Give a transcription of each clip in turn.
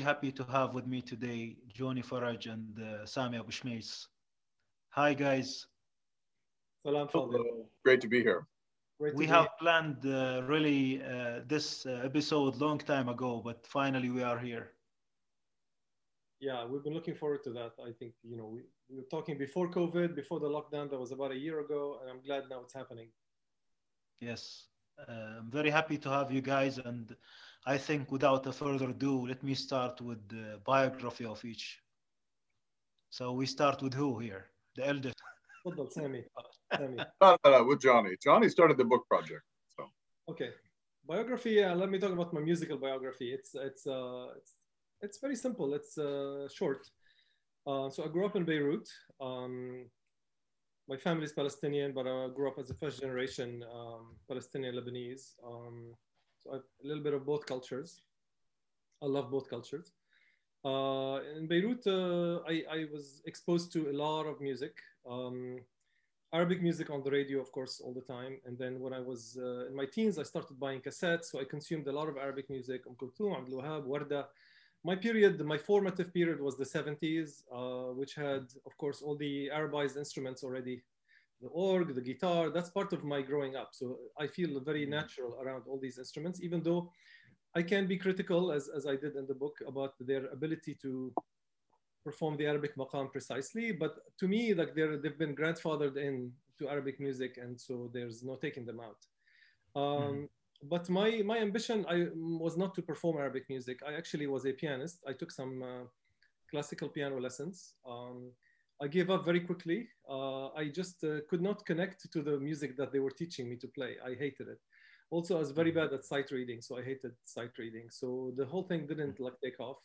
Hi, everyone. I'm very happy to have with me today Johnny Farraj and uh, Sami Abu Shumays. Hi, guys. Salam Great to be here. Great We be have planned uh, really uh, this uh, episode long time ago, but finally we are here. Yeah, we've been looking forward to that. I think, you know, we, we were talking before COVID, before the lockdown, that was about a year ago, and I'm glad now it's happening. Yes, uh, I'm very happy to have you guys. And I think without a further ado, let me start with the biography of each. So we start with who here? The eldest. Tfaddal, Sami. Sami. No, no, no, with Johnny. Johnny started the book project. So Okay. Biography, uh, let me talk about my musical biography. It's, it's, uh, it's, it's very simple. It's uh, short. Uh, so I grew up in Beirut. Um, my family is Palestinian, but I grew up as a first generation um, Palestinian Lebanese. Um, so a little bit of both cultures. I love both cultures. Uh, in Beirut, uh, I, I was exposed to a lot of music. Um, Arabic music on the radio, of course, all the time. And then when I was uh, in my teens, I started buying cassettes. So I consumed a lot of Arabic music, Umm Kulthum, Abdul Wahab, Warda. My period, my formative period was the 70s, uh, which had, of course, all the Arabized instruments already. The org, the guitar, that's part of my growing up. So I feel very natural around all these instruments, even though I can be critical, as, as I did in the book, about their ability to perform the Arabic maqam precisely. But to me, like they're, they've been grandfathered in to Arabic music, and so there's no taking them out. Um, But my, my ambition I, was not to perform Arabic music. I actually was a pianist. I took some uh, classical piano lessons. Um, I gave up very quickly. Uh, I just uh, could not connect to the music that they were teaching me to play. I hated it. Also, I was very bad at sight reading, so I hated sight reading. So the whole thing didn't like take off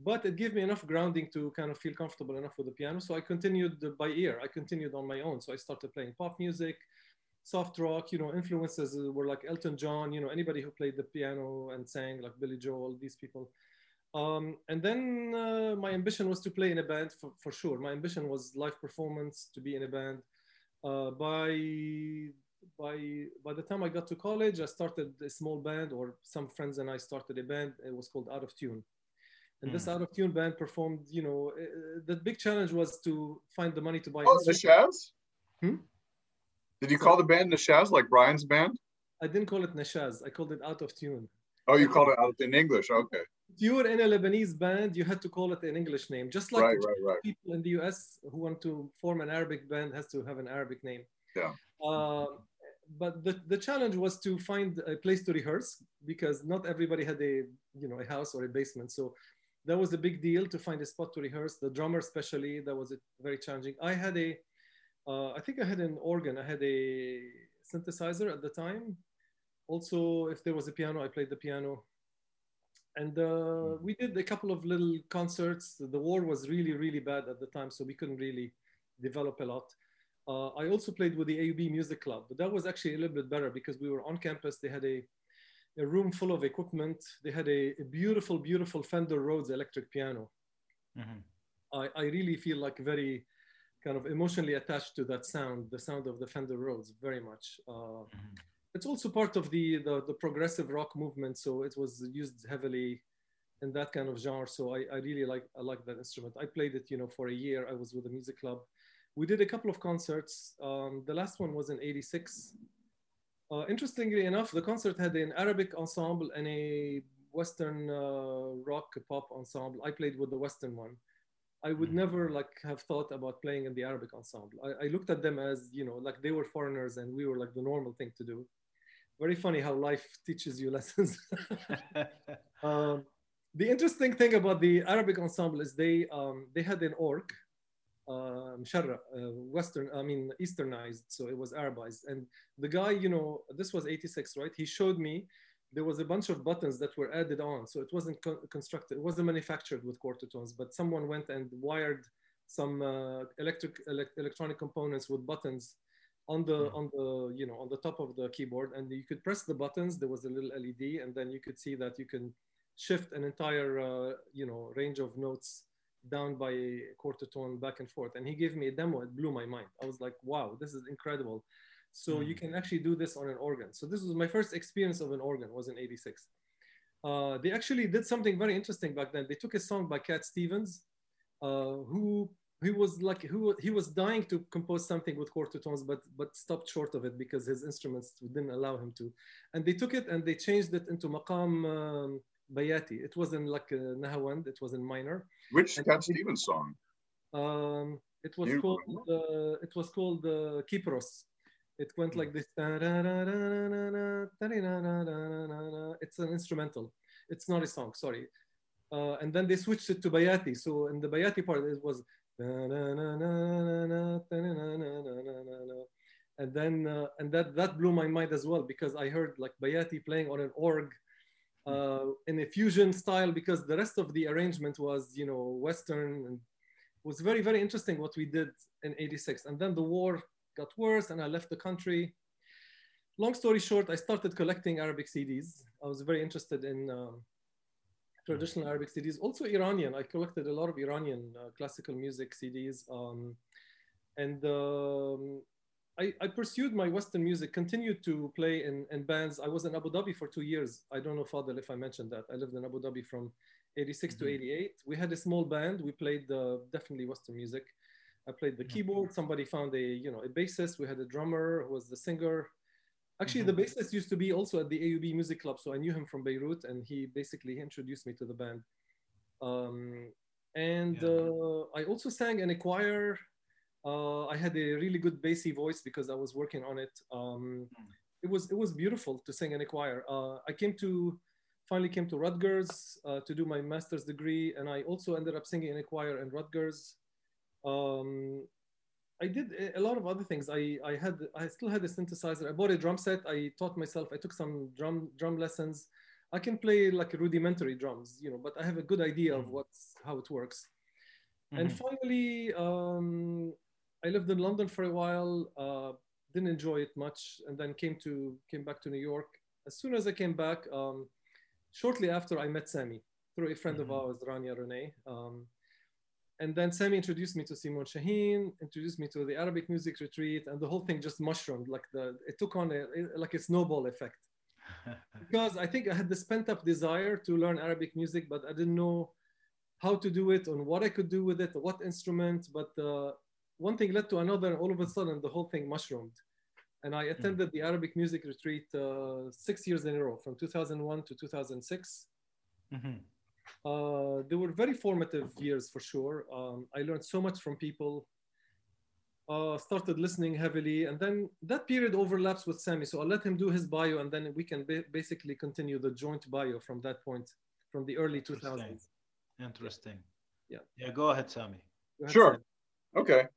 but it gave me enough grounding to kind of feel comfortable enough with the piano. So I continued by ear. I continued on my own. So I started playing pop music, soft rock. You know, influences were like Elton John. You know, anybody who played the piano and sang like Billy Joel. These people. Um, and then uh, my ambition was to play in a band for, for sure. My ambition was live performance to be in a band. Uh, by by by the time I got to college, I started a small band, or some friends and I started a band. It was called Out of Tune and this out of tune band performed you know uh, the big challenge was to find the money to buy Oh, instruments. Nashaz? Hmm? Did you call the band Nashaz like Brian's band? i didn't call it nashaz i called it out of tune Oh, you called it out in English. Okay. If you were in a lebanese band you had to call it an english name just like Right, right, right. people in the us who want to form an arabic band has to have an arabic name Yeah. uh, but the, the challenge was to find a place to rehearse because not everybody had a you know a house or a basement so that was a big deal to find a spot to rehearse. The drummer, especially, that was very challenging. I had a, uh, I think I had an organ. I had a synthesizer at the time. Also, if there was a piano, I played the piano. And uh, we did a couple of little concerts. The war was really, really bad at the time, so we couldn't really develop a lot. Uh, I also played with the AUB Music Club, but that was actually a little bit better because we were on campus. They had a a room full of equipment. They had a, a beautiful, beautiful Fender Rhodes electric piano. Mhm. I, I really feel like very kind of emotionally attached to that sound, the sound of the Fender Rhodes, very much. Uh, Mhm. It's also part of the, the, the progressive rock movement, so it was used heavily in that kind of genre. So I, I really like I like that instrument. I played it, you know, for a year. I was with a music club. We did a couple of concerts. Um, the last one was in '86. Uh, interestingly enough, the concert had an Arabic ensemble and a Western uh, rock pop ensemble. I played with the Western one. I would Mhm. never like have thought about playing in the Arabic ensemble. I, I looked at them as you know like they were foreigners and we were like the normal thing to do. Very funny how life teaches you lessons. um, the interesting thing about the Arabic ensemble is they um, they had an orc, uh, uh, Western, I mean Easternized, so it was Arabized. And the guy, you know, this was '86, right? He showed me there was a bunch of buttons that were added on, so it wasn't co- constructed, it wasn't manufactured with quarter tones, but someone went and wired some uh, electric elec- electronic components with buttons on the on the you know on the top of the keyboard, and you could press the buttons. There was a little LED, and then you could see that you can shift an entire uh, you know range of notes down by a quarter tone back and forth. And he gave me a demo. It blew my mind. I was like, wow, this is incredible. So you Mm. can actually do this on an organ. So this was my first experience of an organ was in 86. uh, they actually did something very interesting back then. They took a song by Cat Stevens, uh, who he was like who he was dying to compose something with quarter tones, but but stopped short of it because his instruments didn't allow him to. And they took it and they changed it into maqam um, bayati. It wasn't like a nahawand, it was in minor. Which And- Cat Stevens song? Um, it was You called uh, it was called uh, Kypros. It went like this. It's an instrumental. It's not a song. Sorry. Uh, and then they switched it to Bayati. So in the Bayati part, it was. And then uh, and that that blew my mind as well because I heard like Bayati playing on an org uh, in a fusion style because the rest of the arrangement was you know Western and it was very very interesting what we did in 86 and then the war got worse and i left the country long story short i started collecting arabic cds i was very interested in traditional arabic cds also iranian. I collected a lot of iranian uh, classical music cds um, and um, I, I pursued my western music continued to play in, in bands. I was in abu dhabi for two years. I don't know fadel if i mentioned that. I lived in abu dhabi from 86 to Mhm. 88 we had a small band. We played uh, definitely western music. I played the Mhm. keyboard. Somebody found a you know a bassist. We had a drummer who was the singer actually Mhm. the bassist used to be also at the aub music club so i knew him from beirut and he basically introduced me to the band um, and Yeah. uh, i also sang in a choir uh, i had a really good bassy voice because i was working on it um, Mm. it was it was beautiful to sing in a choir uh, i came to finally came to Rutgers uh, to do my master's degree, and I also ended up singing in a choir in Rutgers. Um, I did a- lot of other things. I, I had I still had a synthesizer. I bought a drum set. I taught myself. I took some drum drum lessons. I can play like rudimentary drums, you know, but I have a good idea of Mhm. what's how it works. And Mhm. finally, um, I lived in London for a while. Uh, didn't enjoy it much, and then came to came back to New York. As soon as I came back, um, shortly after, I met Sami through a friend Mhm. of ours, Rania Rene. Um, and then Sami introduced me to Simon Shaheen, introduced me to the Arabic music retreat, and the whole thing just mushroomed. Like the it took on a like a snowball effect because I think I had this pent up desire to learn Arabic music, but I didn't know how to do it, on what I could do with it, what instrument. But uh, one thing led to another, and all of a sudden the whole thing mushroomed. And I attended the Arabic music retreat uh, six years in a row, from 2001 to 2006. Mhm. Uh, they were very formative years for sure. Um, I learned so much from people. Uh, started listening heavily, and then that period overlaps with Sami. So I'll let him do his bio, and then we can ba- basically continue the joint bio from that point, from the early 2000s. Interesting. Yeah. Yeah, go ahead, Sami. Go ahead, Sure. Sami. Okay.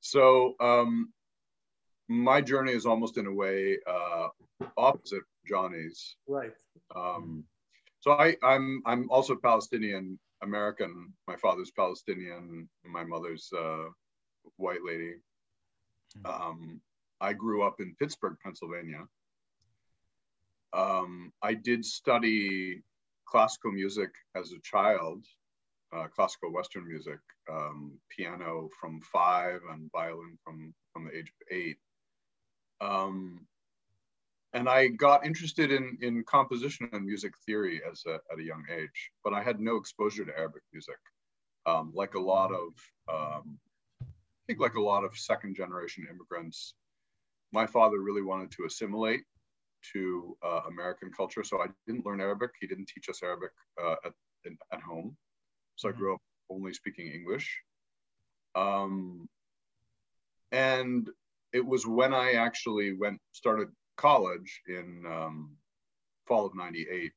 So um, my journey is almost in a way uh, opposite Johnny's. Right. Um, so I, I'm I'm also Palestinian American. My father's Palestinian. My mother's uh, white lady. Um, I grew up in Pittsburgh, Pennsylvania. Um, I did study classical music as a child, uh, classical Western music, um, piano from five and violin from from the age of eight. Um, and I got interested in in composition and music theory as a, at a young age, but I had no exposure to Arabic music. Um, like a lot of, um, I think, like a lot of second generation immigrants, my father really wanted to assimilate to uh, American culture, so I didn't learn Arabic. He didn't teach us Arabic uh, at in, at home, so I Mhm. grew up only speaking English. Um, and it was when I actually went started college in um, fall of '98.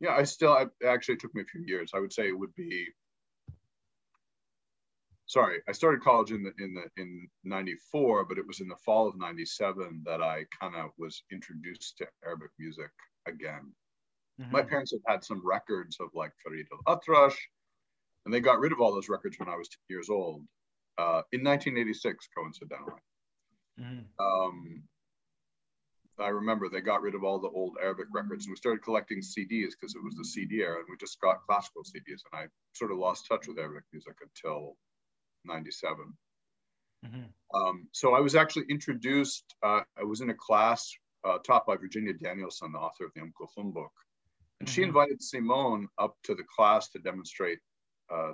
Yeah, I still it actually took me a few years. I would say it would be. Sorry, I started college in the in the in '94, but it was in the fall of '97 that I kind of was introduced to Arabic music again. My Mhm. parents had had some records of like Farid al Atrash, and they got rid of all those records when I was 10 years old uh, in 1986, coincidentally. Mhm. Um, I remember they got rid of all the old Arabic records and we started collecting CDs because it was the CD era and we just got classical CDs. And I sort of lost touch with Arabic music until 97. Mhm. Um, so I was actually introduced, uh, I was in a class uh, taught by Virginia Danielson, the author of the Um Kulthum book. And she Mhm. invited Simon up to the class to demonstrate uh.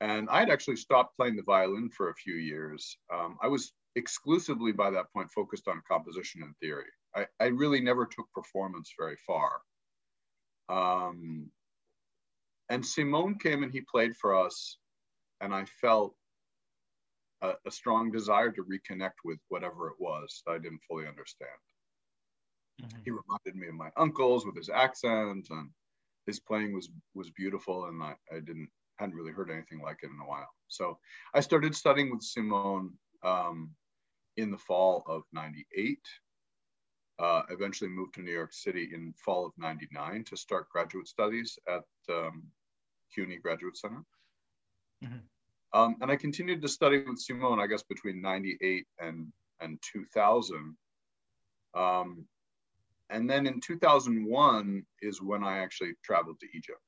And I had actually stopped playing the violin for a few years. Um, I was exclusively by that point focused on composition and theory. I, I really never took performance very far. Um, and Simon came and he played for us, and I felt a, a strong desire to reconnect with whatever it was that I didn't fully understand. Mhm. He reminded me of my uncles with his accent, and his playing was was beautiful, and I, I didn't hadn't really heard anything like it in a while. So I started studying with Simon um, in the fall of '98. Uh, eventually moved to New York City in fall of '99 to start graduate studies at um, CUNY Graduate Center. Mhm. Um, and I continued to study with Simon, I guess, between 98 and, and 2000. Um, and then in 2001 is when I actually traveled to Egypt.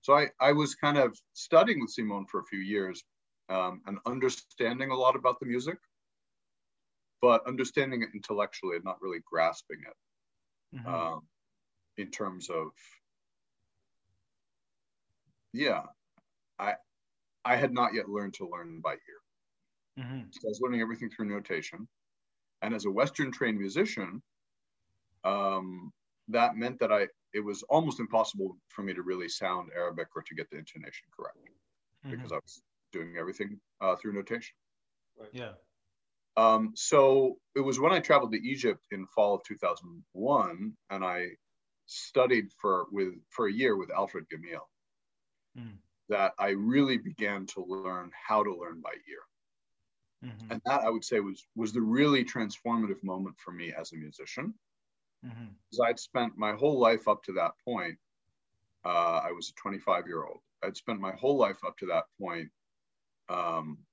So I, I was kind of studying with Simon for a few years um, and understanding a lot about the music, but understanding it intellectually and not really grasping it Mhm. um, in terms of yeah i i had not yet learned to learn by ear Mhm. so i was learning everything through notation and as a western trained musician um, that meant that i it was almost impossible for me to really sound arabic or to get the intonation correct because i was doing everything uh, through notation Yeah. Um, so it was when I traveled to Egypt in fall of 2001, and I studied for with for a year with Alfred Gamil, Mm. that I really began to learn how to learn by ear, Mhm. and that I would say was was the really transformative moment for me as a musician, because I'd spent my whole life up to that point. Uh, I was a 25 year old. I'd spent my whole life up to that point um,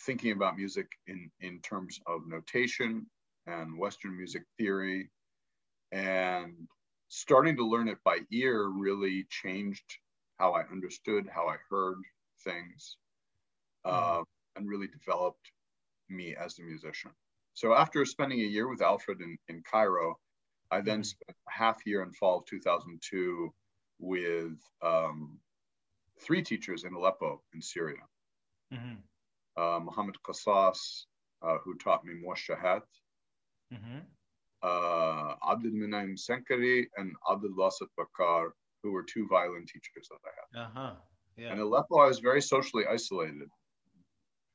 thinking about music in, in terms of notation and Western music theory. And starting to learn it by ear really changed how I understood, how I heard things, uh, and really developed me as a musician. So after spending a year with Alfred in, in Cairo, I then Mhm. spent a half year in fall of 2002 with um, three teachers in Aleppo in Syria. Mhm. Uh, Mohammed Qassas, uh, who taught me Muwashahat, Mhm. uh, Abdul Minaim Senkari, and Abdul Wasat Bakar, who were two violin teachers that I had. Uh-huh. Yeah. Aleppo, I was very socially isolated.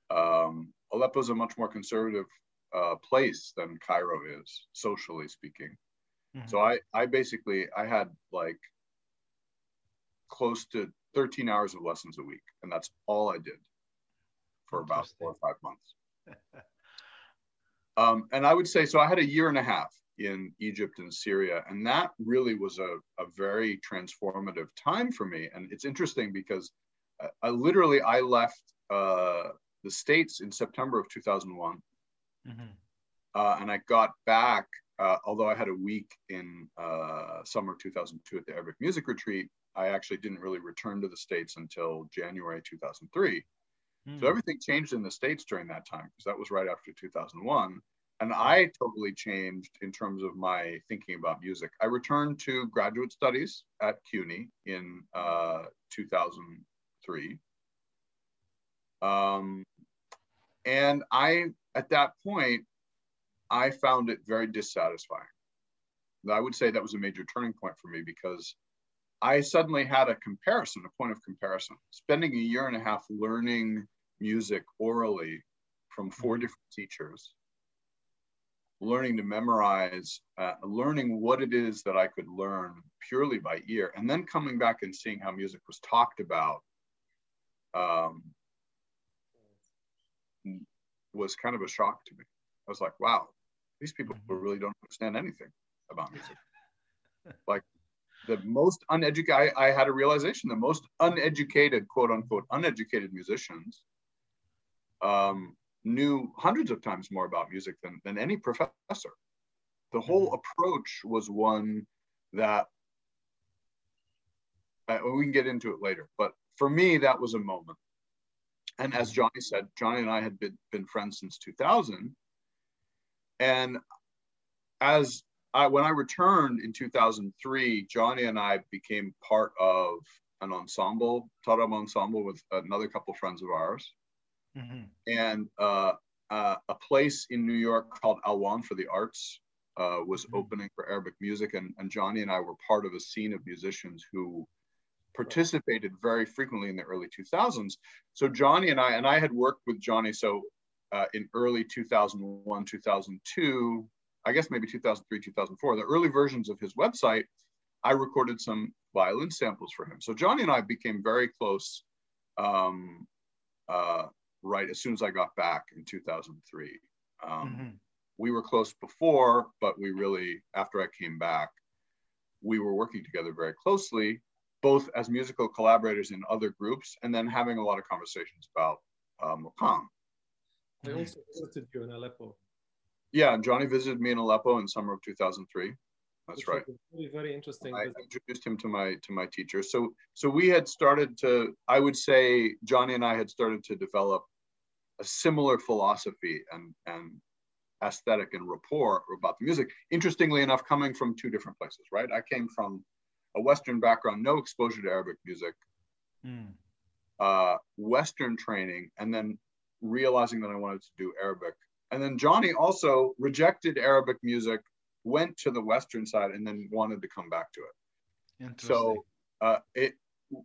Um, Aleppo is a much more conservative uh, place than Cairo is, socially speaking. Mhm. So I, I basically, I had like close to 13 hours of lessons a week, and that's all I did for about four or five months. Um, and I would say, so I had a year and a half in Egypt and Syria, and that really was a, a very transformative time for me. And it's interesting because I, I literally, I left uh, the States in September of 2001, Mhm. uh, and I got back, uh, although I had a week in uh, summer 2002 at the Arabic Music Retreat, I actually didn't really return to the States until January 2003. So Mm. everything changed in the States during that time because that was right after 2001. And I totally changed in terms of my thinking about music. I returned to graduate studies at CUNY in uh, 2003. Um, and I, at that point, I found it very dissatisfying. I would say that was a major turning point for me because I suddenly had a comparison, a point of comparison. Spending a year and a half learning music orally from 4 Mhm. different teachers, learning to memorize, uh, learning what it is that I could learn purely by ear, and then coming back and seeing how music was talked about um, was kind of a shock to me. I was like, wow, these people Mhm. really don't understand anything about music. like the most uneducated, I, I had a realization the most uneducated, quote unquote, uneducated musicians um, knew hundreds of times more about music than, than any professor. The whole approach was one that uh, we can get into it later, but for me, that was a moment. And as Johnny said, Johnny and I had been, been friends since 2000. And as I, when I returned in 2003, Johnny and I became part of an ensemble, Tarab ensemble, with another couple friends of ours, Mhm. and uh, uh, a place in New York called Alwan for the Arts uh, was Mhm. opening for Arabic music, and, and Johnny and I were part of a scene of musicians who participated very frequently in the early 2000s. So Johnny and I, and I had worked with Johnny so uh, in early 2001, 2002, I guess maybe 2003, 2004, the early versions of his website, I recorded some violin samples for him. So Johnny and I became very close um, uh, right as soon as I got back in 2003. Um, Mhm. We were close before, but we really, after I came back, we were working together very closely, both as musical collaborators in other groups and then having a lot of conversations about uh, Maqam. I also visited you in Aleppo. Yeah, and Johnny visited me in Aleppo in summer of 2003. That's right. was a Very, very interesting. I visit. introduced him to my to my teacher. So so we had started to, I would say, Johnny and I had started to develop a similar philosophy and and aesthetic and rapport about the music. Interestingly enough, coming from two different places, right? I came from a Western background, no exposure to Arabic music, Mm. uh, Western training, and then realizing that I wanted to do Arabic. And then Johnny also rejected Arabic music, went to the Western side, and then wanted to come back to it. So uh, it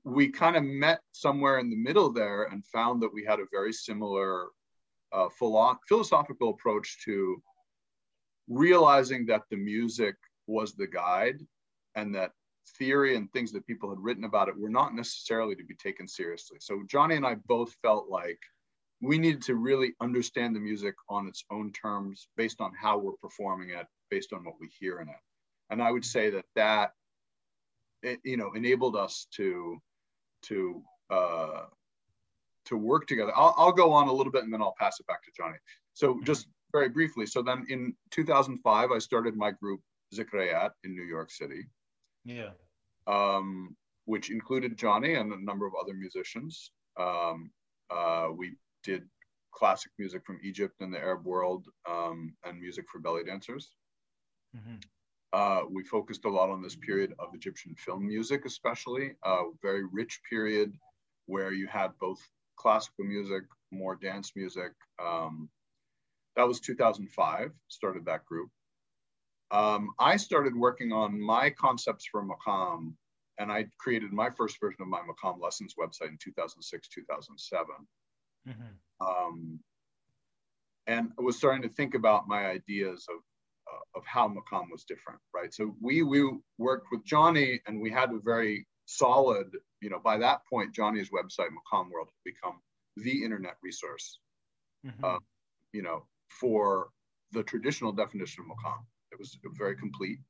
we kind of met somewhere in the middle there and found that we had a very similar uh, philo- philosophical approach to realizing that the music was the guide and that theory and things that people had written about it were not necessarily to be taken seriously. So Johnny and I both felt like we needed to really understand the music on its own terms based on how we're performing it, based on what we hear in it. And I would say that that it, you know enabled us to to uh, to work together. I'll, I'll go on a little bit and then I'll pass it back to Johnny. So just very briefly. So then in 2005, I started my group Zikrayat in New York City, yeah. um, which included Johnny and a number of other musicians. Um, uh, we did classic music from Egypt and the Arab world um, and music for belly dancers. Mhm. Uh, we focused a lot on this period of Egyptian film music, especially a very rich period where you had both classical music, more dance music. Um, that was 2005. Started that group. Um, I started working on my concepts for Maqam, and I created my first version of my Maqam lessons website in 2006, 2007 Mhm. um, and I was starting to think about my ideas of uh, of how Maqam was different, right? So we we worked with Johnny, and we had a very solid, you know, by that point, Johnny's website, Maqam World, had become the internet resource, Mhm. Uh, you know, for the traditional definition of Maqam. It was very complete.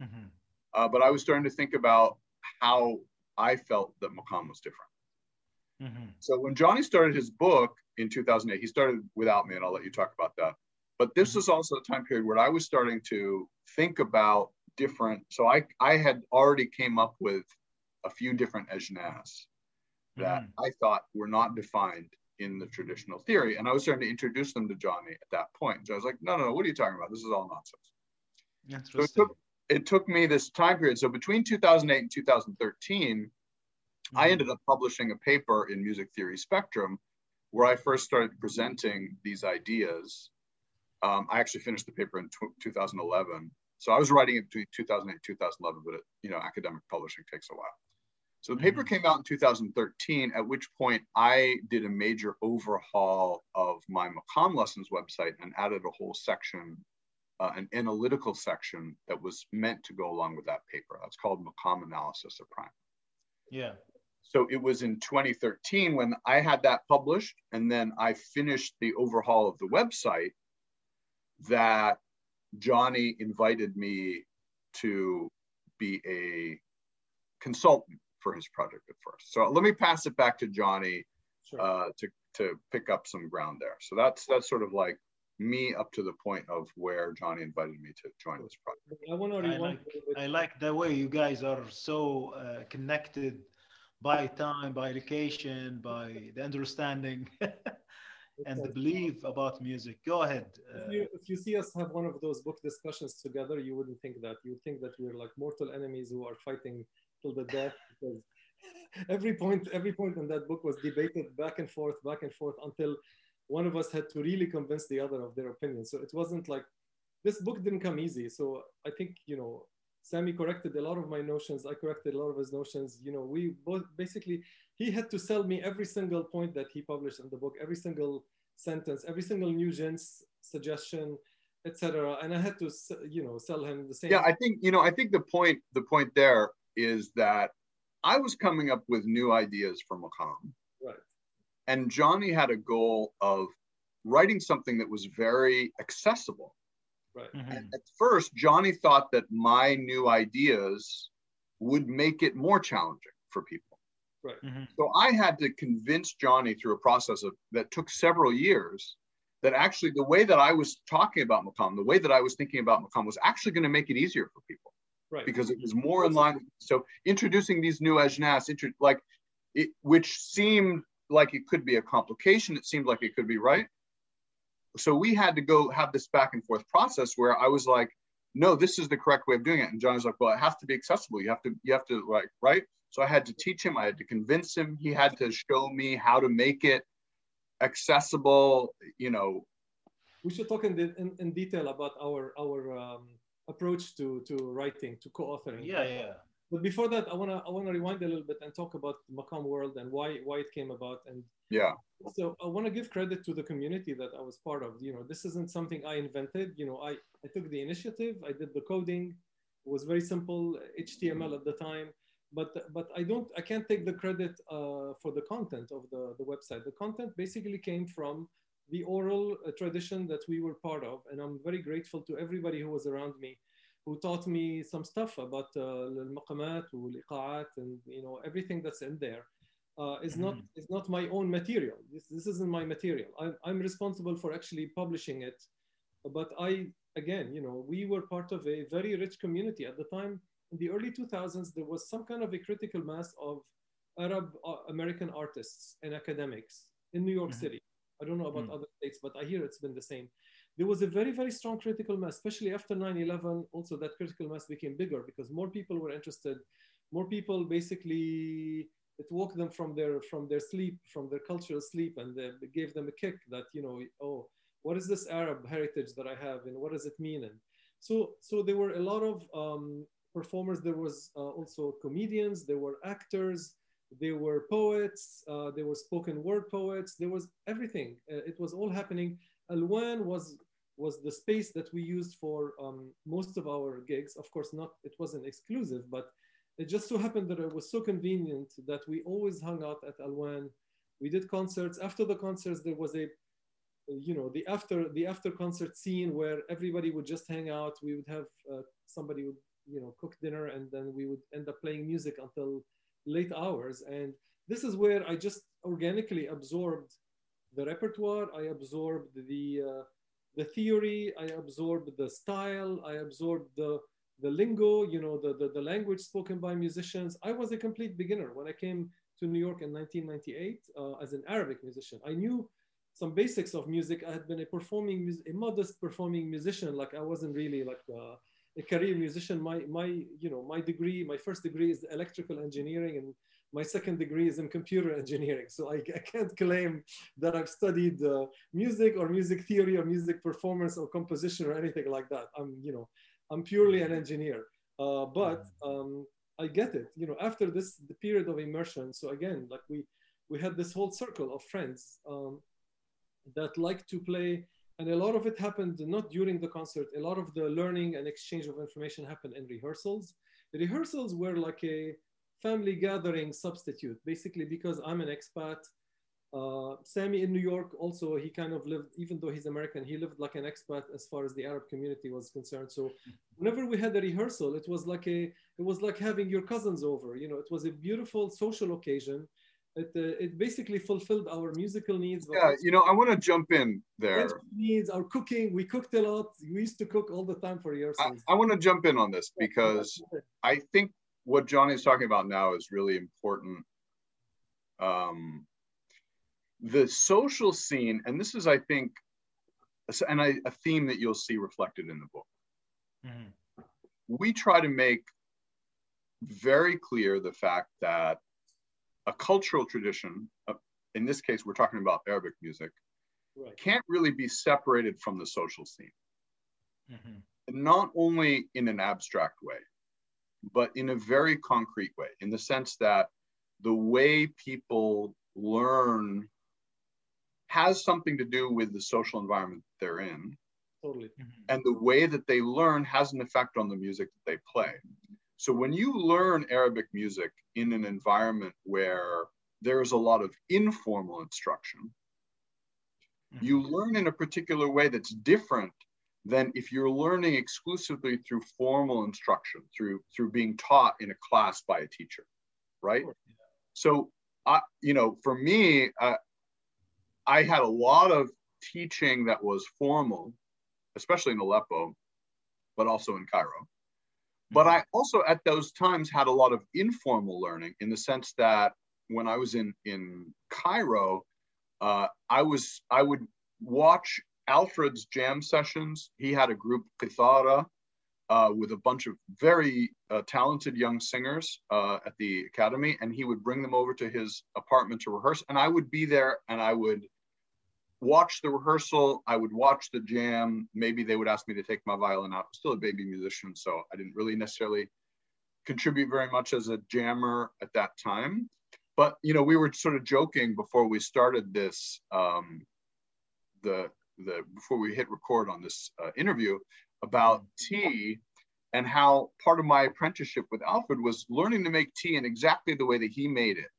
Mhm. Uh, but I was starting to think about how I felt that Maqam was different. Mhm. So when Johnny started his book in 2008, he started without me, and I'll let you talk about that. But this was also a time period where I was starting to think about different. So I I had already came up with a few different ajnas that Mhm. I thought were not defined in the traditional theory, and I was starting to introduce them to Johnny at that point. So I was like, no, no, no, what are you talking about? This is all nonsense. So it took it took me this time period. So between 2008 and 2013. I Mhm. ended up publishing a paper in Music Theory Spectrum where I first started presenting these ideas. Um, I actually finished the paper in tw 2011. So I was writing it between 2008 and 2011, but it, you know, academic publishing takes a while. So the paper Mhm. came out in 2013, at which point I did a major overhaul of my Maqam lessons website and added a whole section, uh, an analytical section that was meant to go along with that paper. That's called Maqam Analysis a Primer. Yeah. So it was in 2013 when I had that published, and then I finished the overhaul of the website that Johnny invited me to be a consultant for his project at first. So let me pass it back to Johnny Sure. uh, to to pick up some ground there. So that's that's sort of like me up to the point of where Johnny invited me to join this project. I want to I like, a little bit. I like the way you guys are so uh, connected by time, by location, by the understanding. and the belief about music. Go ahead. If uh, you, if you see us have one of those book discussions together, you wouldn't think that. You would think that we're like mortal enemies who are fighting till the death because every point, every point in that book was debated back and forth, back and forth until one of us had to really convince the other of their opinion. So it wasn't like this book didn't come easy. So I think, you know, Sami corrected a lot of my notions. I corrected a lot of his notions. You know, we both basically, he had to sell me every single point that he published in the book, every single sentence, every single new jins suggestion, etc. And I had to, you know, sell him the same. Yeah, I think, you know, I think the point, the point there is that I was coming up with new ideas for Maqam. Right. And Johnny had a goal of writing something that was very accessible. Right. Mm-hmm. At first, Johnny thought that my new ideas would make it more challenging for people. Right. Mm-hmm. So I had to convince Johnny through a process of, that took several years that actually the way that I was talking about Maqam, the way that I was thinking about Maqam was actually going to make it easier for people. Right. Because it was more in line. So introducing these new ajnas, intro, like it, which seemed like it could be a complication. It seemed like it could be right so we had to go have this back and forth process where I was like, no, this is the correct way of doing it. And John was like, well, it has to be accessible. You have to, you have to like, right. So I had to teach him, I had to convince him, he had to show me how to make it accessible, you know. We should talk in, in, in detail about our, our um, approach to, to writing, to co-authoring. Yeah, yeah. But before that, I wanna I wanna rewind a little bit and talk about the Maqam World and why why it came about. And yeah, so I want to give credit to the community that I was part of. You know, this isn't something I invented. You know, I I took the initiative. I did the coding. It was very simple HTML at the time but but I don't I can't take the credit uh, for the content of the, the website. The content basically came from the oral uh, tradition that we were part of, and I'm very grateful to everybody who was around me, who taught me some stuff about uh, al-maqamat and you know everything that's in there. Uh, is mm-hmm. not is not my own material. This, this isn't my material. I'm, I'm responsible for actually publishing it, but I again, you know, we were part of a very rich community at the time in the early 2000s, there was some kind of a critical mass of Arab uh, American artists and academics in New York mm-hmm. City. I don't know about mm-hmm. other states, but I hear it's been the same there was a very, very strong critical mass, especially after 9 11. Also, that critical mass became bigger because more people were interested. More people basically, it woke them from their, from their sleep, from their cultural sleep, and they gave them a kick that, you know, oh, what is this Arab heritage that I have and what does it mean? And so, so there were a lot of um, performers. There was uh, also comedians, there were actors, there were poets, uh, there were spoken word poets, there was everything. Uh, it was all happening. Alwan was was the space that we used for um, most of our gigs. Of course, not it wasn't exclusive, but it just so happened that it was so convenient that we always hung out at Alwan. We did concerts. After the concerts, there was a, you know, the after the after concert scene where everybody would just hang out. We would have uh, somebody would you know cook dinner, and then we would end up playing music until late hours. And this is where I just organically absorbed the repertoire. I absorbed the uh, the theory, I absorbed the style, I absorbed the, the lingo, you know, the, the, the language spoken by musicians. I was a complete beginner when I came to New York in 1998 uh, as an Arabic musician. I knew some basics of music. I had been a performing, a modest performing musician. Like I wasn't really like uh, a career musician. My, my, you know, my degree, my first degree is electrical engineering and my second degree is in computer engineering. So I, I can't claim that I've studied uh, music or music theory or music performance or composition or anything like that. I'm, you know, I'm purely an engineer. Uh, but um, I get it, you know, after this the period of immersion. So again, like we, we had this whole circle of friends um, that like to play and a lot of it happened not during the concert. A lot of the learning and exchange of information happened in rehearsals. The rehearsals were like a family gathering substitute, basically because I'm an expat. Uh, Sami in New York also, he kind of lived, even though he's American, he lived like an expat as far as the Arab community was concerned. So whenever we had a rehearsal, it was like a, it was like having your cousins over, you know, it was a beautiful social occasion. It, uh, it basically fulfilled our musical needs. Yeah, you know, I want to jump in there. Needs our cooking. We cooked a lot. We used to cook all the time for rehearsals. I, I want to jump in on this because I think what Johnny is talking about now is really important. Um, the social scene, and this is, I think, and I, a theme that you'll see reflected in the book. Mhm. We try to make very clear the fact that a cultural tradition, uh, in this case, we're talking about Arabic music, Right. can't really be separated from the social scene. Mhm. not only in an abstract way, but in a very concrete way, in the sense that the way people learn has something to do with the social environment they're in. Totally. Mhm. And the way that they learn has an effect on the music that they play. So when you learn Arabic music in an environment where there is a lot of informal instruction, you learn in a particular way that's different than if you're learning exclusively through formal instruction, through through being taught in a class by a teacher, right? So, I, you know, for me, uh, I had a lot of teaching that was formal, especially in Aleppo, but also in Cairo. But I also at those times had a lot of informal learning in the sense that when I was in in Cairo, uh, I was I would watch Alfred's jam sessions. He had a group Qithara uh, with a bunch of very uh, talented young singers uh, at the academy, and he would bring them over to his apartment to rehearse. And I would be there, and I would watch the rehearsal. I would watch the jam. Maybe they would ask me to take my violin out. I was still a baby musician, so I didn't really necessarily contribute very much as a jammer at that time. But you know, we were sort of joking before we started this, um, the the before we hit record on this uh, interview about tea and how part of my apprenticeship with Alfred was learning to make tea in exactly the way that he made it.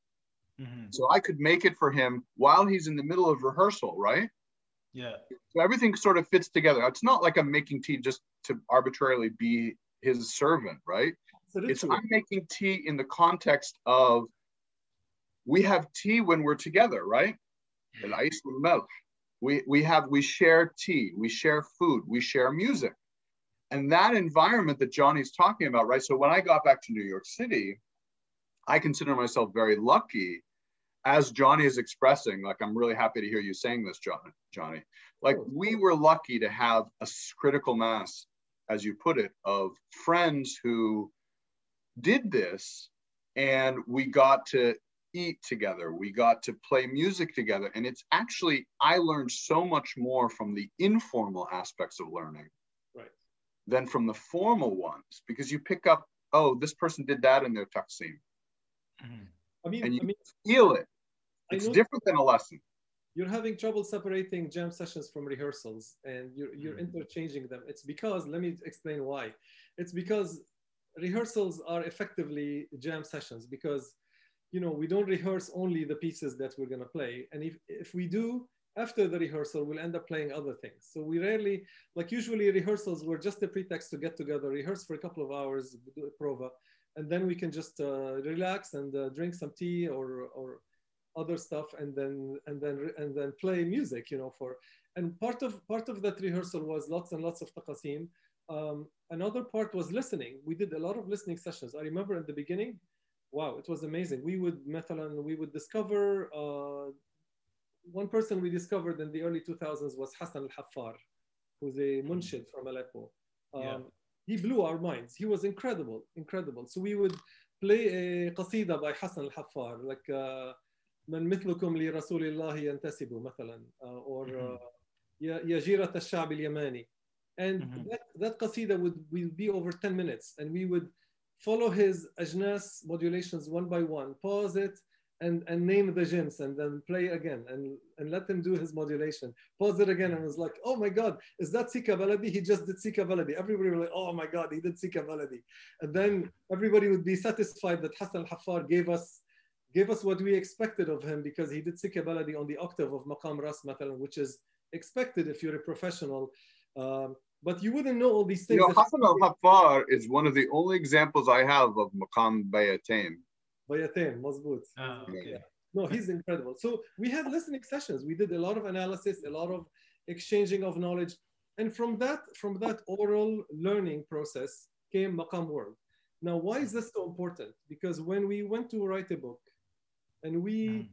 Mhm. So I could make it for him while he's in the middle of rehearsal, right? Yeah. So everything sort of fits together. It's not like I'm making tea just to arbitrarily be his servant, right? It's a It's. I'm making tea in the context of we have tea when we're together, right? And ice with milk. We we have we share tea, we share food, we share music. And that environment that Johnny's talking about, right? So when I got back to New York City, I consider myself very lucky, as Johnny is expressing. Like I'm really happy to hear you saying this, John, Johnny. Like we were lucky to have a critical mass, as you put it, of friends who did this, and we got to eat together. We got to play music together, and it's actually I learned so much more from the informal aspects of learning Right. than from the formal ones because you pick up, oh, this person did that in their taqsim. Mhm. I mean, and you I mean, Feel it. It's different than a lesson. you're having trouble separating jam sessions from rehearsals and you're, you're Mhm. interchanging them. It's because, let me explain why. It's because rehearsals are effectively jam sessions because, you know, we don't rehearse only the pieces that we're going to play. And if, if we do, after the rehearsal, we'll end up playing other things. So we rarely, like usually rehearsals were just a pretext to get together, rehearse for a couple of hours, do a prova, and then we can just uh, relax and uh, drink some tea or, or other stuff and then and then and then play music you know for and part of part of that rehearsal was lots and lots of taqasim um, another part was listening we did a lot of listening sessions i remember in the beginning wow it was amazing we would مثلا we would discover uh, one person we discovered in the early 2000s was Hassan al-Haffar who's a munshid from Aleppo um, Yeah. he blew our minds he was incredible incredible so we would play a qasida by Hassan al-Haffar like uh, من مثلكم لرسول الله ينتسب مثلا uh, or يا جيرة الشعب اليماني and that, that qasida would will be over 10 minutes and we would follow his ajnas modulations one by one pause it and, and name the jins and then play again and, and let him do his modulation. Pause it again and was like, oh my God, is that Sika Baladi? He just did Sika Baladi. Everybody was like, oh my God, he did Sika Baladi. And then everybody would be satisfied that Hassan al-Haffar gave us gave us what we expected of him because he did Sika Baladi on the octave of Maqam Ras Matalan, which is expected if you're a professional. Um, but you wouldn't know all these things. You know, Hassan al Haffar is one of the only examples I have of Maqam Bayatain. Bayatain, Mazboot. Oh, okay. yeah. No, he's incredible. So we had listening sessions. We did a lot of analysis, a lot of exchanging of knowledge. And from that, from that oral learning process came Maqam World. Now, why is this so important? Because when we went to write a book, and we Mhm.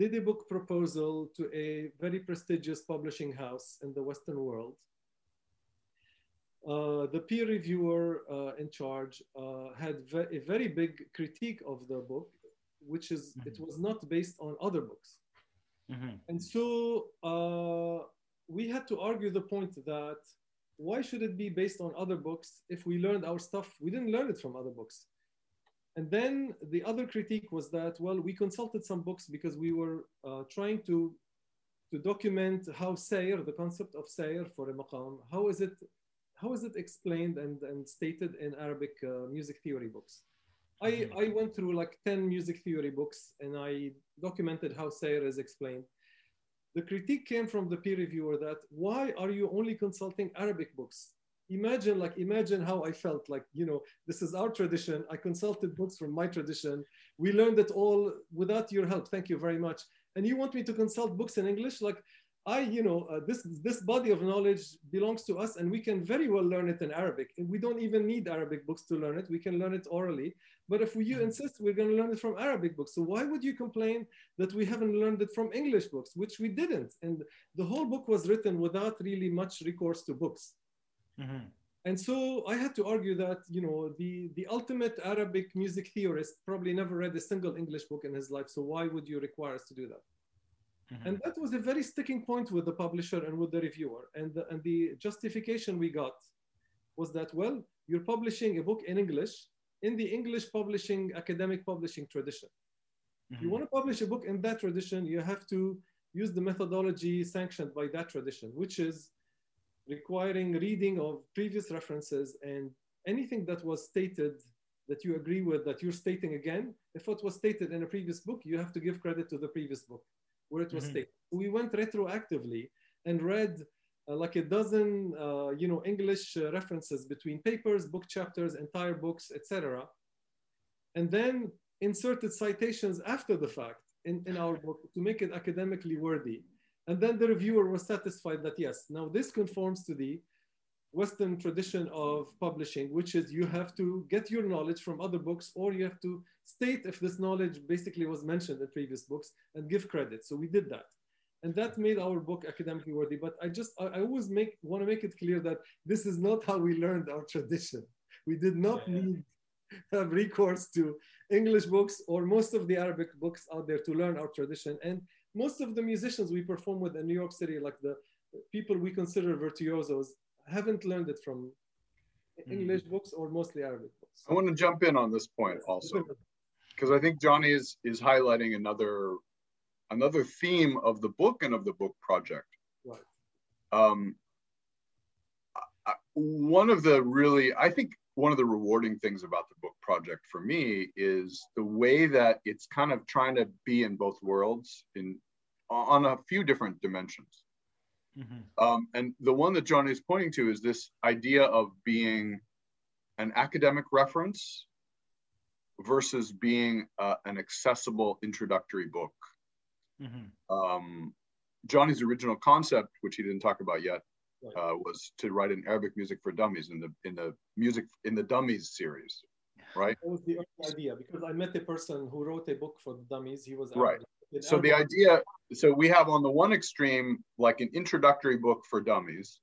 did a book proposal to a very prestigious publishing house in the Western world. Uh, the peer reviewer uh, in charge uh, had ve a very big critique of the book, which is mm -hmm. it was not based on other books. Mm -hmm. And so uh, we had to argue the point that why should it be based on other books if we learned our stuff? We didn't learn it from other books. And then the other critique was that, well, we consulted some books because we were uh, trying to, to document how sayr, the concept of sayr for a maqam, how is it, how is it explained and, and stated in Arabic uh, music theory books? I, mm-hmm. I went through like 10 music theory books and I documented how sayr is explained. The critique came from the peer reviewer that why are you only consulting Arabic books? Imagine like imagine how i felt like you know this is our tradition. I consulted books from my tradition. We learned it all without your help. Thank you very much. And you want me to consult books in english? Like i you know uh, this this body of knowledge belongs to us and we can very well learn it in arabic. And we don't even need arabic books to learn it. We can learn it orally. But if you mm-hmm. insist we're going to learn it from arabic books. So why would you complain that we haven't learned it from english books which we didn't? And the whole book was written without really much recourse to books Mm-hmm. And so I had to argue that, you know, the, the ultimate Arabic music theorist probably never read a single English book in his life. So why would you require us to do that? Mm-hmm. And that was a very sticking point with the publisher and with the reviewer. And the, and the justification we got was that, well, you're publishing a book in English in the English publishing, academic publishing tradition. Mm-hmm. If you want to publish a book in that tradition, you have to use the methodology sanctioned by that tradition, which is requiring reading of previous references and anything that was stated that you agree with that you're stating again. If what was stated in a previous book, you have to give credit to the previous book where it was mm-hmm. stated. We went retroactively and read uh, like a dozen, uh, you know, English uh, references between papers, book chapters, entire books, etc. And then inserted citations after the fact in, in our book to make it academically worthy. And then the reviewer was satisfied that yes, now this conforms to the Western tradition of publishing, which is you have to get your knowledge from other books, or you have to state if this knowledge basically was mentioned in previous books and give credit. So we did that. And that made our book academically worthy. But I just, I, I always make want to make it clear that this is not how we learned our tradition. We did not yeah, yeah. need have recourse to English books or most of the Arabic books out there to learn our tradition. And most of the musicians we perform with in New York City, like the people we consider virtuosos, haven't learned it from mm-hmm. English books or mostly Arabic books. I want to jump in on this point also, because I think Johnny is is highlighting another another theme of the book and of the book project. Right. Um, I, one of the really, I think one of the rewarding things about the book project for me is the way that it's kind of trying to be in both worlds in on a few different dimensions. Mm-hmm. Um, and the one that John is pointing to is this idea of being an academic reference versus being uh, an accessible introductory book. Mm-hmm. Um, Johnny's original concept, which he didn't talk about yet, uh, was to write an Arabic music for dummies in the in the music in the dummies series, right? That was the idea because I met a person who wrote a book for the dummies. He was right. So the idea, so we have on the one extreme like an introductory book for dummies,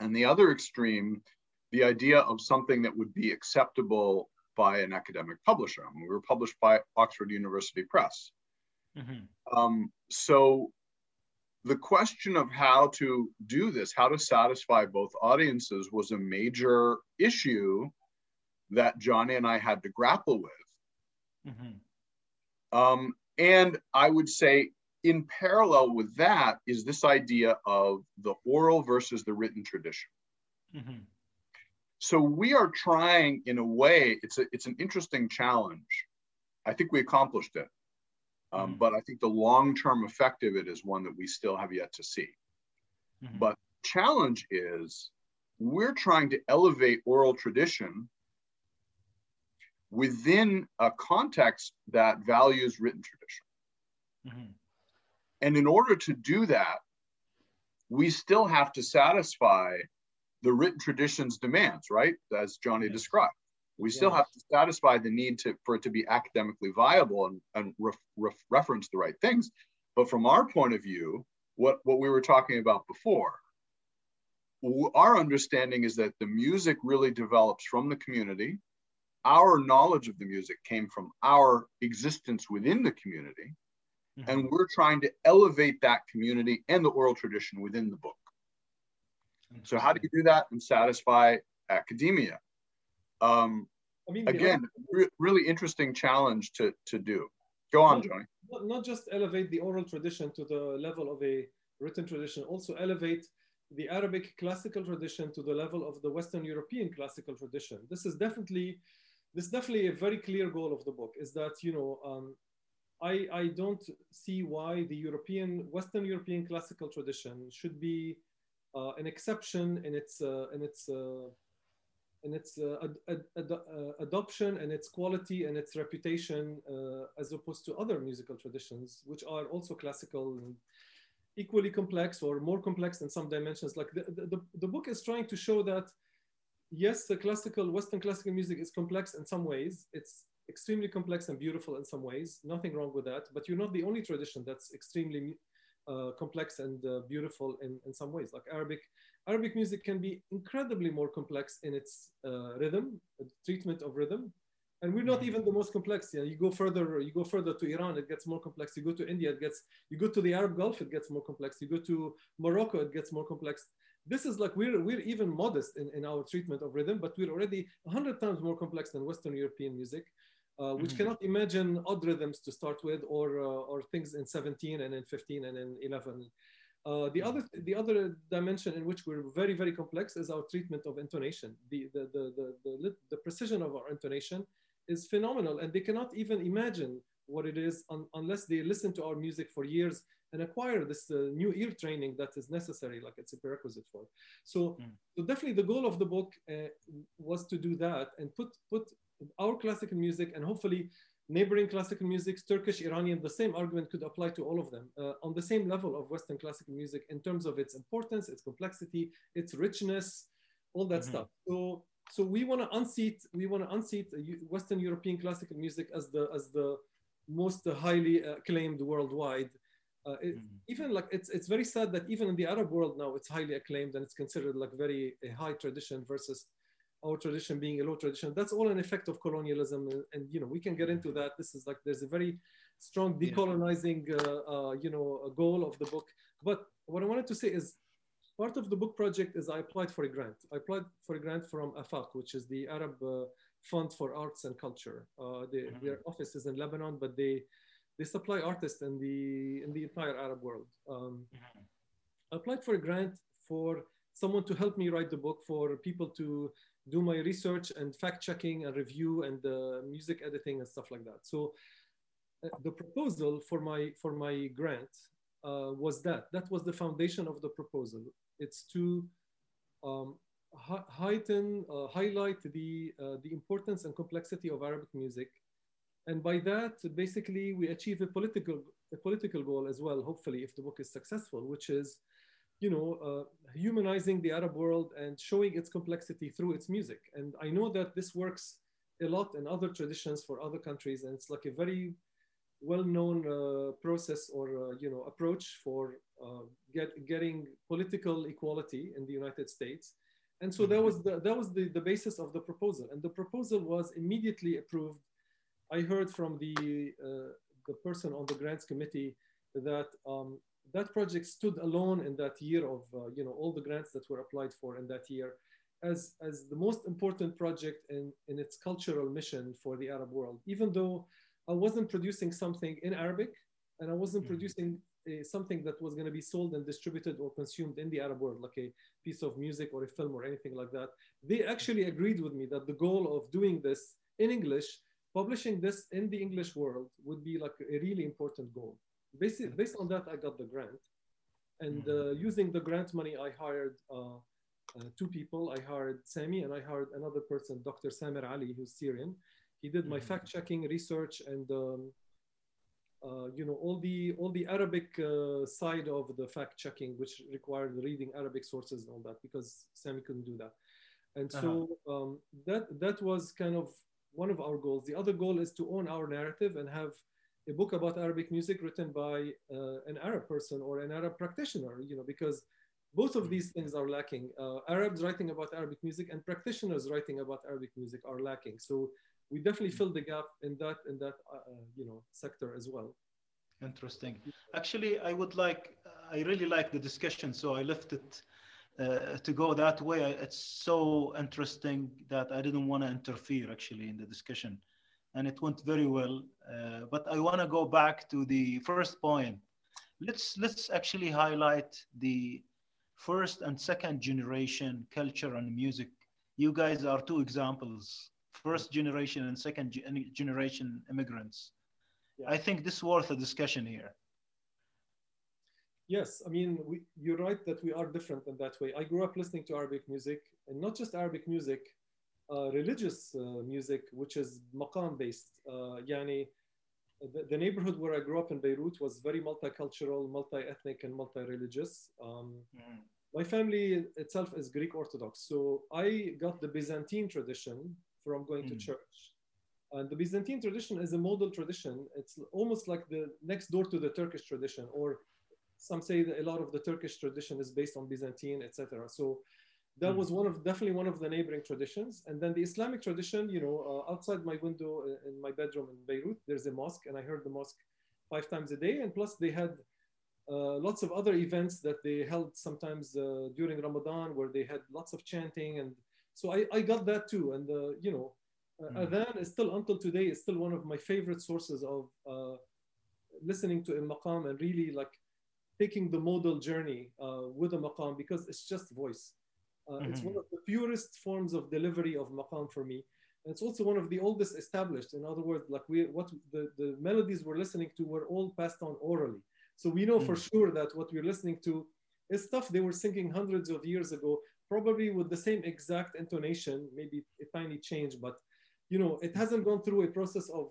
and the other extreme, the idea of something that would be acceptable by an academic publisher. I mean, we were published by Oxford University Press. Mm-hmm. Um, so the question of how to do this, how to satisfy both audiences, was a major issue that Johnny and I had to grapple with. Mm-hmm. Um, and I would say, in parallel with that, is this idea of the oral versus the written tradition. Mm-hmm. So we are trying, in a way, it's a, it's an interesting challenge. I think we accomplished it. Um, mm-hmm. But I think the long-term effect of it is one that we still have yet to see. Mm-hmm. But challenge is we're trying to elevate oral tradition within a context that values written tradition. Mm-hmm. And in order to do that, we still have to satisfy the written tradition's demands, right? As Johnny described. We still have to satisfy the need to, for it to be academically viable and, and ref, ref- reference the right things. But from our point of view, what, what we were talking about before, our understanding is that the music really develops from the community. Our knowledge of the music came from our existence within the community. Mhm. And we're trying to elevate that community and the oral tradition within the book. So how do you do that and satisfy academia? Um, I mean, again, re- really interesting challenge to, to do. Go on. Johnny. not, not just elevate the oral tradition to the level of a written tradition, also elevate the Arabic classical tradition to the level of the Western European classical tradition. This is definitely, this is definitely a very clear goal of the book. Is that you know, um, I I don't see why the European Western European classical tradition should be uh, an exception in its uh, in its uh, in its uh, ad- ad- uh, adoption and its quality and its reputation uh, as opposed to other musical traditions which are also classical and equally complex or more complex in some dimensions. Like the, the, the book is trying to show that yes the classical western classical music is complex in some ways. It's extremely complex and beautiful in some ways. Nothing wrong with that. But you're not the only tradition that's extremely uh, complex and uh, beautiful in, in some ways. Like arabic Arabic music can be incredibly more complex in its uh, rhythm, uh, treatment of rhythm, and we're not Mhm. even the most complex. You, know, you go further, you go further to Iran, it gets more complex. You go to India, it gets. You go to the Arab Gulf, it gets more complex. You go to Morocco, it gets more complex. This is like we're we're even modest in, in our treatment of rhythm, but we're already hundred times more complex than Western European music. Uh, which Mhm. cannot imagine odd rhythms to start with, or uh, or things in 17 and in 15 and in 11. Uh, the other the other dimension in which we're very very complex is our treatment of intonation. The the the the, the, the precision of our intonation is phenomenal, and they cannot even imagine what it is un, unless they listen to our music for years and acquire this uh, new ear training that is necessary, like it's a prerequisite for. So, Mm. so definitely the goal of the book uh, was to do that and put put our classical music and hopefully neighboring classical music, Turkish, Iranian, the same argument could apply to all of them uh, on the same level of Western classical music in terms of its importance, its complexity, its richness, all that Mhm. stuff. So, so we want to unseat, we want to unseat uh, Western European classical music as the as the most highly acclaimed worldwide. Uh, it, Mhm. even like it's it's very sad that even in the Arab world now it's highly acclaimed and it's considered like very a high tradition versus our tradition being a low tradition. That's all an effect of colonialism, and, and you know we can get into that. This is like there's a very strong decolonizing uh, uh, you know a goal of the book. But what I wanted to say is part of the book project is I applied for a grant. I applied for a grant from AFAC, which is the Arab uh, Fund for Arts and Culture. Uh, they, Mhm. Their office is in Lebanon, but they they supply artists in the in the entire Arab world. Um, Mhm. I applied for a grant for someone to help me write the book, for people to do my research and fact checking and review and uh, music editing and stuff like that. So uh, the proposal for my for my grant uh, was that that was the foundation of the proposal. It's to um, heighten, uh, highlight the uh, the importance and complexity of Arabic music, and by that, basically, we achieve a political a political goal as well. Hopefully, if the book is successful, which is, you know, uh, humanizing the Arab world and showing its complexity through its music. And I know that this works a lot in other traditions for other countries, and it's like a very well-known uh, process or uh, you know approach for uh, get, getting political equality in the United States. And so that was the, that was the, the basis of the proposal, and the proposal was immediately approved. I heard from the uh, the person on the grants committee that um, that project stood alone in that year of uh, you know all the grants that were applied for in that year as as the most important project in in its cultural mission for the Arab world. Even though I wasn't producing something in Arabic and I wasn't Mhm. producing uh, something that was going to be sold and distributed or consumed in the Arab world, like a piece of music or a film or anything like that. They actually agreed with me that the goal of doing this in English, publishing this in the English world, would be like a really important goal. Based, based on that, I got the grant. And uh, using the grant money, I hired uh, uh, two people. I hired Sami and I hired another person, Dr. Samir Ali, who's Syrian. He did my Mhm. fact checking research and um, uh, you know all the all the Arabic uh, side of the fact checking, which required reading Arabic sources and all that, because Sami couldn't do that. And so um, that that was kind of one of our goals. The other goal is to own our narrative and have a book about Arabic music written by uh, an Arab person or an Arab practitioner, you know, because both of these things are lacking. Uh, Arabs writing about Arabic music and practitioners writing about Arabic music are lacking. So we definitely fill the gap in that in that uh, uh you know sector as well. Interesting. Actually, I would like, I really like the discussion, so I left it uh, to go that way. It's so interesting that I didn't want to interfere actually in the discussion, and it went very well. Uh, but I want to go back to the first point. Let's let's actually highlight the first and second generation culture and music. You guys are two examples: first generation and second generation immigrants. Yeah. I think this is worth a discussion here. Yes, I mean, we, you're right that we are different in that way. I grew up listening to Arabic music, and not just Arabic music, religious uh, music, which is maqam based. Uh, yani, the, the, neighborhood where I grew up in Beirut was very multicultural, multi ethnic, and multi religious. Um, mm. My family itself is Greek Orthodox, so I got the Byzantine tradition from going mm. to church. And the Byzantine tradition is a modal tradition. It's almost like the next door to the Turkish tradition, or some say that a lot of the Turkish tradition is based on Byzantine, etc. So that mm. was one of definitely one of the neighboring traditions. And then the Islamic tradition, you know, uh, outside my window uh, in my bedroom in Beirut, there's a mosque, and I heard the mosque five times a day. And plus, they had uh, lots of other events that they held sometimes uh, during Ramadan, where they had lots of chanting, and so I, I got that too. And uh, you know, mm. adhan is still until today is still one of my favorite sources of listening to a maqam and really like taking the modal journey uh, with a maqam because it's just voice. Uh, mm-hmm. It's one of the purest forms of delivery of maqam for me. And it's also one of the oldest established. In other words, like we, what the, the melodies we're listening to were all passed on orally. So we know mm-hmm. for sure that what we're listening to is stuff they were singing hundreds of years ago, probably with the same exact intonation, maybe a tiny change, but you know, it hasn't gone through a process of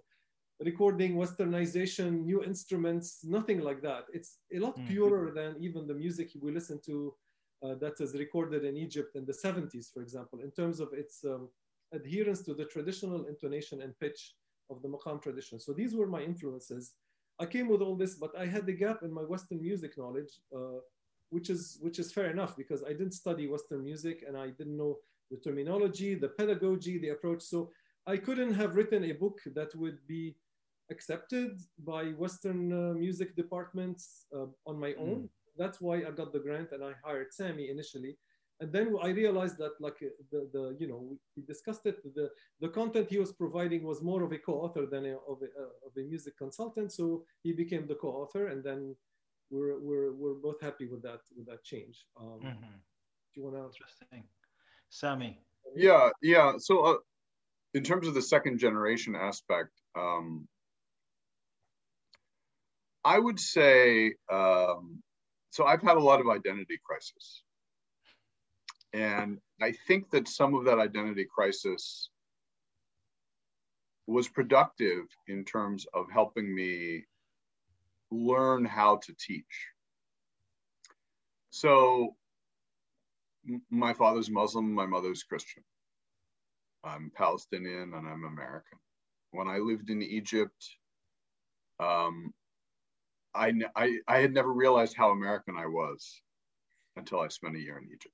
recording westernization new instruments nothing like that it's a lot mm. purer than even the music we listen to that is recorded in egypt in the 70s for example in terms of its um, adherence to the traditional intonation and pitch of the maqam tradition. So these were my influences. I came with all this but i had the gap in my western music knowledge uh, which is which is fair enough because i didn't study western music and i didn't know the terminology the pedagogy the approach. So i couldn't have written a book that would be accepted by Western uh, music departments uh, on my own. That's why I got the grant and I hired Sami initially. And then I realized that like the, the you know, we discussed it, the, the content he was providing was more of a co-author than a, of, a, uh, of a music consultant. So he became the co-author and then we're, we're, we're both happy with that, with that change. Um, mm-hmm. Do you want to? Interesting. Sami. Yeah, yeah. So uh, in terms of the second generation aspect, um, I would say, um, so I've had a lot of identity crisis. And I think that some of that identity crisis was productive in terms of helping me learn how to teach. So, my father's Muslim, my mother's Christian. I'm Palestinian and I'm American. When I lived in Egypt, um, I, I, I had never realized how American I was until I spent a year in Egypt.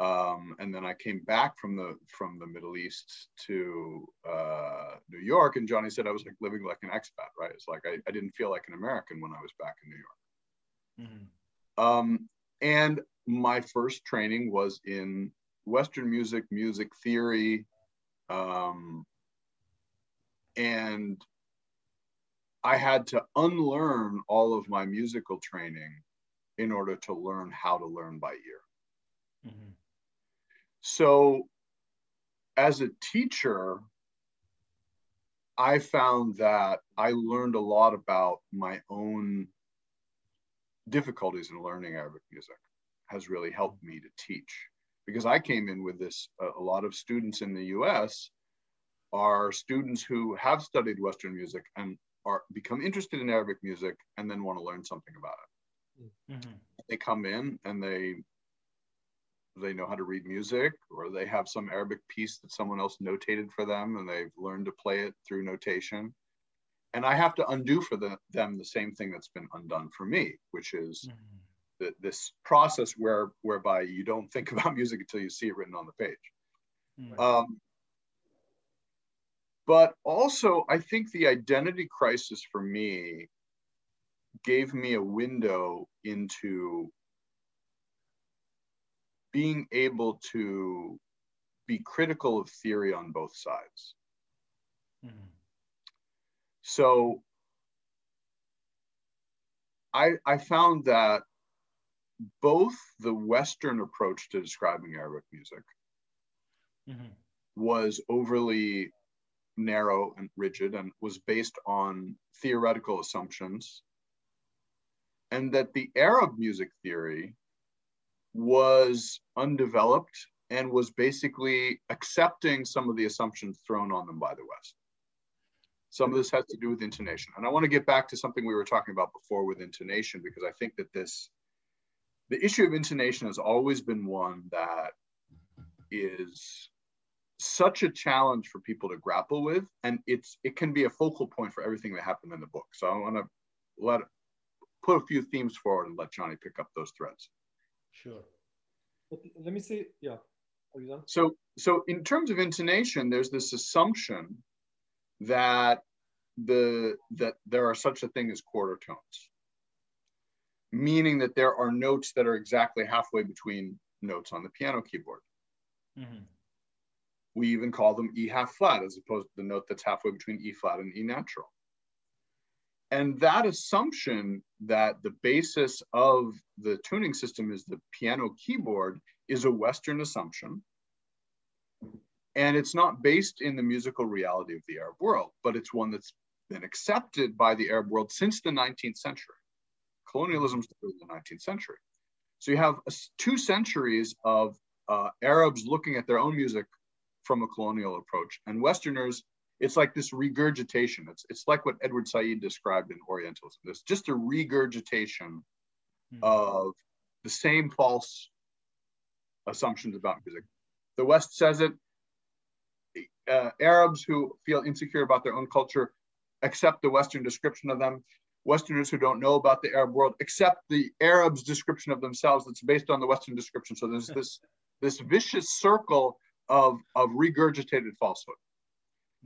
Um, and then I came back from the from the Middle East to uh, New York, and Johnny said I was like living like an expat, right? It's like I, I didn't feel like an American when I was back in New York. Mm-hmm. Um, and my first training was in Western music, music theory, um, and I had to unlearn all of my musical training in order to learn how to learn by ear. Mm-hmm. So, as a teacher, I found that I learned a lot about my own difficulties in learning Arabic music has really helped me to teach because I came in with this a lot of students in the US are students who have studied Western music and are become interested in Arabic music and then want to learn something about it. Mm-hmm. They come in and they they know how to read music or they have some Arabic piece that someone else notated for them and they've learned to play it through notation. And I have to undo for the, them the same thing that's been undone for me, which is mm-hmm. the, this process where whereby you don't think about music until you see it written on the page. Mm-hmm. Um, but also, I think the identity crisis for me gave me a window into being able to be critical of theory on both sides. Mm-hmm. So I, I found that both the Western approach to describing Arabic music mm-hmm. was overly narrow and rigid and was based on theoretical assumptions, and that the Arab music theory was undeveloped and was basically accepting some of the assumptions thrown on them by the West. Some of this has to do with intonation. And I want to get back to something we were talking about before with intonation, because I think that this, the issue of intonation has always been one that is such a challenge for people to grapple with. And it's, it can be a focal point for everything that happened in the book. So I want to let, put a few themes forward and let Johnny pick up those threads. Sure. But let me say, yeah. Are you done? So, so in terms of intonation, there's this assumption that the that there are such a thing as quarter tones, meaning that there are notes that are exactly halfway between notes on the piano keyboard. Mm-hmm. We even call them E half flat as opposed to the note that's halfway between E flat and E natural. And that assumption that the basis of the tuning system is the piano keyboard is a Western assumption. And it's not based in the musical reality of the Arab world, but it's one that's been accepted by the Arab world since the 19th century. Colonialism started in the 19th century. So you have two centuries of uh, Arabs looking at their own music from a colonial approach and Westerners it's like this regurgitation. It's, it's like what Edward Said described in Orientalism. It's just a regurgitation mm-hmm. of the same false assumptions about music. The West says it. Uh, Arabs who feel insecure about their own culture accept the Western description of them. Westerners who don't know about the Arab world accept the Arabs' description of themselves that's based on the Western description. So there's this this vicious circle of, of regurgitated falsehood.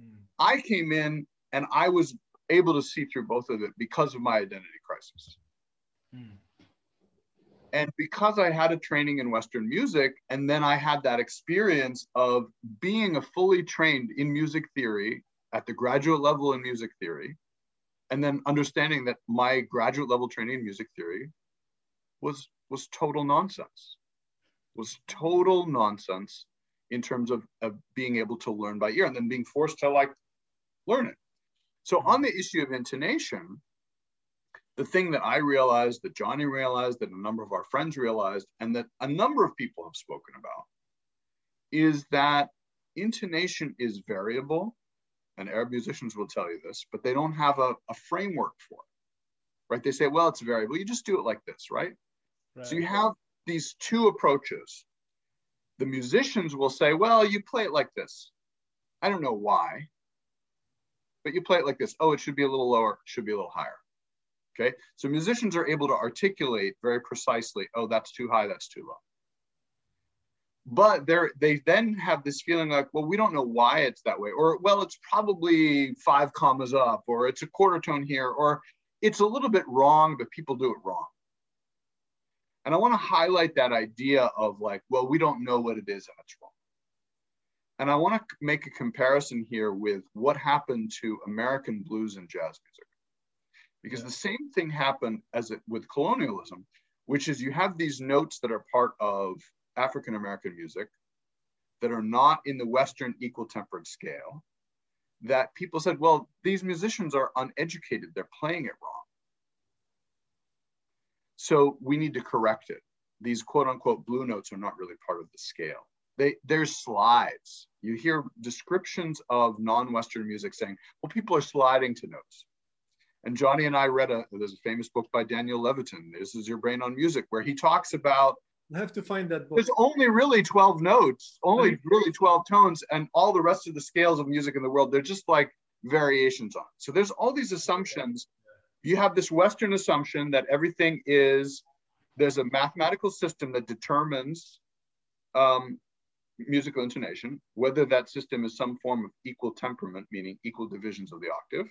Mm. I came in and I was able to see through both of it because of my identity crisis. Mm. And because I had a training in Western music, and then I had that experience of being a fully trained in music theory at the graduate level in music theory, and then understanding that my graduate level training in music theory was was total nonsense was total nonsense in terms of, of being able to learn by ear and then being forced to like learn it. So mm-hmm. on the issue of intonation, the thing that I realized, that Johnny realized, that a number of our friends realized, and that a number of people have spoken about, is that intonation is variable, and Arab musicians will tell you this, but they don't have a, a framework for it, right? They say, well, it's variable. You just do it like this, right? right? So you have these two approaches the musicians will say, well, you play it like this. I don't know why, but you play it like this. Oh, it should be a little lower, it should be a little higher. Okay. So musicians are able to articulate very precisely, oh, that's too high, that's too low. But they're, they then have this feeling like, well, we don't know why it's that way. Or, well, it's probably five commas up, or it's a quarter tone here, or it's a little bit wrong, but people do it wrong. And I want to highlight that idea of like, well, we don't know what it is and it's wrong. And I want to make a comparison here with what happened to American blues and jazz music. Because yeah. the same thing happened as it with colonialism, which is you have these notes that are part of African American music that are not in the Western equal tempered scale. That people said, well, these musicians are uneducated, they're playing it wrong. So we need to correct it. These quote unquote blue notes are not really part of the scale. They, there's slides. You hear descriptions of non-Western music saying, well, people are sliding to notes. And Johnny and I read a, there's a famous book by Daniel Levitin, This is Your Brain on Music, where he talks about I have to find that book. There's only really 12 notes, only really 12 tones, and all the rest of the scales of music in the world, they're just like variations on. So there's all these assumptions. You have this Western assumption that everything is, there's a mathematical system that determines um, musical intonation, whether that system is some form of equal temperament, meaning equal divisions of the octave,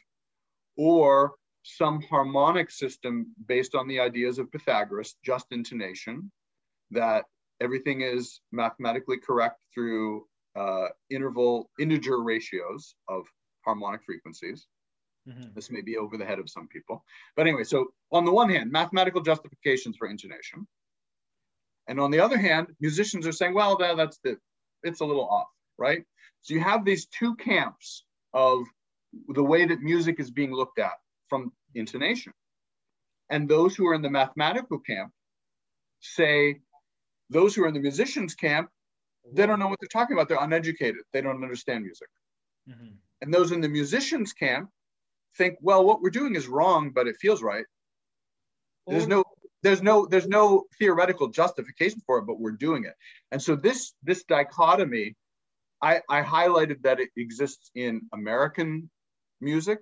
or some harmonic system based on the ideas of Pythagoras, just intonation, that everything is mathematically correct through uh, interval integer ratios of harmonic frequencies. Mhm. This may be over the head of some people. But anyway, so on the one hand, mathematical justifications for intonation. And on the other hand, musicians are saying, well, that, that's the, it's a little off, right? So you have these two camps of the way that music is being looked at from intonation. And those who are in the mathematical camp say, those who are in the musicians camp, they don't know what they're talking about. They're uneducated. They don't understand music. Mhm. And those in the musicians camp think, well, what we're doing is wrong, but it feels right. There's no there's no there's no theoretical justification for it, but we're doing it. And so this this dichotomy, I, I highlighted that it exists in American music,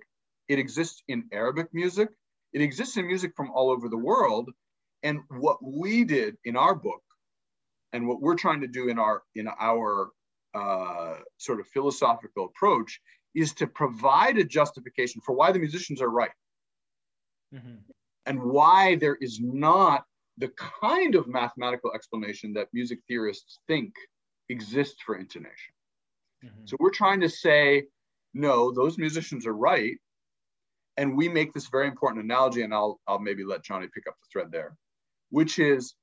it exists in Arabic music, it exists in music from all over the world. And what we did in our book, and what we're trying to do in our in our uh, sort of philosophical approach, is to provide a justification for why the musicians are right Mhm. and why there is not the kind of mathematical explanation that music theorists think exists for intonation. Mhm. So we're trying to say, no, those musicians are right. And we make this very important analogy, and I'll, I'll maybe let Johnny pick up the thread there, which is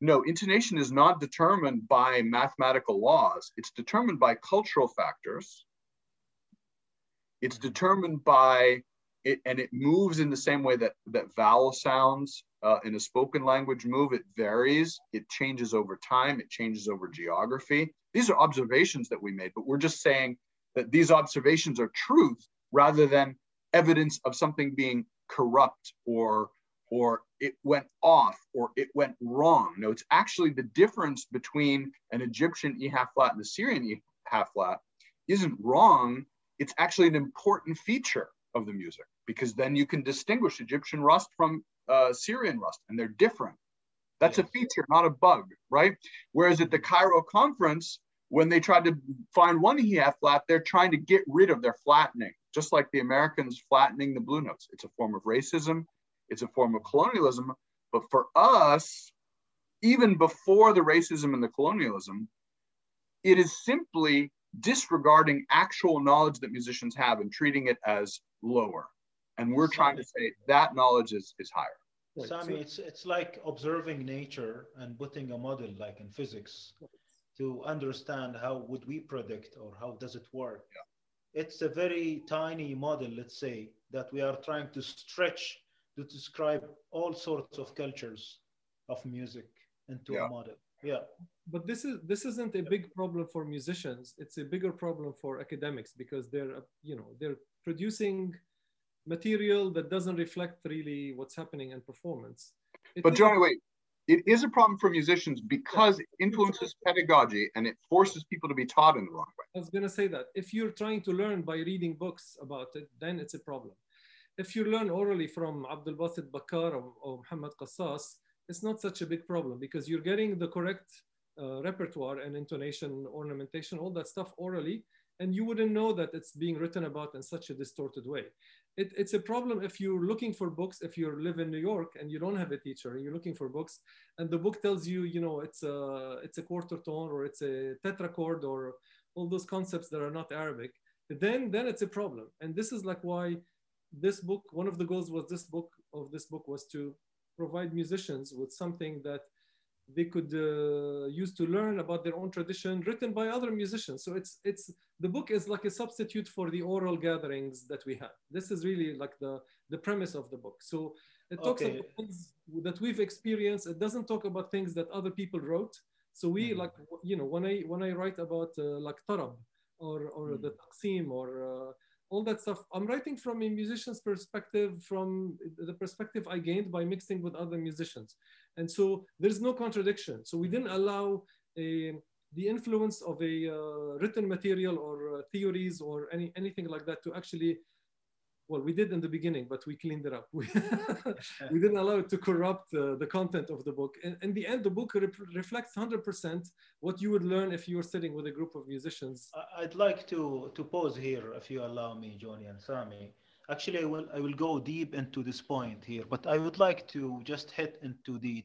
no, intonation is not determined by mathematical laws, it's determined by cultural factors. It's determined by it, and it moves in the same way that, that vowel sounds uh, in a spoken language move. It varies, it changes over time, it changes over geography. These are observations that we made, but we're just saying that these observations are truth rather than evidence of something being corrupt or or it went off or it went wrong. No, it's actually the difference between an Egyptian E half flat and the Syrian E half flat isn't wrong. It's actually an important feature of the music because then you can distinguish Egyptian rast from uh, Syrian rast and they're different. That's Yes. a feature, not a bug, right? Whereas at the Cairo conference, when they tried to find one E half flat, they're trying to get rid of their flattening, just like the Americans flattening the blue notes. It's a form of racism, it's a form of colonialism. But for us, even before the racism and the colonialism, it is simply disregarding actual knowledge that musicians have and treating it as lower. And we're trying to say that knowledge is, is higher. Right. Sami, So- it's it's like observing nature and putting a model like in physics to understand how would we predict or how does it work. It's a very tiny model, let's say, that we are trying to stretch to describe all sorts of cultures of music into Yeah. a model. Yeah. but this is this isn't a big problem for musicians it's a bigger problem for academics because they're uh, you know they're producing material that doesn't reflect really what's happening in performance It But is- Johnny, wait, it is a problem for musicians because it influences pedagogy and it forces people to be taught in the wrong way. I was going to say that if you're trying to learn by reading books about it, then it's a problem. If you learn orally from Abdul Basit Bakar or, or Muhammad Qassas, it's not such a big problem because you're getting the correct uh, repertoire and intonation, ornamentation, all that stuff orally, and you wouldn't know that it's being written about in such a distorted way. It, it's a problem if you're looking for books, if you live in New York and you don't have a teacher and you're looking for books, and the book tells you, you know, it's a, it's a quarter tone or it's a tetrachord or all those concepts that are not Arabic, then then it's a problem. And this is like why this book, one of the goals was this book of this book was to provide musicians with something that they could uh, use to learn about their own tradition written by other musicians so it's it's the book is like a substitute for the oral gatherings that we have this is really like the the premise of the book so it talks Okay. about things that we've experienced it doesn't talk about things that other people wrote so we Mhm. like you know when i when i write about uh, like tarab or or Mhm. the taqsim or uh, all that stuff. I'm writing from a musician's perspective, from the perspective I gained by mixing with other musicians. And so there's no contradiction. So we didn't allow a, the influence of a uh, written material or uh, theories or any, anything like that to actually well, we did in the beginning, but we cleaned it up. We, we didn't allow it to corrupt uh, the content of the book. And in the end, the book re reflects 100% what you would learn if you were sitting with a group of musicians. I'd like to, to pause here, if you allow me, Johnny and Sami. Actually, I will, I will go deep into this point here, but I would like to just hit into the,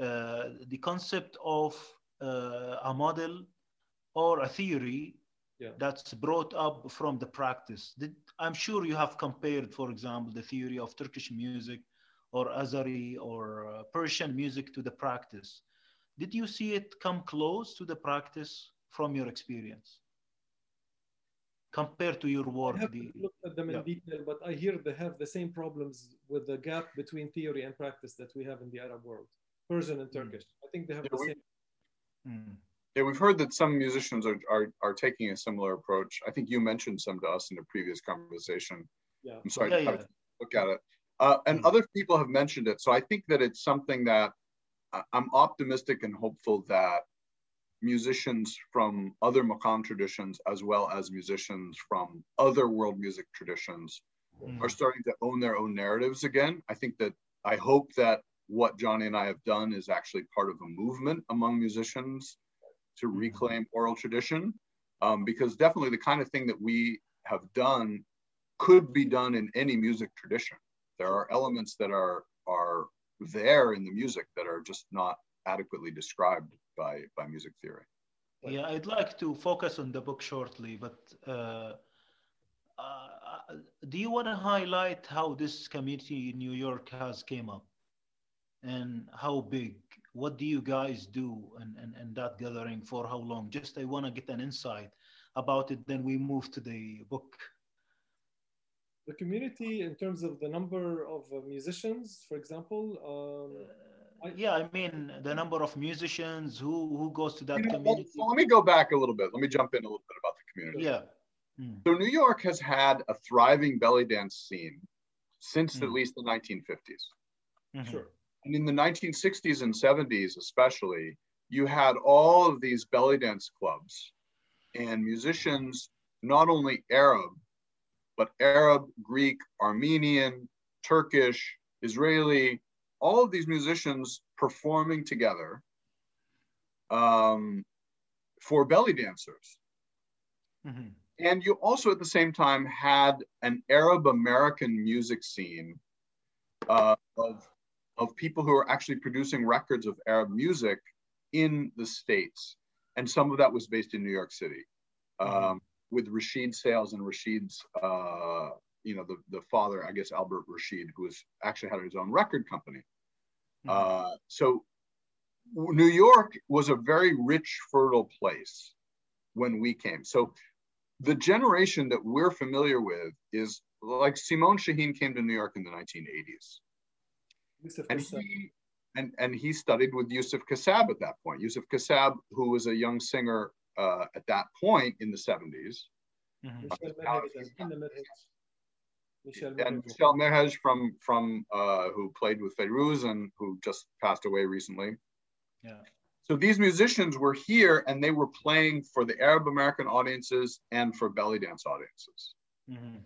uh, the concept of uh, a model or a theory yeah. that's brought up from the practice. Did, I'm sure you have compared, for example, the theory of Turkish music or Azeri or uh, Persian music to the practice. Did you see it come close to the practice from your experience? Compared to your work? I the, looked at them yeah. in detail, but I hear they have the same problems with the gap between theory and practice that we have in the Arab world, Persian and hmm. Turkish. Mm. I think they have yeah, the we, same. Mm. Yeah, we've heard that some musicians are, are, are taking a similar approach. I think you mentioned some to us in a previous conversation. Yeah. I'm sorry, yeah, yeah. look at it. Uh, and mm-hmm. other people have mentioned it. So I think that it's something that I'm optimistic and hopeful that musicians from other Maqam traditions, as well as musicians from other world music traditions, mm-hmm. are starting to own their own narratives again. I think that I hope that what Johnny and I have done is actually part of a movement among musicians to mm-hmm. reclaim oral tradition um, because definitely the kind of thing that we have done could be done in any music tradition. There are elements that are are there in the music that are just not adequately described by by music theory. Yeah, I'd like to focus on the book shortly, but uh, uh, do you want to highlight how this community in New York has came up and how big what do you guys do and, and, and that gathering for how long? Just I want to get an insight about it. Then we move to the book. The community, in terms of the number of uh, musicians, for example. Um, uh, yeah, I mean the number of musicians who who goes to that you know, community. Well, let me go back a little bit. Let me jump in a little bit about the community. Yeah. Mm. So New York has had a thriving belly dance scene since mm. at least the 1950s. Mm-hmm. Sure. And in the 1960s and 70s, especially, you had all of these belly dance clubs and musicians, not only Arab, but Arab, Greek, Armenian, Turkish, Israeli, all of these musicians performing together um, for belly dancers. Mm-hmm. And you also, at the same time, had an Arab American music scene uh, of of people who are actually producing records of Arab music in the States. And some of that was based in New York City um, with Rashid Sales and Rashid's, uh, you know, the, the father, I guess, Albert Rashid, who was actually had his own record company. Mm-hmm. Uh, so New York was a very rich, fertile place when we came. So the generation that we're familiar with is like Simon Shaheen came to New York in the 1980s. Yusuf and he and, and he studied with Yusuf Kassab at that point. Yusuf Kassab, who was a young singer uh, at that point in the 70s. Mm-hmm. and Michel Merhej from from uh, who played with Fairuz and who just passed away recently. Yeah. So these musicians were here and they were playing for the Arab American audiences and for belly dance audiences. Mm-hmm.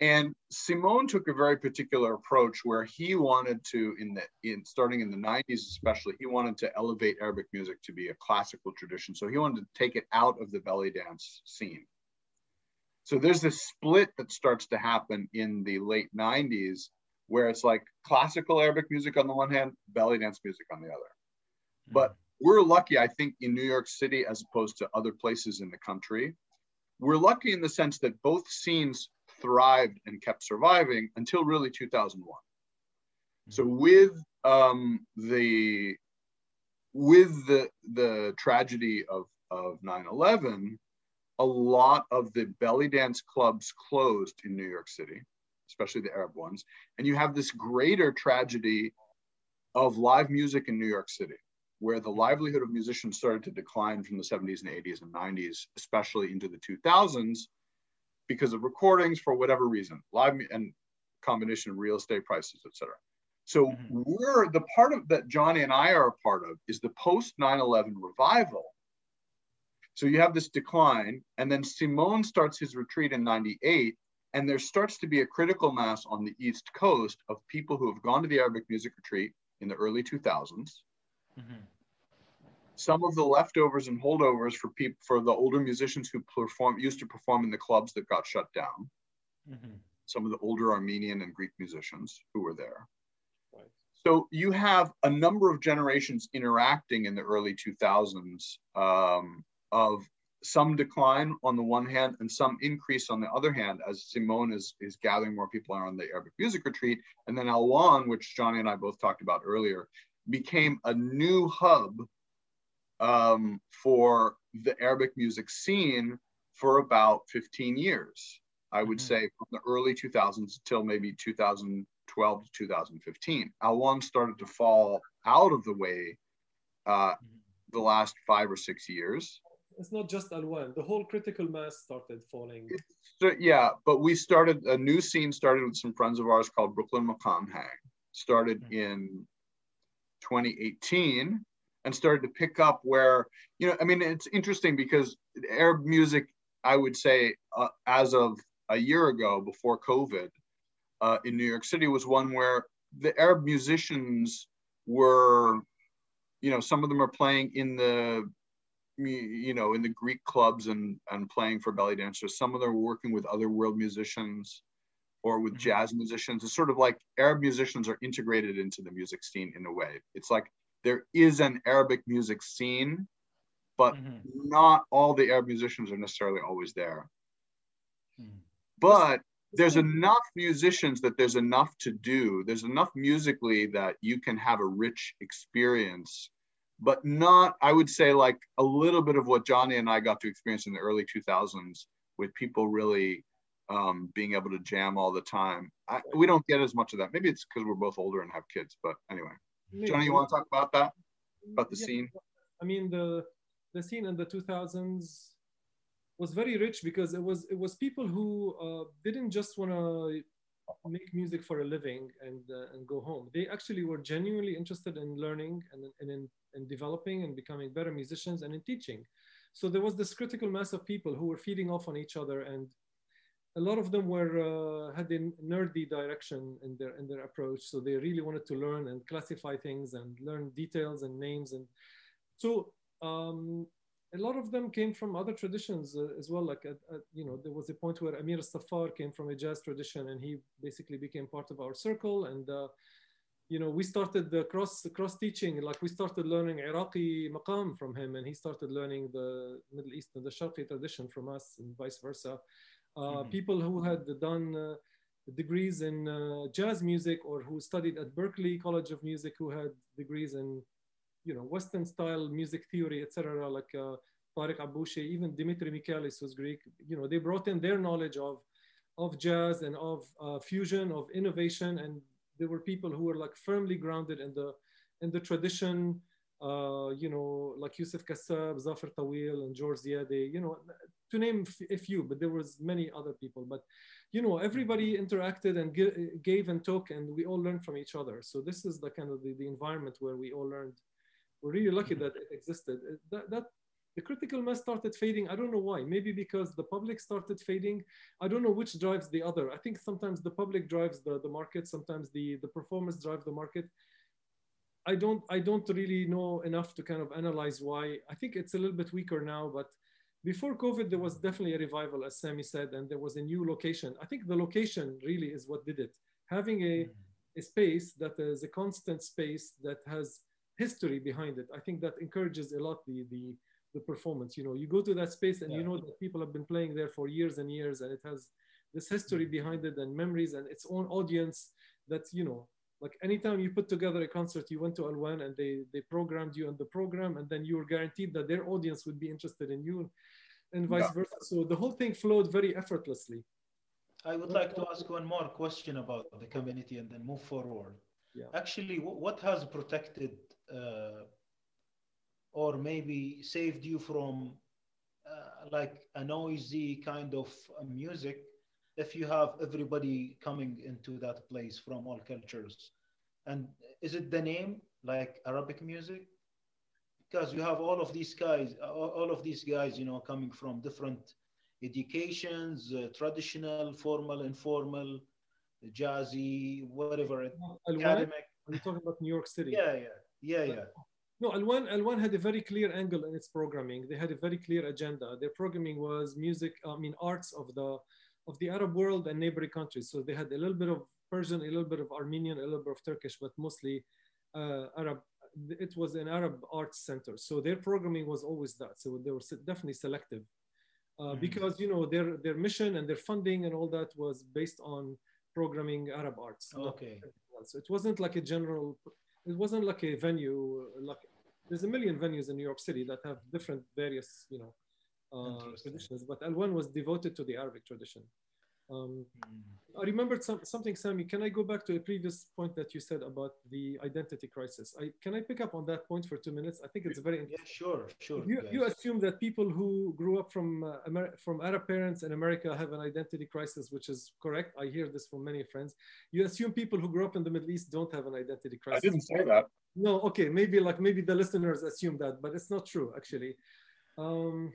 And Simon took a very particular approach where he wanted to, in the in starting in the 90s especially, he wanted to elevate Arabic music to be a classical tradition. So he wanted to take it out of the belly dance scene. So there's this split that starts to happen in the late 90s where it's like classical Arabic music on the one hand, belly dance music on the other. Mm-hmm. But we're lucky, I think, in New York City as opposed to other places in the country. We're lucky in the sense that both scenes thrived and kept surviving until really 2001. So mm-hmm. with um, the with the the tragedy of of 9/11, a lot of the belly dance clubs closed in New York City, especially the Arab ones, and you have this greater tragedy of live music in New York City, where the livelihood of musicians started to decline from the 70s and 80s and 90s, especially into the 2000s, because of recordings for whatever reason, live and combination of real estate prices, etc. So mm-hmm. we're the part of that Johnny and I are a part of is the post 9/11 revival. So you have this decline, and then Simon starts his retreat in '98, and there starts to be a critical mass on the East Coast of people who have gone to the Arabic music retreat in the early 2000s. Mm-hmm. Some of the leftovers and holdovers for people for the older musicians who perform used to perform in the clubs that got shut down. Mm-hmm. Some of the older Armenian and Greek musicians who were there. So you have a number of generations interacting in the early 2000s um, of some decline on the one hand and some increase on the other hand as Simon is, is gathering more people on the Arabic music retreat. And then Alwan, which Johnny and I both talked about earlier, became a new hub um, for the Arabic music scene for about 15 years. I would mm-hmm. say from the early 2000s till maybe 2012 to 2015. Alwan started to fall out of the way uh, the last five or six years. It's not just Alwan. The whole critical mass started falling. yeah, but we started a new scene. Started with some friends of ours called Brooklyn Maqam Hang. Started mm-hmm. in 2018 and started to pick up where you know. I mean, it's interesting because Arab music. I would say uh, as of a year ago, before COVID, uh, in New York City was one where the Arab musicians were, you know, some of them are playing in the, you know, in the Greek clubs and and playing for belly dancers. Some of them are working with other world musicians or with mm-hmm. jazz musicians. It's sort of like Arab musicians are integrated into the music scene in a way. It's like there is an Arabic music scene, but mm-hmm. not all the Arab musicians are necessarily always there. Mm. But there's enough musicians that there's enough to do. There's enough musically that you can have a rich experience, but not, I would say, like a little bit of what Johnny and I got to experience in the early 2000s with people really um, being able to jam all the time. I, we don't get as much of that. Maybe it's because we're both older and have kids, but anyway. Johnny, you want to talk about that? About the yeah, scene? I mean, the the scene in the 2000s was very rich because it was it was people who uh, didn't just want to make music for a living and uh, and go home. They actually were genuinely interested in learning and, and in, in developing and becoming better musicians and in teaching. So there was this critical mass of people who were feeding off on each other, and a lot of them were uh, had a nerdy direction in their in their approach. So they really wanted to learn and classify things and learn details and names and so um, a lot of them came from other traditions uh, as well. Like, you know, there was a point where Amir Safar came from a jazz tradition and he basically became part of our circle. And, uh, you know, we started the cross cross teaching, like we started learning Iraqi maqam from him and he started learning the Middle East and the Sharqi tradition from us and vice versa. Uh, mm-hmm. People who had done uh, degrees in jazz music or who studied at Berklee College of Music, who had degrees in you know, Western style music theory, etc., like uh, Tariq Aboushi, even Dimitri Michalis was Greek. You know, they brought in their knowledge of, of jazz and of uh, fusion, of innovation, and there were people who were like firmly grounded in the, in the tradition. Uh, you know, like Yusuf Kassab, Zafir Tawil, and George Ziadeh, you know, to name a few, but there was many other people. But, you know, everybody mm-hmm. interacted and gave and took, and we all learned from each other. So this is the kind of the, the environment where we all learned we're really lucky mm-hmm. that it existed. Uh, that, that the critical mass started fading. I don't know why. Maybe because the public started fading. I don't know which drives the other. I think sometimes the public drives the, the market. Sometimes the, the performance drive the market. I don't I don't really know enough to kind of analyze why. I think it's a little bit weaker now, but before COVID, there was definitely a revival, as Sami said, and there was a new location. I think the location really is what did it. Having a, mm-hmm. a space that is a constant space that has history behind it. I think that encourages a lot the the the performance. You know, you go to that space and yeah. you know that people have been playing there for years and years, and it has this history mm-hmm. behind it and memories and its own audience. that you know, like anytime you put together a concert, you went to Alwan and they they programmed you on the program, and then you were guaranteed that their audience would be interested in you, and vice yeah. versa. So the whole thing flowed very effortlessly. I would like to ask one more question about the community and then move forward. Yeah. Actually, what has protected uh, or maybe saved you from uh, like a noisy kind of music if you have everybody coming into that place from all cultures. And is it the name like Arabic music? Because you have all of these guys, all of these guys, you know, coming from different educations, uh, traditional, formal, informal, jazzy, whatever, academic. Are you talking about New York City? Yeah, yeah, yeah, yeah. No, Alwan, Alwan had a very clear angle in its programming. They had a very clear agenda. Their programming was music, I mean, arts of the of the Arab world and neighboring countries. So they had a little bit of Persian, a little bit of Armenian, a little bit of Turkish, but mostly uh, Arab. It was an Arab arts center. So their programming was always that. So they were definitely selective. Uh, mm-hmm. Because you know their their mission and their funding and all that was based on programming Arab arts. Okay. So it wasn't like a general. It wasn't like a venue. Like there's a million venues in New York City that have different various you know traditions, but Alwan was devoted to the Arabic tradition. Um, mm. I remembered some, something, Sami. Can I go back to a previous point that you said about the identity crisis? I, can I pick up on that point for two minutes? I think it's very interesting. Yeah, sure, sure. You, you assume that people who grew up from uh, Amer- from Arab parents in America have an identity crisis, which is correct. I hear this from many friends. You assume people who grew up in the Middle East don't have an identity crisis. I didn't say that. No, okay, maybe like maybe the listeners assume that, but it's not true actually. Um,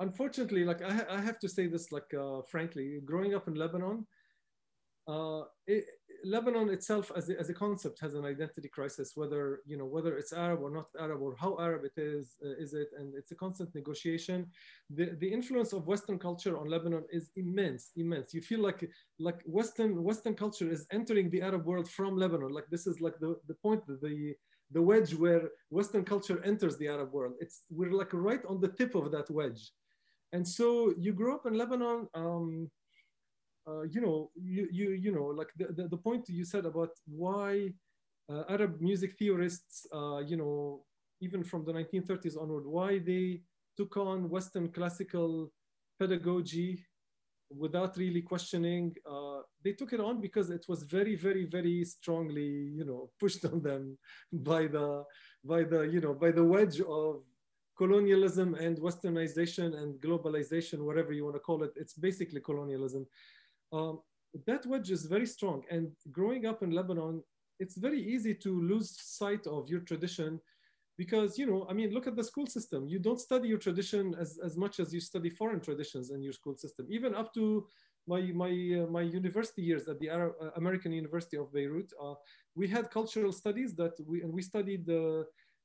unfortunately, like I, I, have to say this, like uh, frankly, growing up in Lebanon, uh, it, Lebanon itself as a, as a concept has an identity crisis, whether you know whether it's Arab or not Arab or how Arab it is, uh, is it, and it's a constant negotiation. The the influence of Western culture on Lebanon is immense, immense. You feel like like Western Western culture is entering the Arab world from Lebanon. Like this is like the the point the the wedge where Western culture enters the Arab world. It's we're like right on the tip of that wedge. And so you grew up in Lebanon. Um, uh, you know, you, you, you know, like the, the, the point you said about why uh, Arab music theorists, uh, you know, even from the 1930s onward, why they took on Western classical pedagogy without really questioning. Uh, they took it on because it was very, very, very strongly, you know, pushed on them by the, by the, you know, by the wedge of colonialism and westernization and globalization, whatever you want to call it, it's basically colonialism. Um, that wedge is very strong. And growing up in Lebanon, it's very easy to lose sight of your tradition because, you know, I mean, look at the school system. You don't study your tradition as, as much as you study foreign traditions in your school system. Even up to my, my, uh, my university years at the Arab, uh, American University of Beirut, uh, we had cultural studies that we, and we studied the,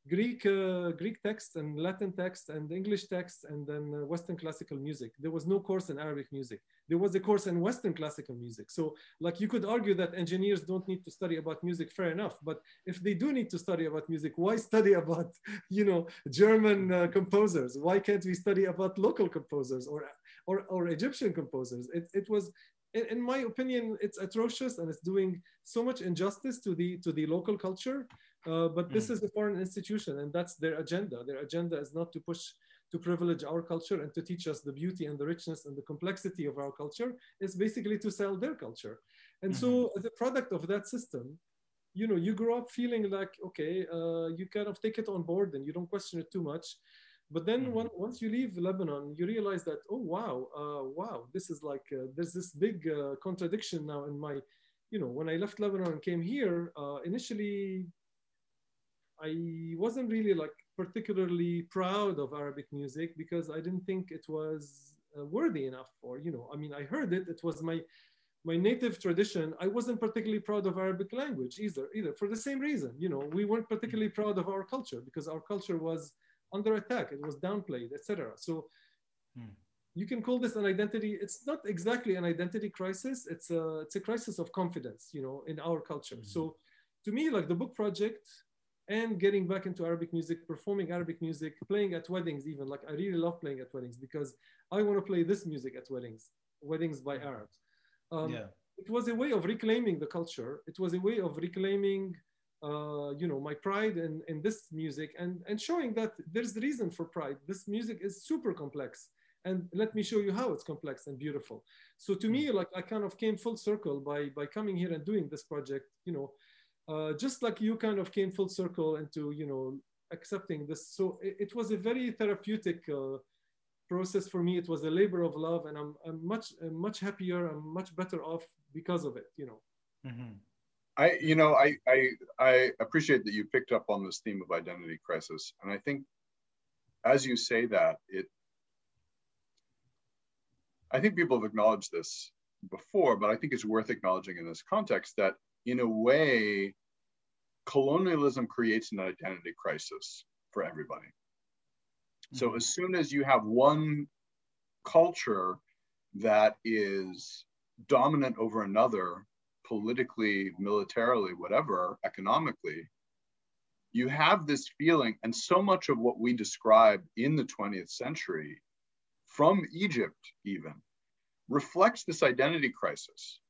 Greek, uh, Greek text and Latin text and English text and then uh, Western classical music. There was no course in Arabic music. There was a course in Western classical music. So like you could argue that engineers don't need to study about music, fair enough. But if they do need to study about music, why study about, you know, German uh, composers? Why can't we study about local composers or, or, or Egyptian composers? It, it was, in, in my opinion, it's atrocious and it's doing so much injustice to the, to the local culture uh, but this mm. is a foreign institution, and that's their agenda. Their agenda is not to push to privilege our culture and to teach us the beauty and the richness and the complexity of our culture. It's basically to sell their culture. And mm-hmm. so, as a product of that system, you know, you grow up feeling like, okay, uh, you kind of take it on board and you don't question it too much. But then mm-hmm. once you leave Lebanon, you realize that, oh, wow, uh, wow, this is like, uh, there's this big uh, contradiction now in my, you know, when I left Lebanon and came here, uh, initially I wasn't really like particularly proud of Arabic music because I didn't think it was uh, worthy enough or you know I mean I heard it it was my my native tradition I wasn't particularly proud of Arabic language either either for the same reason you know we weren't particularly proud of our culture because our culture was under attack it was downplayed etc so hmm. you can call this an identity it's not exactly an identity crisis it's a it's a crisis of confidence you know in our culture hmm. so to me like the book project and getting back into Arabic music, performing Arabic music, playing at weddings, even like I really love playing at weddings because I want to play this music at weddings, weddings by Arabs. Um, yeah. It was a way of reclaiming the culture. It was a way of reclaiming, uh, you know, my pride in, in this music and, and showing that there's reason for pride. This music is super complex. And let me show you how it's complex and beautiful. So to me, like I kind of came full circle by, by coming here and doing this project, you know, uh, just like you kind of came full circle into you know accepting this so it, it was a very therapeutic uh, process for me. It was a labor of love, and I'm, I'm much I'm much happier. I'm much better off because of it. You know. Mhm. I, you know, I, I, I appreciate that you picked up on this theme of identity crisis, and I think, as you say that, it, I think people have acknowledged this before, but I think it's worth acknowledging in this context that, in a way, colonialism creates an identity crisis for everybody. So Mhm. as soon as you have one culture that is dominant over another, politically, militarily, whatever, economically, you have this feeling, and so much of what we describe in the 20th century, from Egypt even, reflects this identity crisis.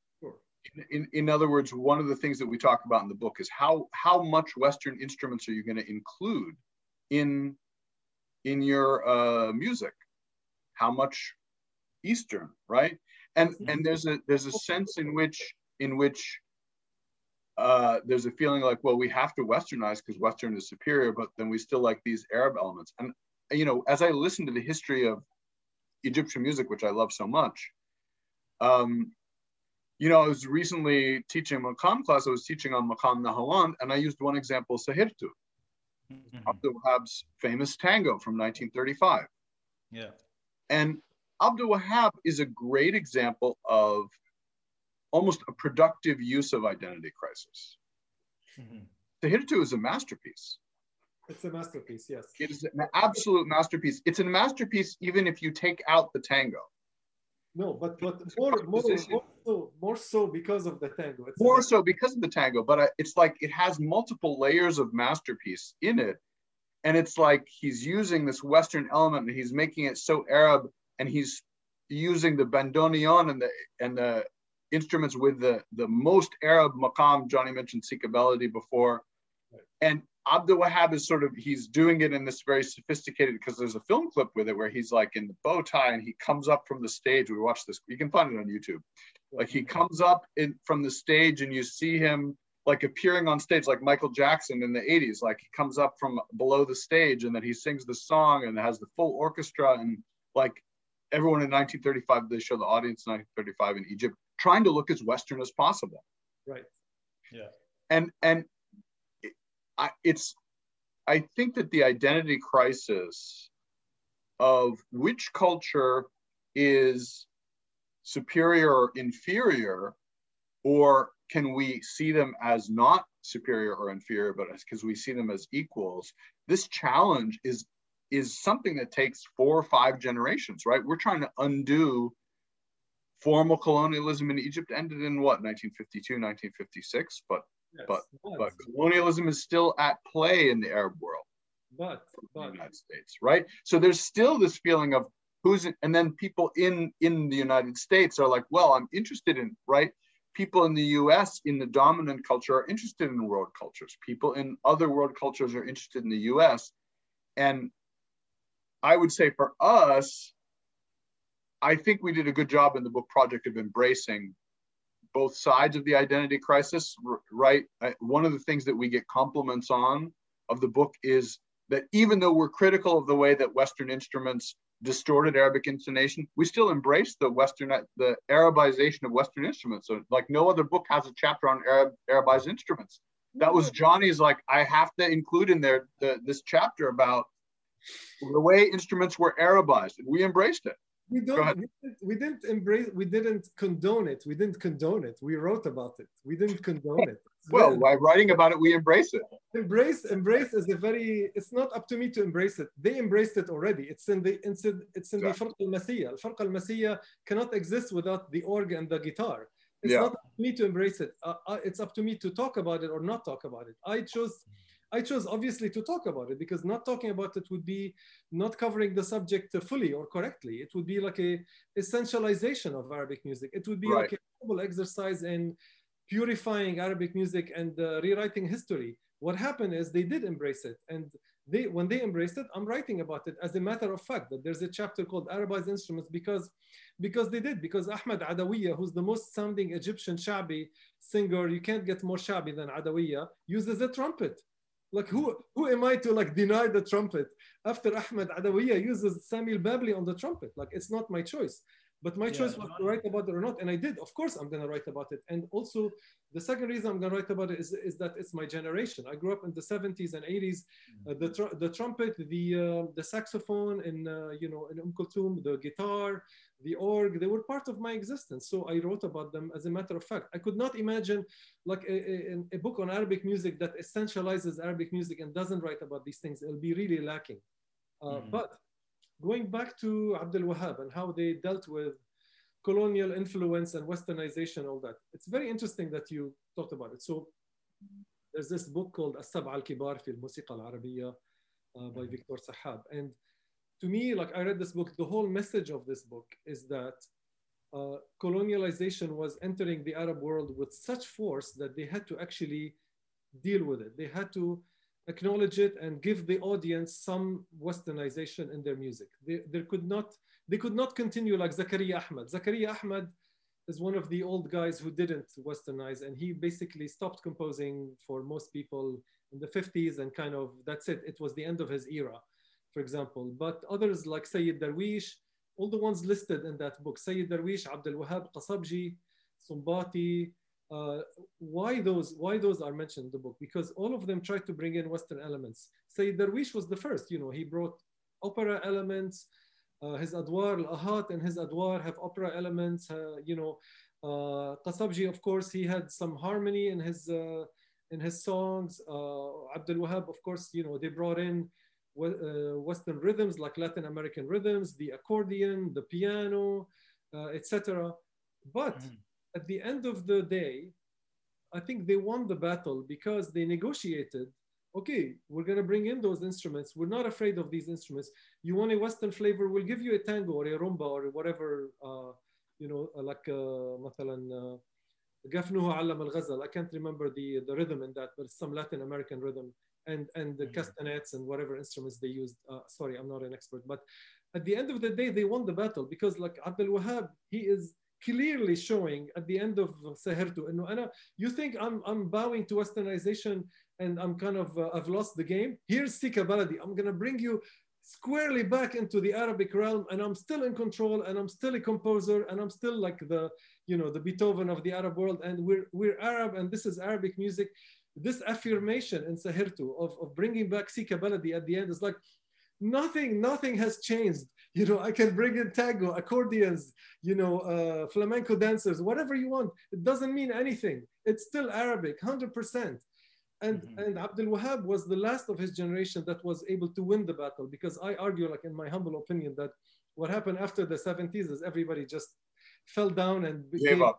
In, in, in other words, one of the things that we talk about in the book is how, how much Western instruments are you going to include in, in your uh, music? How much Eastern, right? And, and there's a, there's a sense in which, in which uh, there's a feeling like, well, we have to Westernize because Western is superior, but then we still like these Arab elements. And, you know, as I listen to the history of Egyptian music, which I love so much, um, you know, I was recently teaching a Maqam class. I was teaching on Maqam Nahawand, and I used one example, Sahirtu, Mhm. Abdul Wahab's famous tango from 1935. Yeah. And Abdul Wahab is a great example of almost a productive use of identity crisis. Mhm. Sahirtu is a masterpiece. It's a masterpiece. Yes. It is an absolute masterpiece. It's a masterpiece even if you take out the tango. No, but but more more, more so more so because of the tango. It's More so because of the tango, but I, it's like it has multiple layers of masterpiece in it. And it's like he's using this Western element and he's making it so Arab and he's using the bandoneon and the and the instruments with the, the most Arab maqam. Johnny mentioned melody before. Right. And Abdul Wahab is sort of he's doing it in this very sophisticated because there's a film clip with it where he's like in the bow tie and he comes up from the stage. We watch this. You can find it on YouTube. Like he comes up in from the stage and you see him like appearing on stage like Michael Jackson in the 80s. Like he comes up from below the stage and then he sings the song and has the full orchestra and like everyone in 1935 they show the audience in 1935 in Egypt trying to look as Western as possible right. Yeah. and and I, it's i think that the identity crisis of which culture is superior or inferior or can we see them as not superior or inferior but because we see them as equals this challenge is is something that takes four or five generations right? We're trying to undo formal colonialism in egypt ended in what 1952 1956 but Yes. But- but but colonialism is still at play in the Arab world, but, the United States, right? So there's still this feeling of who's, and then people in in the United States are like, well, I'm interested in, right? People in the U.S. in the dominant culture are interested in world cultures. People in other world cultures are interested in the U.S. And I would say for us, I think we did a good job in the book project of embracing both sides of the identity crisis, right? One of the things that we get compliments on of the book is that even though we're critical of the way that Western instruments distorted Arabic intonation, we still embrace the Western, the Arabization of Western instruments. So, like no other book has a chapter on Arab Arabized instruments. That was mm. Johnny's. Like I have to include in there the, this chapter about the way instruments were Arabized, and we embraced it we don't we didn't, we didn't, embrace we didn't condone it. We didn't condone it. We wrote about it. We didn't condone it. Well by writing about it we embrace it. Embrace embrace is a very it's not up to me to embrace it. They embraced it already. It's in the it's in, it's in yeah. the farq al-masiyah farq al-masiyah cannot exist without the organ and the guitar. It's yeah. not up to me to embrace it. Uh, uh it's up to me to talk about it or not talk about it. I chose I chose obviously to talk about it because not talking about it would be not covering the subject fully or correctly. It would be like a essentialization of Arabic music. It would be Right. like a humble exercise in purifying Arabic music and uh, rewriting history. What happened is they did embrace it, and they when they embraced it, I'm writing about it as a matter of fact that there's a chapter called Arabized instruments because because they did because Ahmed Adawiya, who's the most sounding Egyptian shabi singer, you can't get more shabi than Adawiya, uses a trumpet Like who who am I to like deny the trumpet after Ahmed Adawiya uses Sami Babli on the trumpet? Like it's not my choice. But my Yeah, choice was to write about it or not, and I did. Of course, I'm gonna write about it. And also, the second reason I'm gonna write about it is, is that it's my generation. I grew up in the 70s and 80s. Uh, the tr- the trumpet, the uh, the saxophone, and uh, you know, in Kulthum, the guitar, the org, they were part of my existence. So I wrote about them. As a matter of fact, I could not imagine like a, a, a book on Arabic music that essentializes Arabic music and doesn't write about these things. It'll be really lacking. Uh, Mhm. But going back to Abdel Wahab and how they dealt with colonial influence and westernization, all that. It's very interesting that you talked about it. So there's this book called As-Sab'a al-Kibar fi al-Musiqa al-Arabiyya uh, by mm-hmm. Victor Sahab. And to me, like I read this book, the whole message of this book is that uh, colonialization was entering the Arab world with such force that they had to actually deal with it. They had to acknowledge it and give the audience some westernization in their music. They, there could not, they could not continue like Zakaria Ahmed. Zakaria Ahmed is one of the old guys who didn't westernize and he basically stopped composing for most people in the 50s and kind of that's it. It was the end of his era, for example. But others like Sayyid Darwish, all the ones listed in that book, Sayyid Darwish, Abdul Wahab Qasabji, Sumbati, uh, why those why those are mentioned in the book? Because all of them tried to bring in western elements. Sayyid Darwish was the first you know he brought opera elements uh, his adwar al-ahat and his adwar have opera elements uh, you know uh, Qasabji of course he had some harmony in his uh, in his songs. Uh, Abdul Wahab of course you know they brought in uh, western rhythms like Latin American rhythms the accordion the piano etc but Mhm at the end of the day, I think they won the battle because they negotiated. Okay, we're gonna bring in those instruments. We're not afraid of these instruments. You want a Western flavor? We'll give you a tango or a rumba or whatever. Uh, you know, like uh, مثلا uh, قفنه علم الغزل. I can't remember the the rhythm in that, but it's some Latin American rhythm. And and the Mhm. castanets and whatever instruments they used. Uh, sorry, I'm not an expert, but at the end of the day, they won the battle because like Abdul Wahab, he is clearly showing at the end of Sahirtu, and you think I'm, I'm bowing to westernization and I'm kind of, uh, I've lost the game. Here's Sika Baladi. I'm going to bring you squarely back into the Arabic realm and I'm still in control and I'm still a composer and I'm still like the, you know, the Beethoven of the Arab world and we're, we're Arab and this is Arabic music. This affirmation in Sahirtu of, of bringing back Sika Baladi at the end is like, nothing, nothing has changed. You know, I can bring in tango, accordions, you know, uh, flamenco dancers, whatever you want. It doesn't mean anything. It's still Arabic, 100%. And, Mhm. and Abdul Wahab was the last of his generation that was able to win the battle because I argue, like in my humble opinion, that what happened after the 70s is everybody just fell down and Gave up.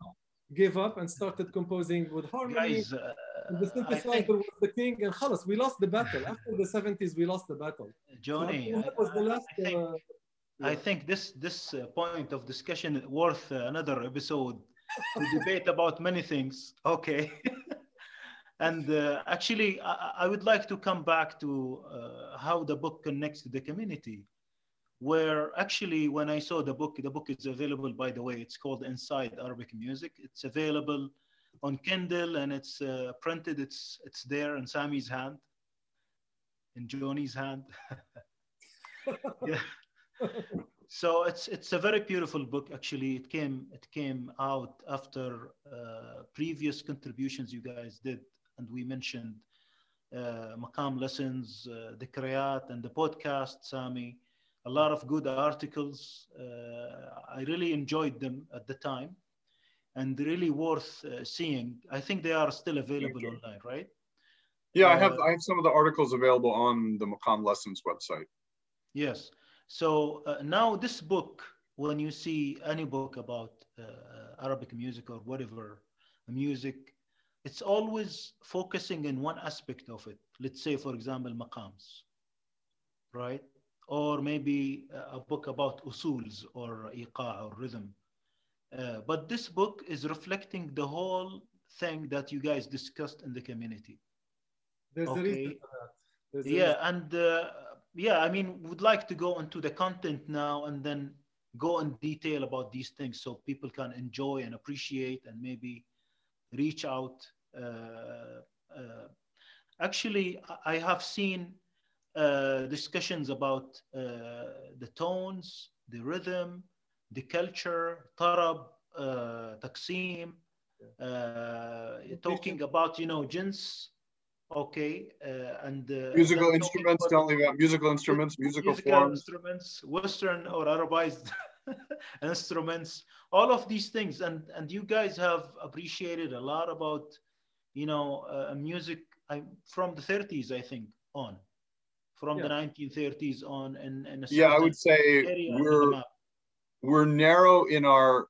gave up and started composing with harmony. Guys, uh, and the synthesizer was the king, and khalas, we lost the battle. After the 70s, we lost the battle. So Johnny, Wahab was the last. I think, uh, I think this this uh, point of discussion worth uh, another episode to debate about many things. Okay. and uh, actually, I, I would like to come back to uh, how the book connects to the community. Where actually, when I saw the book, the book is available, by the way, it's called Inside Arabic Music. It's available on Kindle and it's uh, printed. It's it's there in Sami's hand, in Johnny's hand. yeah so it's it's a very beautiful book actually. It came it came out after uh, previous contributions you guys did and we mentioned uh, maqam lessons uh, the kriyat and the podcast sami. A lot of good articles. Uh, i really enjoyed them at the time and really worth uh, seeing. I think they are still available online right? Yeah, I have Uh, I have some of the articles available on the Maqam Lessons website. Yes. So uh, now this book, when you see any book about uh, Arabic music or whatever music, it's always focusing in one aspect of it. Let's say, for example, maqams, right? Or maybe a book about usuls or iqa or rhythm. Uh, but this book is reflecting the whole thing that you guys discussed in the community. There's a Okay. reason for that. There's a Yeah, and uh, yeah, I mean, would like to go into the content now and then go in detail about these things so people can enjoy and appreciate and maybe reach out. Uh, uh, actually, I have seen uh, discussions about uh, the tones, the rhythm, the culture, tarab, uh, taksim, uh, talking about you know jins, okay, uh, and uh, musical then instruments. about- Tell me about musical instruments, musical, musical forms. instruments, Western or Arabized instruments, all of these things, and and you guys have appreciated a lot about, you know, uh, music I, from the 30s, I think, on, from the 1930s on, and and Yeah, I would say area on the we're we're narrow in our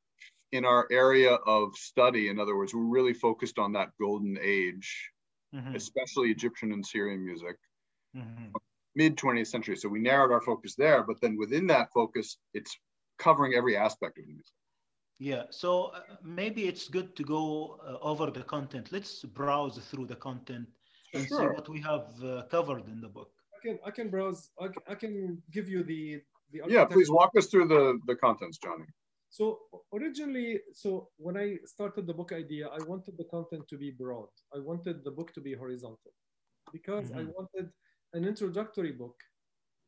in our area of study. In other words, we're really focused on that golden age, Mhm, especially Egyptian and Syrian music, mhm. mid 20th century. So we narrowed our focus there, but then within that focus, it's covering every aspect of the music. Yeah, so uh, maybe it's good to go uh, over the content. Let's browse through the content and see what we have uh, covered in the book. I can I can browse. I can, I can give you the the. Yeah, please walk us through the the contents, Johnny. So originally, so when I started the book idea, I wanted the content to be broad. I wanted the book to be horizontal because I Mhm. wanted an introductory book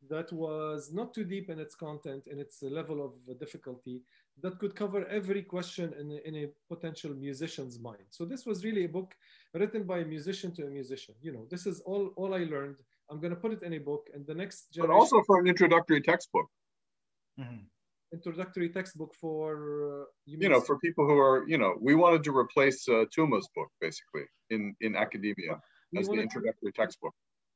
that was not too deep in its content and its level of difficulty that could cover every question in a, in a potential musician's mind. So this was really a book written by a musician to a musician. You know, this is all all I learned. I'm going to put it in a book, and the next But also for an introductory textbook, Mhm. Introductory textbook for uh, you mean know, for people who are, you know, we wanted to replace uh, Tuma's book basically in in academia we as the wanted to- introductory textbook.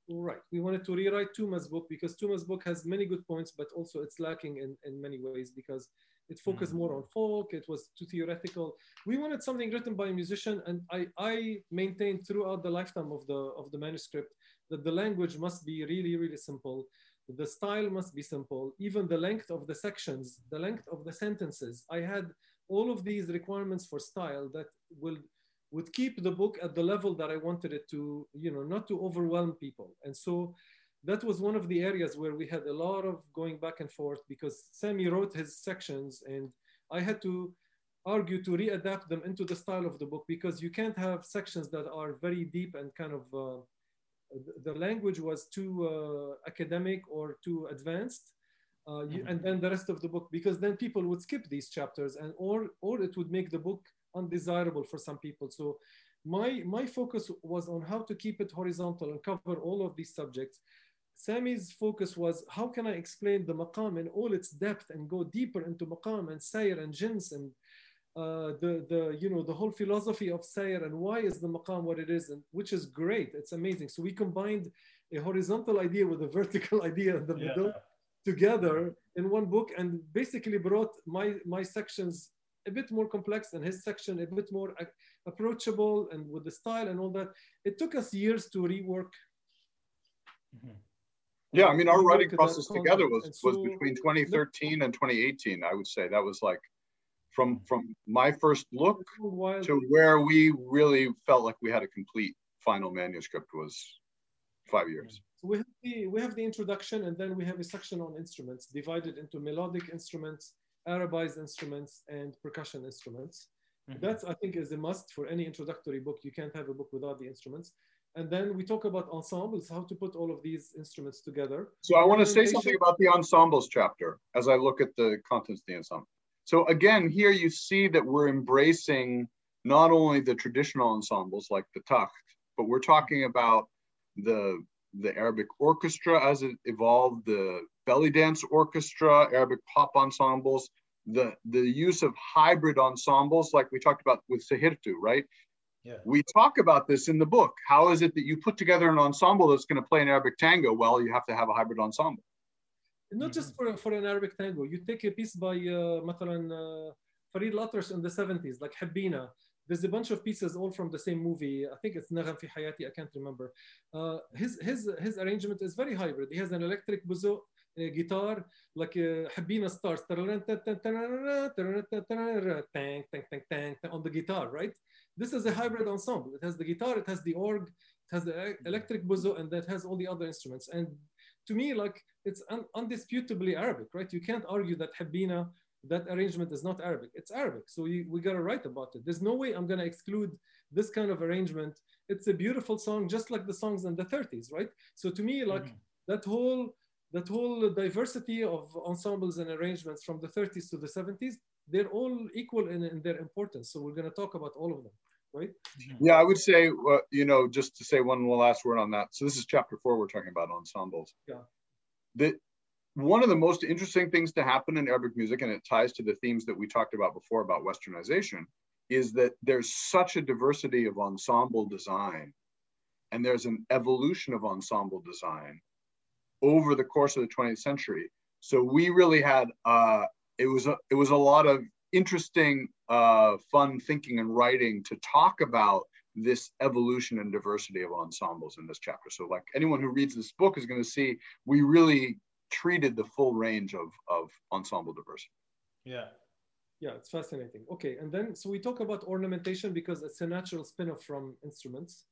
Right. We wanted to rewrite Tuma's book because Tuma's book has many good points, but also it's lacking in, in many ways because it focused Mhm. more on folk. It was too theoretical. We wanted something written by a musician, and I, I maintained throughout the lifetime of the of the manuscript that the language must be really, really simple. The style must be simple. Even the length of the sections, the length of the sentences. I had all of these requirements for style that will would keep the book at the level that I wanted it to, you know, not to overwhelm people. And so that was one of the areas where we had a lot of going back and forth because Sami wrote his sections and I had to argue to readapt them into the style of the book because you can't have sections that are very deep and kind of uh, the language was too uh, academic or too advanced. Uh, you, Mhm. and then the rest of the book because then people would skip these chapters and or or it would make the book undesirable for some people so my my focus was on how to keep it horizontal and cover all of these subjects Sami's focus was how can I explain the maqam in all its depth and go deeper into maqam and sayr and jins and uh, the the you know the whole philosophy of sayr and why is the maqam what it is and which is great it's amazing so we combined a horizontal idea with a vertical idea in the Yeah. middle together in one book and basically brought my my sections a bit more complex and his section a bit more a- approachable and with the style and all that it took us years to rework Mhm. Yeah, I mean, our writing process together was And was between 2013 and 2018. I would say that was like from from my first look to where we really felt like we had a complete final manuscript was five years. So we have the we have the introduction, and then we have a section on instruments divided into melodic instruments, Arabized instruments, and percussion instruments. Mhm. That's I think is a must for any introductory book. You can't have a book without the instruments. And then we talk about ensembles, how to put all of these instruments together. So I want to say something about the ensembles chapter as I look at the contents of the ensemble. So again, here you see that we're embracing not only the traditional ensembles like the Takht, but we're talking about the the Arabic orchestra as it evolved, the belly dance orchestra, Arabic pop ensembles, the the use of hybrid ensembles like we talked about with Sahirtu, right? Yeah. We talk about this in the book. How is it that you put together an ensemble that's going to play an Arabic tango? Well, you have to have a hybrid ensemble not just mm-hmm. for, for an Arabic tango. You take a piece by uh, مثلا, uh, Farid al-Atrash in the 70s, like Habina. There's a bunch of pieces all from the same movie. I think it's Nagam fi Hayati, I can't remember. Uh, his, his, his arrangement is very hybrid. He has an electric buzuq, uh, guitar, like uh, Habina starts on the guitar, right? This is a hybrid ensemble. It has the guitar, it has the org, it has the uh, electric buzuq, and that has all the other instruments. And to me, like it's un- undisputably Arabic, right? You can't argue that Habina that arrangement is not Arabic. It's Arabic. So we, we got to write about it. There's no way I'm going to exclude this kind of arrangement. It's a beautiful song, just like the songs in the 30s, right? So to me, like mm-hmm. that whole that whole diversity of ensembles and arrangements from the 30s to the 70s, they're all equal in, in their importance. So we're going to talk about all of them, right? Mm-hmm. Yeah, I would say, uh, you know, just to say one last word on that. So this is chapter four. We're talking about ensembles. Yeah. That one of the most interesting things to happen in Arabic music, and it ties to the themes that we talked about before about westernization, is that there's such a diversity of ensemble design and there's an evolution of ensemble design over the course of the 20th century. So we really had uh, it was a, it was a lot of interesting, uh, fun thinking and writing to talk about this evolution and diversity of ensembles in this chapter. So like anyone who reads this book is going to see we really treated the full range of, of ensemble diversity. Yeah. Yeah, it's fascinating. Okay, and then so we talk about ornamentation because it's a natural spin-off from instruments.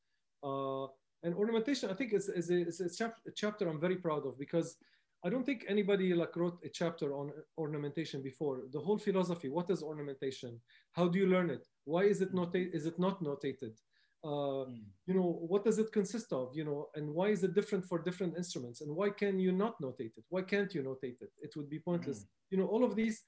Uh, and ornamentation, I think, is, is, a, is a, chap a chapter I'm very proud of because I don't think anybody like wrote a chapter on ornamentation before. The whole philosophy, what is ornamentation? How do you learn it? Why is it not, is it not notated? uh, mm. you know what does it consist of you know and why is it different for different instruments and why can you not notate it why can't you notate it it would be pointless mm. you know all of these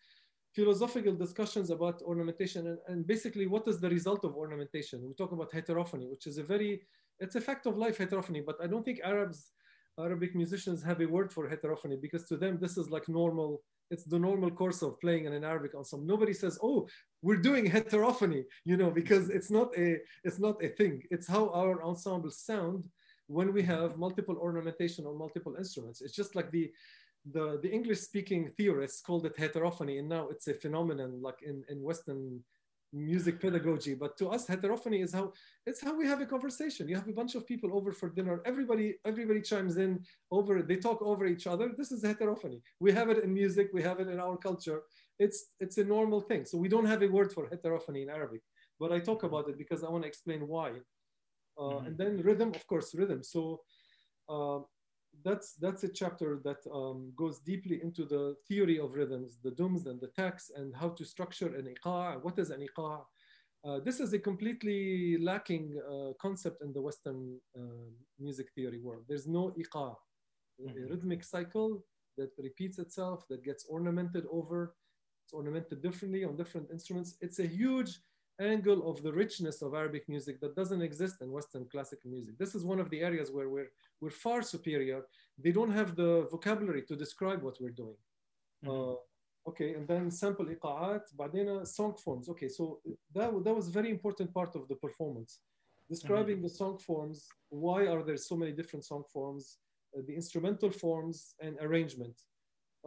philosophical discussions about ornamentation and, and, basically what is the result of ornamentation we talk about heterophony which is a very it's a fact of life heterophony but i don't think arabs arabic musicians have a word for heterophony because to them this is like normal it's the normal course of playing in an Arabic ensemble. Nobody says, "Oh, we're doing heterophony," you know, because it's not a it's not a thing. It's how our ensembles sound when we have multiple ornamentation on multiple instruments. It's just like the the, the English speaking theorists called it heterophony, and now it's a phenomenon like in, in Western music pedagogy but to us heterophony is how it's how we have a conversation. You have a bunch of people over for dinner. Everybody everybody chimes in over they talk over each other. This is heterophony. We have it in music we have it in our culture. It's it's a normal thing. So we don't have a word for heterophony in arabic but i talk about it because i want to explain why. Uh, mm-hmm. and then rhythm of course rhythm. So uh, that's that's a chapter that um, goes deeply into the theory of rhythms, the dooms and the taks, and how to structure an iqa. What is an iqa? Uh, this is a completely lacking uh, concept in the Western uh, music theory world. There's no iqa, a mm-hmm. rhythmic cycle that repeats itself, that gets ornamented over. It's ornamented differently on different instruments. It's a huge angle of the richness of Arabic music that doesn't exist in Western classical music. This is one of the areas where we're, we're far superior. They don't have the vocabulary to describe what we're doing. Mm-hmm. Uh, okay, and then sample iqa'at, بعدين song forms. Okay, so that, that was a very important part of the performance. Describing mm-hmm. the song forms, why are there so many different song forms, uh, the instrumental forms and arrangement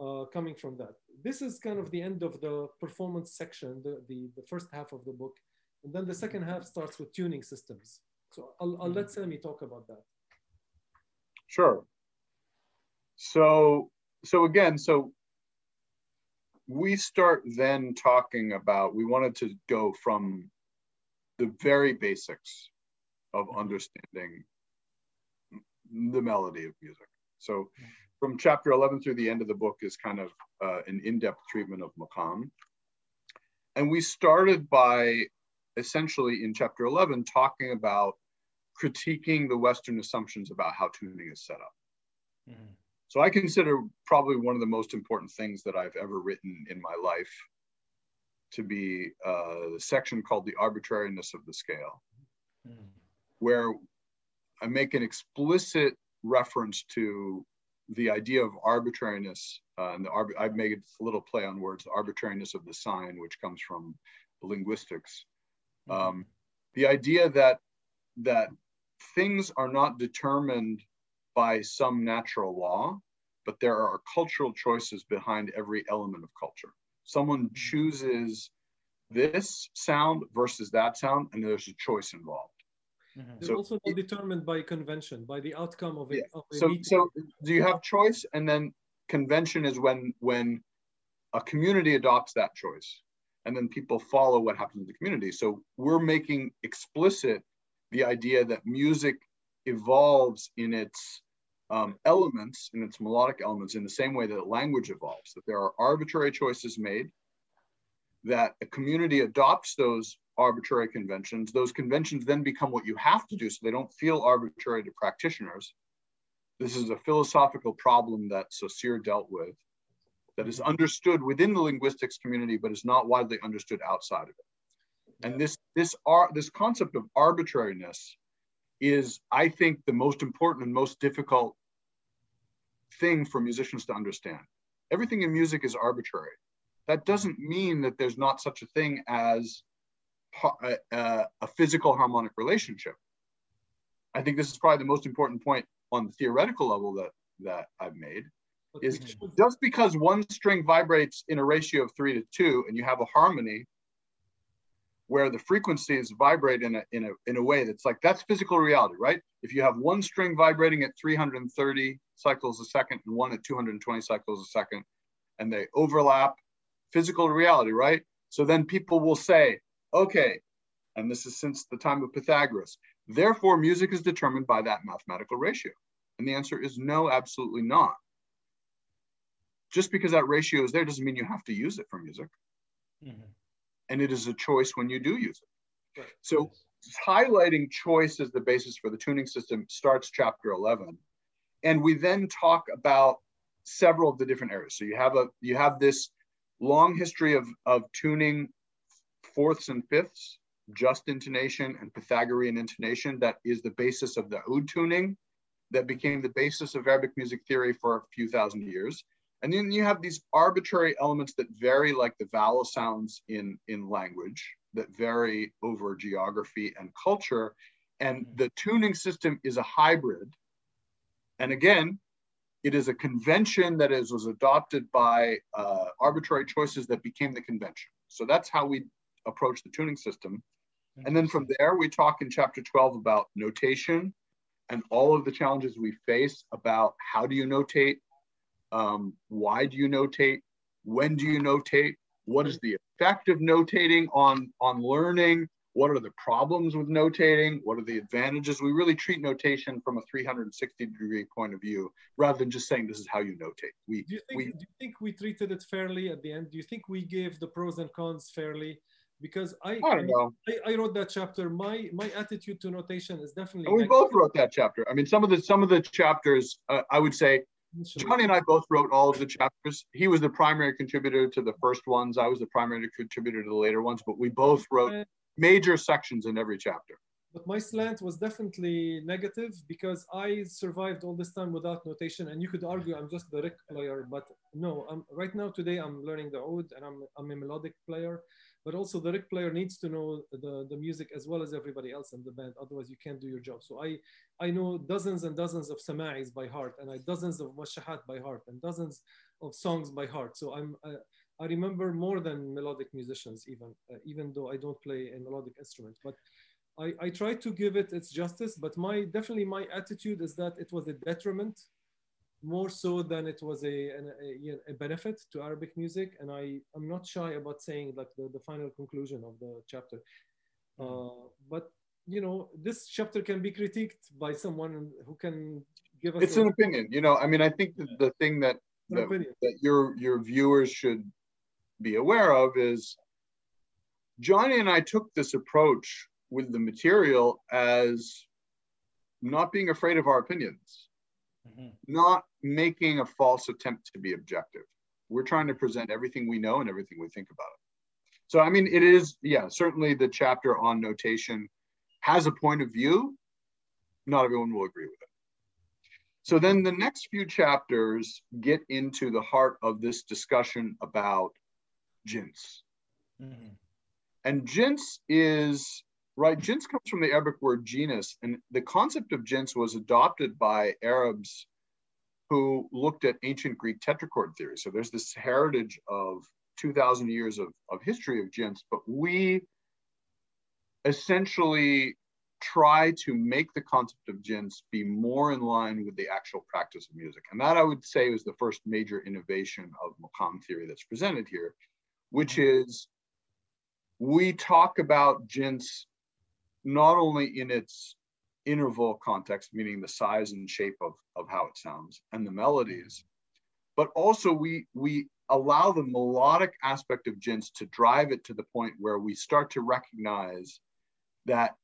uh, coming from that. This is kind of the end of the performance section, the, the, the, first half of the book. And then the second half starts with tuning systems. So I'll, I'll let mm-hmm. Sami talk about that. Sure. So, so again, so we start then talking about, we wanted to go from the very basics of mm-hmm. understanding the melody of music. So mm-hmm. from chapter 11 through the end of the book is kind of uh, an in-depth treatment of maqam. And we started by essentially in chapter 11 talking about critiquing the Western assumptions about how tuning is set up. Mm-hmm. So I consider probably one of the most important things that I've ever written in my life to be uh, the section called The Arbitrariness of the Scale, mm-hmm. where I make an explicit reference to the idea of arbitrariness, uh, and the arb- I've made a little play on words, the arbitrariness of the sign, which comes from linguistics. Mm-hmm. Um, the idea that that things are not determined by some natural law, but there are cultural choices behind every element of culture. Someone mm-hmm. chooses this sound versus that sound, and there's a choice involved. Mm-hmm. They're also not determined by convention, by the outcome of it. Yeah. so, meeting. so do you have choice, and then convention is when when a community adopts that choice, and then people follow what happens in the community. So we're making explicit the idea that music evolves in its um, elements, in its melodic elements, in the same way that language evolves. That there are arbitrary choices made, that a community adopts those arbitrary conventions. Those conventions then become what you have to do so they don't feel arbitrary to practitioners. This is a philosophical problem that Saussure dealt with that is understood within the linguistics community, but is not widely understood outside of it. And this, this, ar- this concept of arbitrariness is, I think, the most important and most difficult thing for musicians to understand. Everything in music is arbitrary. That doesn't mean that there's not such a thing as a, a, a physical harmonic relationship. I think this is probably the most important point on the theoretical level that that I've made is just because one string vibrates in a ratio of three to two and you have a harmony where the frequencies vibrate in a, in a, in a way that's like, that's physical reality, right? If you have one string vibrating at 330 cycles a second and one at 220 cycles a second, and they overlap, physical reality, right? So then people will say, okay, and this is since the time of Pythagoras, therefore music is determined by that mathematical ratio. And the answer is no, absolutely not. Just because that ratio is there doesn't mean you have to use it for music. Mm-hmm and it is a choice when you do use it. Right. So highlighting choice as the basis for the tuning system starts chapter 11. And we then talk about several of the different areas. So you have a you have this long history of, of tuning fourths and fifths, just intonation and Pythagorean intonation that is the basis of the oud tuning that became the basis of Arabic music theory for a few thousand years. And then you have these arbitrary elements that vary like the vowel sounds in, in language that vary over geography and culture. And mm-hmm. the tuning system is a hybrid. And again, it is a convention that is, was adopted by uh, arbitrary choices that became the convention. So that's how we approach the tuning system. And then from there, we talk in chapter 12 about notation and all of the challenges we face about how do you notate, um, why do you notate? When do you notate? What is the effect of notating on, on learning? What are the problems with notating? What are the advantages? We really treat notation from a 360 degree point of view rather than just saying this is how you notate. We, do, you think, we, do you think we treated it fairly at the end? Do you think we gave the pros and cons fairly? because I I. I, I, wrote that chapter. My my attitude to notation is definitely. And we both wrote that chapter. I mean, some of the some of the chapters, uh, I would say, Johnny and I both wrote all of the chapters. He was the primary contributor to the first ones. I was the primary contributor to the later ones, but we both wrote major sections in every chapter. But my slant was definitely negative because I survived all this time without notation. And you could argue I'm just the Riq player, but no, I'm, right now today I'm learning the oud and I'm, I'm a melodic player but also the Riq player needs to know the, the music as well as everybody else in the band. Otherwise, you can't do your job. So I, I know dozens and dozens of sama'is by heart, and I dozens of muwashahat by heart, and dozens of songs by heart. So I'm, uh, I remember more than melodic musicians, even, uh, even though I don't play a melodic instrument. But I, I try to give it its justice. But my definitely my attitude is that it was a detriment more so than it was a, a, a, benefit to Arabic music. And I, I'm not shy about saying like the, the final conclusion of the chapter. Uh, but, you know, this chapter can be critiqued by someone who can give us- It's a, an opinion, you know, I mean, I think the, the thing that, that, that your, your viewers should be aware of is Johnny and I took this approach with the material as not being afraid of our opinions mm-hmm. not making a false attempt to be objective. We're trying to present everything we know and everything we think about it. So, I mean, it is, yeah, certainly the chapter on notation has a point of view. Not everyone will agree with it. So, then the next few chapters get into the heart of this discussion about jins. Mm-hmm. And jins is Right, jins comes from the Arabic word genus, and the concept of jins was adopted by Arabs who looked at ancient Greek tetrachord theory. So there's this heritage of 2,000 years of, of history of jins, but we essentially try to make the concept of jins be more in line with the actual practice of music. And that I would say was the first major innovation of Maqam theory that's presented here, which mm-hmm. is we talk about jins not only in its interval context, meaning the size and shape of, of how it sounds and the melodies, but also we we allow the melodic aspect of jins to drive it to the point where we start to recognize that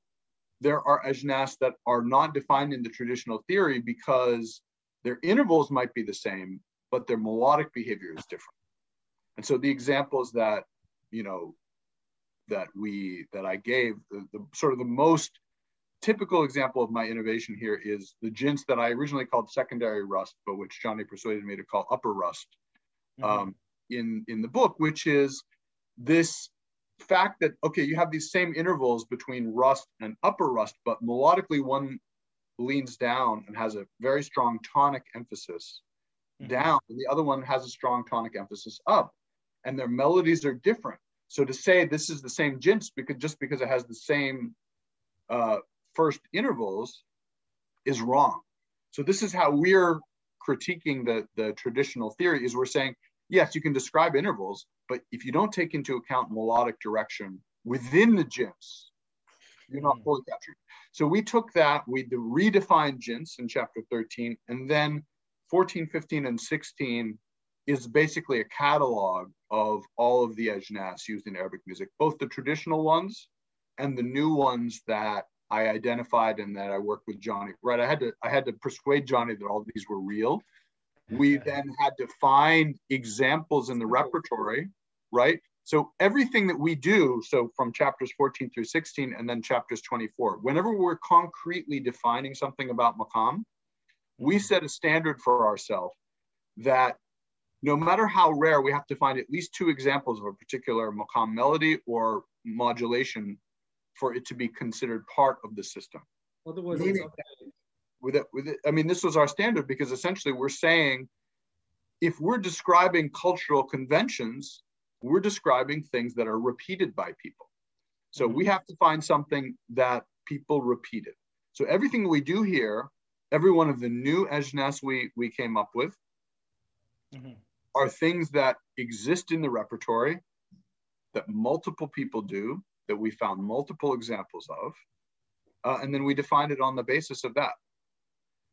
there are ajnas that are not defined in the traditional theory because their intervals might be the same, but their melodic behavior is different. And so the examples that, you know, that we that I gave, the, the sort of the most typical example of my innovation here is the jins that I originally called secondary rast, but which Johnny persuaded me to call upper rast mm-hmm. um, in, in the book, which is this fact that, okay, you have these same intervals between rast and upper rast, but melodically one leans down and has a very strong tonic emphasis mm-hmm. down, and the other one has a strong tonic emphasis up, and their melodies are different. So to say this is the same jins because just because it has the same uh, first intervals is wrong. So this is how we're critiquing the, the traditional theory is we're saying, yes, you can describe intervals, but if you don't take into account melodic direction within the jins, you're not hmm. fully capturing. So we took that, we redefined jins in chapter 13, and then 14, 15, and 16 is basically a catalog of all of the ajnas used in Arabic music, both the traditional ones and the new ones that I identified and that I worked with Johnny. Right, I had to I had to persuade Johnny that all these were real. We then had to find examples in the repertory, right? So everything that we do, so from chapters 14 through 16 and then chapters 24, whenever we're concretely defining something about maqam, we mm-hmm. set a standard for ourselves that no matter how rare, we have to find at least two examples of a particular maqam melody or modulation for it to be considered part of the system. Otherwise, Meaning, with it, with it, I mean, this was our standard because essentially we're saying if we're describing cultural conventions, we're describing things that are repeated by people. So mm-hmm. we have to find something that people repeated. So everything we do here, every one of the new ajnas we, we came up with mm-hmm. are things that exist in the repertory that multiple people do that we found multiple examples of. Uh, and then we defined it on the basis of that.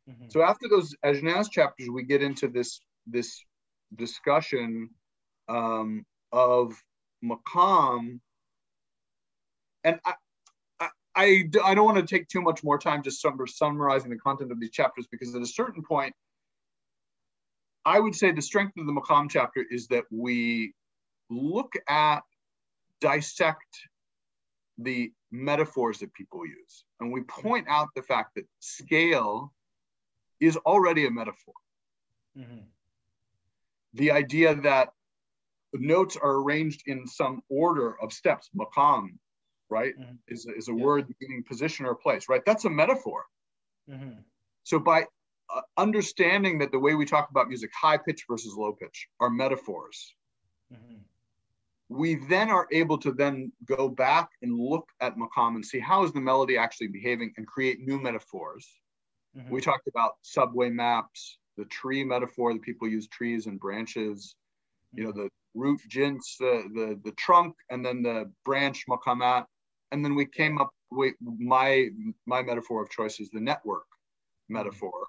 Mm-hmm. So after those Ajnas chapters, we get into this, this discussion um, of maqam, And I, I, I, I don't want to take too much more time just summarizing the content of these chapters because at a certain point, I would say the strength of the maqam chapter is that we look at, dissect the metaphors that people use. And we point out the fact that scale is already a metaphor. Mm-hmm. The idea that notes are arranged in some order of steps, maqam, right, mm-hmm. is, is a yeah. word meaning position or place, right? That's a metaphor. Mm-hmm. So by uh, understanding that the way we talk about music, high pitch versus low pitch, are metaphors, mm-hmm we then are able to then go back and look at maqam and see how is the melody actually behaving and create new metaphors. Mm-hmm. We talked about subway maps, the tree metaphor that people use trees and branches, mm-hmm. you know, the root jins, the, the, the trunk, and then the branch maqamat. And then we came up with my, my metaphor of choice is the network metaphor.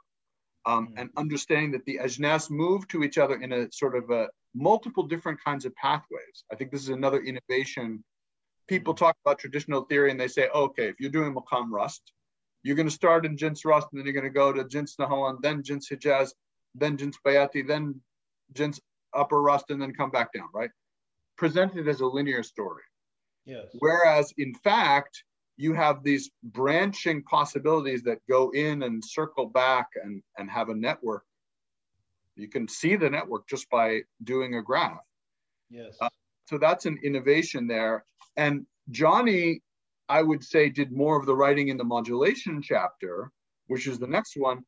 Um, mm-hmm. and understanding that the ajnas move to each other in a sort of a multiple different kinds of pathways. I think this is another innovation. People talk about traditional theory and they say, okay, if you're doing Maqam Rast, you're going to start in Jins Rast and then you're going to go to Jins Nahawand, then Jins Hijaz, then Jins Bayati, then Jins Upper Rast, and then come back down, right? Presented as a linear story. Yes. Whereas in fact, you have these branching possibilities that go in and circle back and, and have a network you can see the network just by doing a graph. Yes. Uh, so that's an innovation there. And Johnny, I would say, did more of the writing in the modulation chapter, which is the next one.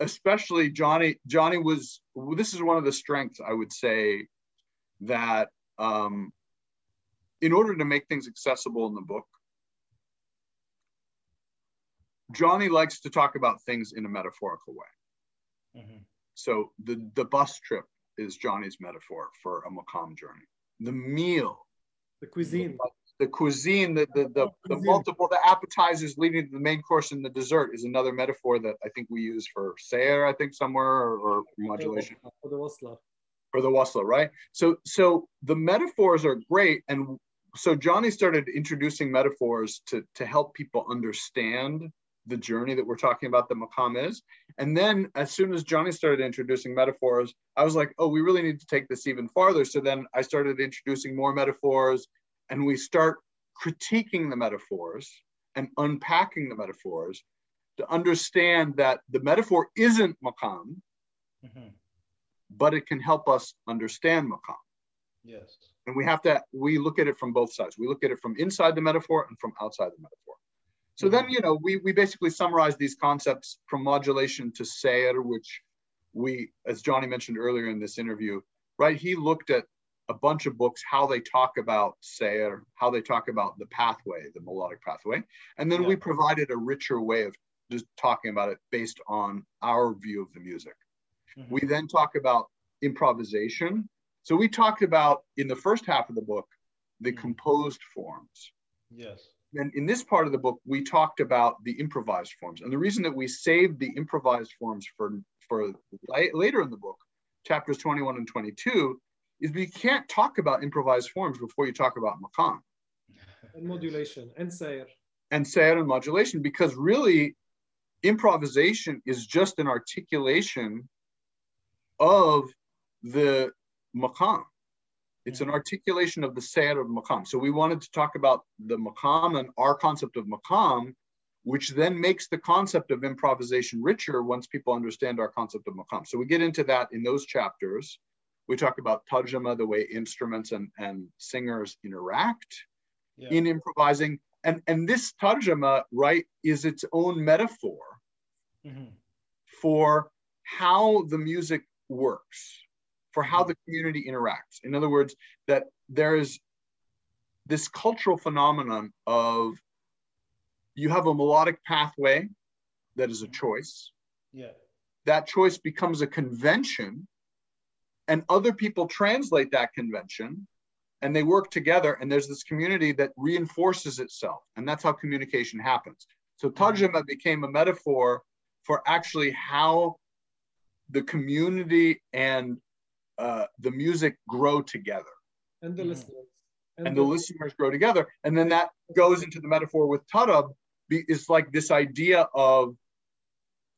Especially Johnny, Johnny was, this is one of the strengths I would say that um, in order to make things accessible in the book, Johnny likes to talk about things in a metaphorical way. Mm-hmm. So the, the bus trip is Johnny's metaphor for a maqam journey. The meal, the cuisine, the, the cuisine, the, the, the, the, multiple, the appetizers leading to the main course and the dessert is another metaphor that I think we use for sayr, I think somewhere, or, or modulation. For the wasla. For the wasla, right? So so the metaphors are great, and so Johnny started introducing metaphors to to help people understand the journey that we're talking about that maqam is. And then as soon as Johnny started introducing metaphors, I was like, oh, we really need to take this even farther. So then I started introducing more metaphors and we start critiquing the metaphors and unpacking the metaphors to understand that the metaphor isn't maqam, mm-hmm. but it can help us understand maqam. Yes. And we have to, we look at it from both sides. We look at it from inside the metaphor and from outside the metaphor. So then, you know, we, we basically summarize these concepts from modulation to Sayr, which we, as Johnny mentioned earlier in this interview, right? He looked at a bunch of books, how they talk about Sayr, how they talk about the pathway, the melodic pathway. And then yeah. we provided a richer way of just talking about it based on our view of the music. Mm-hmm. We then talk about improvisation. So we talked about in the first half of the book, the mm-hmm. composed forms. Yes and in this part of the book, we talked about the improvised forms. And the reason that we saved the improvised forms for, for later in the book, chapters 21 and 22, is we can't talk about improvised forms before you talk about maqam. And modulation and sayr. And sayr and modulation, because really improvisation is just an articulation of the maqam. It's an articulation of the Sayr of Maqam. So we wanted to talk about the Maqam and our concept of Maqam, which then makes the concept of improvisation richer once people understand our concept of Maqam. So we get into that in those chapters. We talk about Tajama, the way instruments and, and singers interact yeah. in improvising. And, and this Tajama, right, is its own metaphor mm-hmm. for how the music works for how the community interacts. In other words, that there is this cultural phenomenon of you have a melodic pathway that is a choice. Yeah. That choice becomes a convention, and other people translate that convention and they work together, and there's this community that reinforces itself. And that's how communication happens. So mm-hmm. Tajama became a metaphor for actually how the community and uh, the music grow together. And the mm-hmm. listeners. And, and the, the, listeners grow together. And then that goes into the metaphor with Tarab. It's like this idea of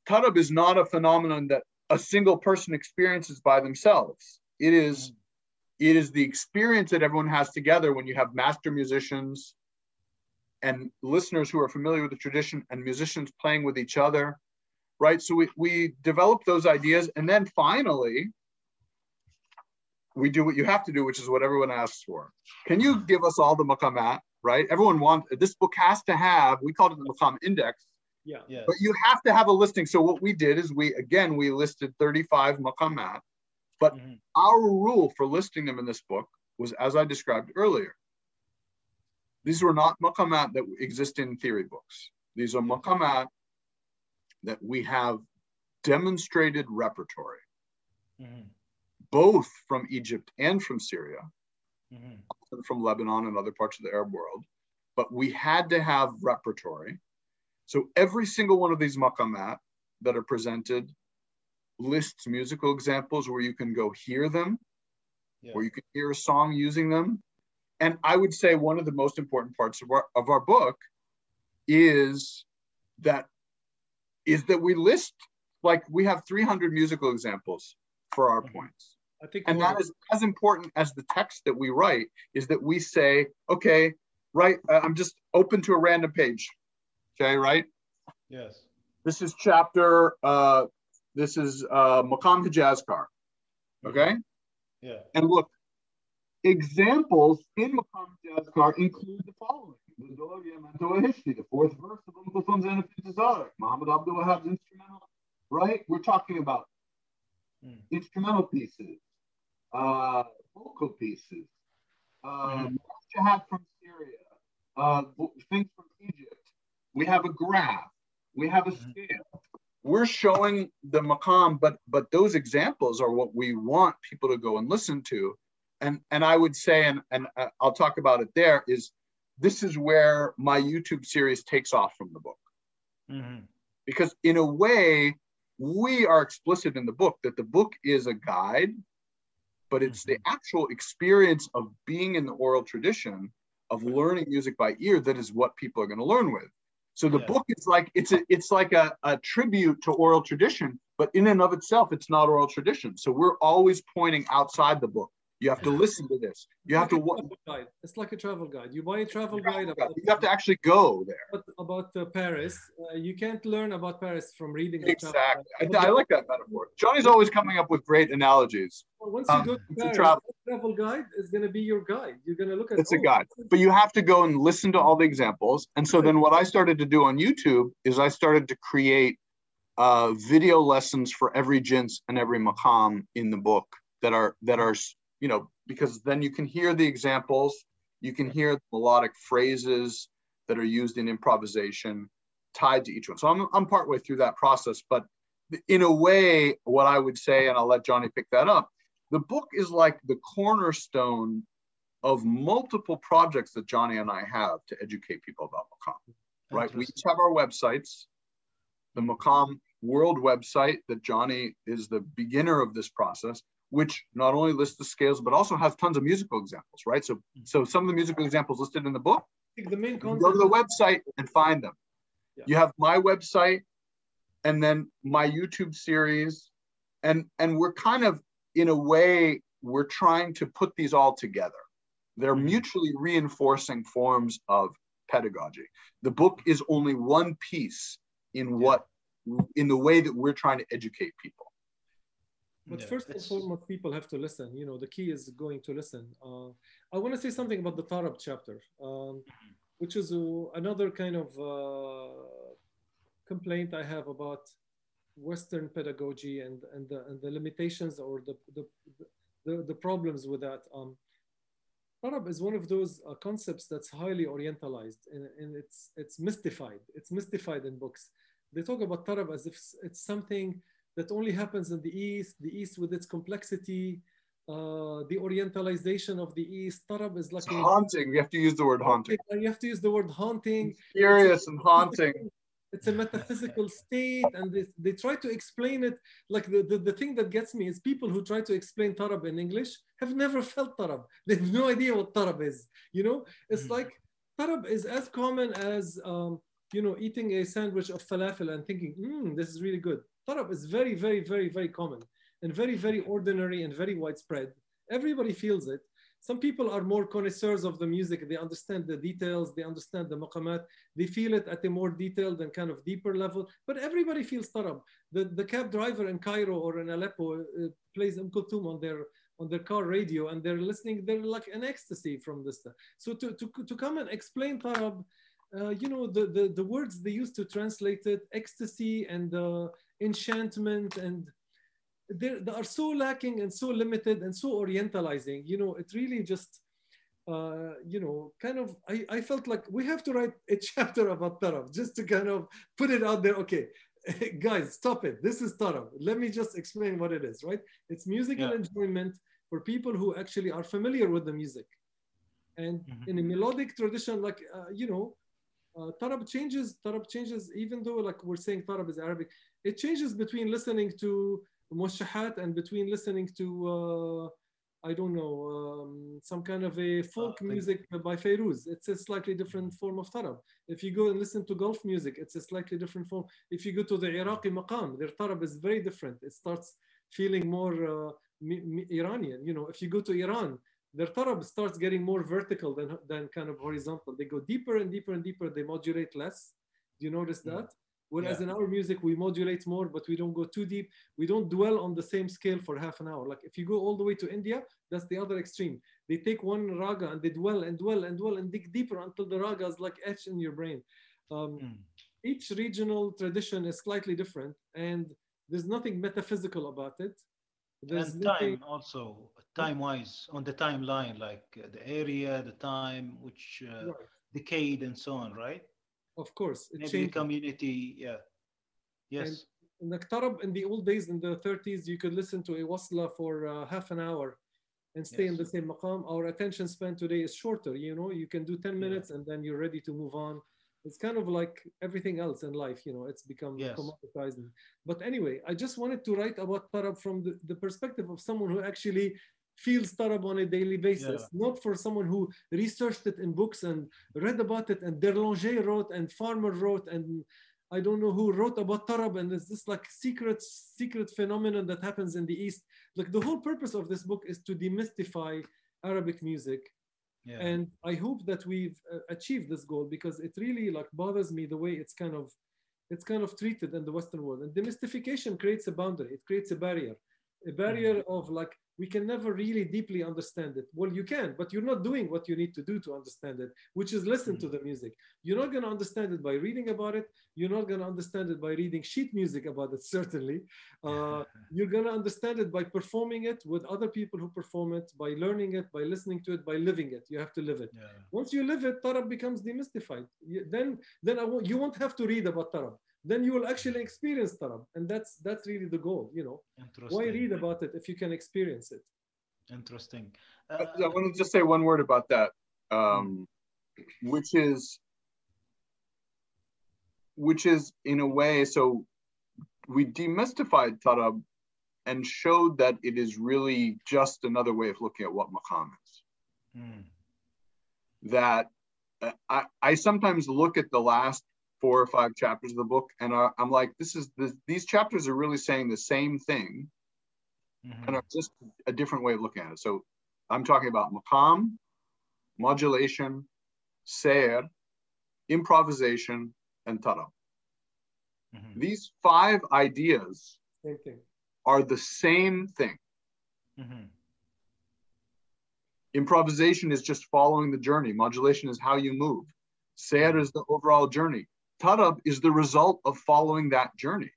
Tarab is not a phenomenon that a single person experiences by themselves. It is, mm-hmm. it is the experience that everyone has together when you have master musicians and listeners who are familiar with the tradition and musicians playing with each other right so we, we develop those ideas and then finally we do what you have to do, which is what everyone asks for. Can you give us all the maqamat, right? Everyone wants, this book has to have, we called it the maqam index. Yeah. Yes. But you have to have a listing. So what we did is we, again, we listed 35 maqamat, but mm-hmm. our rule for listing them in this book was as I described earlier. These were not maqamat that exist in theory books. These are maqamat that we have demonstrated repertory. Mm-hmm both from Egypt and from Syria, mm-hmm. from Lebanon and other parts of the Arab world. But we had to have repertory. So every single one of these maqamat that are presented lists musical examples where you can go hear them, yeah. where you can hear a song using them. And I would say one of the most important parts of our, of our book is that is that we list like we have 300 musical examples for our mm-hmm. points. I think and that is as important as the text that we write is that we say, okay, right, uh, I'm just open to a random page. Okay, right? Yes. This is chapter, uh, this is uh, Maqam Hijazkar. Okay? Yeah. And look, examples in Maqam Hijazkar include the following. The fourth verse of Umm Kulthum's Muhammad Abdul Wahab's instrumental, right? We're talking about mm. instrumental pieces, uh, vocal pieces, uh, mm-hmm. jihad from Syria, uh, things from Egypt. We have a graph. We have a mm-hmm. scale. We're showing the maqam, but but those examples are what we want people to go and listen to. And and I would say, and and uh, I'll talk about it there. Is this is where my YouTube series takes off from the book, mm-hmm. because in a way we are explicit in the book that the book is a guide but it's the mm-hmm. actual experience of being in the oral tradition of learning music by ear that is what people are going to learn with. So the Yeah. book is like it's a it's like a, a tribute to oral tradition, but in and of itself, it's not oral tradition. So we're always pointing outside the book. You have to listen to this. You have to Like a wa- It's like a travel guide. You buy a travel guide about, you have to actually go there. about, about, uh, Paris. Uh, you can't learn about Paris from reading Exactly. guide. I, I like that metaphor. Johnny's always coming up with great analogies. Well, Once Um, you go to it's a Paris, travel- travel guide is going to be your guide. You're going to look at It's a oh, guide, but you have to go and listen to all the examples. And so then what I started to do on YouTube is I started to create uh, video lessons for every jins and every maqam in the book that are that are you know because then you can hear the examples, you can hear the melodic phrases that are used in improvisation tied to each one. So I'm I'm partway through that process, but in a way, what I would say, and I'll let Johnny pick that up, the book is like the cornerstone of multiple projects that Johnny and I have to educate people about Maqam. Right? We each have our websites. The Maqam World website that Johnny is the beginner of this process, which not only lists the scales but also has tons of musical examples. Right? So, so some of the musical examples listed in the book, the main concept. go to the website and find them. Yeah. You have my website, and then my YouTube series, and and we're kind of in a way we're trying to put these all together. They're Mhm. mutually reinforcing forms of pedagogy. The book is only one piece in what in the way that we're trying to educate people. But Yeah, first and foremost, people have to listen. You know, the key is going to listen. Uh, I want to say something about the Tarab chapter, um, which is uh, another kind of uh, complaint I have about Western pedagogy and, and, the, and the limitations or the, the, the, the problems with that. Um, Tarab is one of those uh, concepts that's highly orientalized and, and it's, it's mystified. It's mystified in books. They talk about Tarab as if it's something that only happens in the East, the East with its complexity, uh, the orientalization of the East. Tarab is like It's a- haunting. You have to use the word haunting. You have to use the word haunting. Curious and haunting. It's a metaphysical state, and they, they try to explain it. Like the, the, the thing that gets me is people who try to explain Tarab in English have never felt Tarab. They have no idea what Tarab is. You know, it's Mhm. like Tarab is as common as um, you know eating a sandwich of falafel and thinking, mm, this is really good. Tarab is very, very, very, very common and very, very ordinary and very widespread. Everybody feels it. Some people are more connoisseurs of the music. They understand the details. They understand the maqamat. They feel it at a more detailed and kind of deeper level. But everybody feels tarab. The, the cab driver in Cairo or in Aleppo uh, plays Umm Kulthum on their on their car radio and they're listening. They're like an ecstasy from this. stuff. So to, to, to come and explain tarab, uh, you know, the, the, the words they used to translate it, ecstasy and uh, enchantment and they they are so lacking and so limited and so orientalizing. You know it really just uh, you know kind of I, I felt like we have to write a chapter about tarab just to kind of put it out there. Okay guys stop it. This is tarab let me just explain what it is right? It's musical Yeah. enjoyment for people who actually are familiar with the music. And Mhm. in a melodic tradition like uh, you know uh, tarab changes tarab changes even though like we're saying tarab is arabic it changes between listening to muwashahat and between listening to uh, I don't know um, some kind of a folk like- music by Fairuz. It's a slightly different form of tarab. If you go and listen to Gulf music, it's a slightly different form. If you go to the Iraqi maqam, their tarab is very different. It starts feeling more uh, Iranian. You know, if you go to Iran, their tarab starts getting more vertical than than kind of horizontal. They go deeper and deeper and deeper. They modulate less. Do you notice Mm. that? Whereas Yeah. in our music, we modulate more, but we don't go too deep. We don't dwell on the same scale for half an hour. Like if you go all the way to India, that's the other extreme. They take one raga and they dwell and dwell and dwell and dig deeper until the raga is like etched in your brain. Um, Mm. each regional tradition is slightly different, and there's nothing metaphysical about it. There's and nothing, time also time wise on the timeline like uh, the area the time which uh, right. decade and so on right of course, it maybe community yeah yes in the in the old days in the 30s, you could listen to a wasla for uh, half an hour and stay in the same maqam. Our attention span today is shorter. You know, you can do 10 minutes and then you're ready to move on. It's kind of like everything else in life, you know, it's become Yes. commoditized. But anyway, I just wanted to write about Tarab from the, the perspective of someone who actually feels tarab on a daily basis, yeah. not for someone who researched it in books and read about it and d'Erlanger wrote and Farmer wrote and I don't know who wrote about tarab and it's this like secret secret phenomenon that happens in the East. Like the whole purpose of this book is to demystify Arabic music. Yeah. And I hope that we've uh, achieved this goal because it really like bothers me the way it's kind of it's kind of treated in the Western world. And demystification creates a boundary, it creates a barrier, a barrier of like we can never really deeply understand it. Well, you can, but you're not doing what you need to do to understand it, which is listen mm-hmm. to the music. You're not going to understand it by reading about it. You're not going to understand it by reading sheet music about it, certainly. Uh, you're going to understand it by performing it with other people who perform it, by learning it, by listening to it, by living it. You have to live it. Yeah. Once you live it, tarab becomes demystified. Then, then won't, you won't have to read about tarab then you will actually experience tarab. And that's that's really the goal you know. Why read about it if you can experience it? Interesting. Uh, i want to just say one word about that um, which is which is in a way so we demystified tarab and showed that it is really just another way of looking at what maqam is. Mm. that uh, I, I sometimes look at the last four or five chapters of the book, and I, am like, this is this, these chapters are really saying the same thing, mm-hmm. and are just a different way of looking at it. So I'm talking about maqam, modulation, sayr, improvisation, and tarab. Mm-hmm. These five ideas are the same thing. Mm-hmm. Improvisation is just following the journey. Modulation is how you move. Sayr is the overall journey. Tarab is the result of following that journey.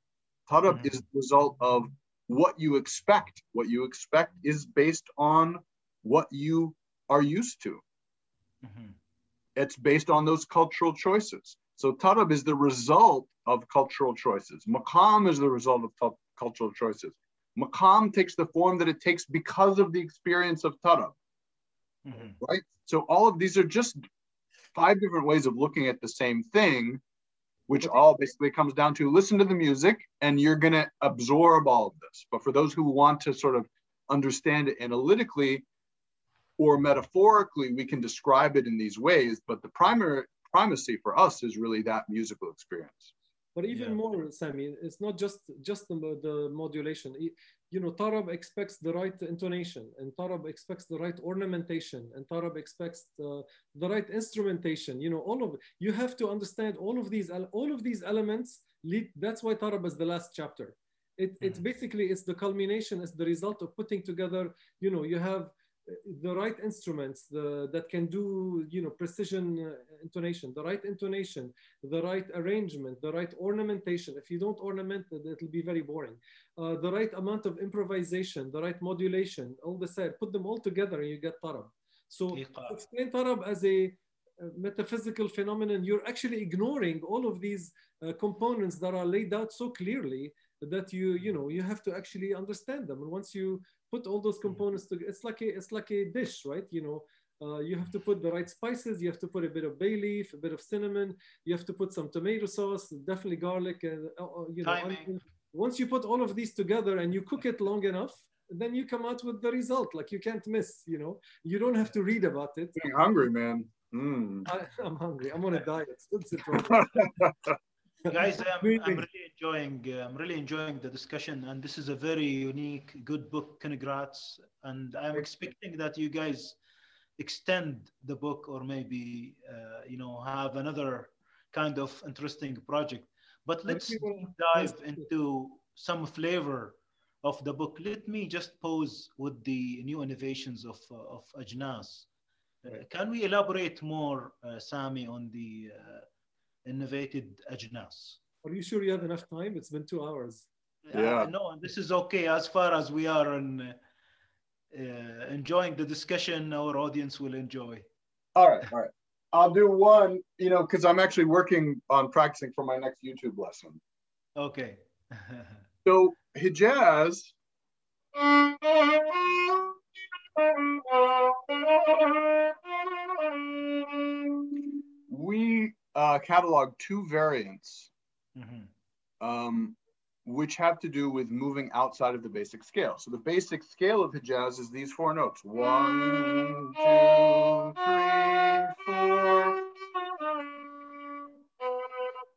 Tarab mm-hmm. is the result of what you expect. What you expect is based on what you are used to. Mm-hmm. It's based on those cultural choices. So tarab is the result of cultural choices. Maqam is the result of t- cultural choices. Maqam takes the form that it takes because of the experience of tarab. Mm-hmm. Right? So all of these are just five different ways of looking at the same thing which all basically comes down to listen to the music and you're going to absorb all of this. But for those who want to sort of understand it analytically or metaphorically, we can describe it in these ways. But the primary primacy for us is really that musical experience. But even yeah. more, Sami, it's not just just the, the modulation. You know, Tarab expects the right intonation, and Tarab expects the right ornamentation, and Tarab expects the, the right instrumentation. You know, all of. You have to understand all of these all of these elements. Lead, that's why Tarab is the last chapter. It, mm-hmm. it basically it's the culmination, it's the result of putting together. You know, you have the right instruments the, that can do you know precision uh, intonation the right intonation the right arrangement the right ornamentation. If you don't ornament it it'll be very boring. Uh, the right amount of improvisation the right modulation all the same put them all together and you get tarab. So explain tarab as a metaphysical phenomenon you're actually ignoring all of these uh, components that are laid out so clearly that you you know you have to actually understand them and once you put all those components together. It's like a it's like a dish, right? You know, uh, you have to put the right spices. You have to put a bit of bay leaf, a bit of cinnamon. You have to put some tomato sauce, definitely garlic, and uh, uh you know. Once you put all of these together and you cook it long enough, then you come out with the result. Like you can't miss. You know, you don't have to read about it. I'm hungry, man. Mm. I, am hungry. I'm on a diet. guys I'm, I'm, really? enjoying uh, i'm really enjoying the discussion and this is a very unique good book congrats and i'm expecting that you guys extend the book or maybe uh, you know have another kind of interesting project. But let's dive into some flavor of the book. Let me just pose with the new innovations of uh, of ajnas. Uh, can we elaborate more uh, sami on the uh, innovated ajnas. Are you sure you have enough time? It's been two hours. Yeah. Uh, no, this is okay as far as we are in, uh, enjoying the discussion. Our audience will enjoy. All right, all right. I'll do one. You know, because I'm actually working on practicing for my next YouTube lesson. Okay. so Hijaz. we uh, catalog two variants. Mm-hmm. Um, which have to do with moving outside of the basic scale. So the basic scale of Hijaz is these four notes. One, two, three, four.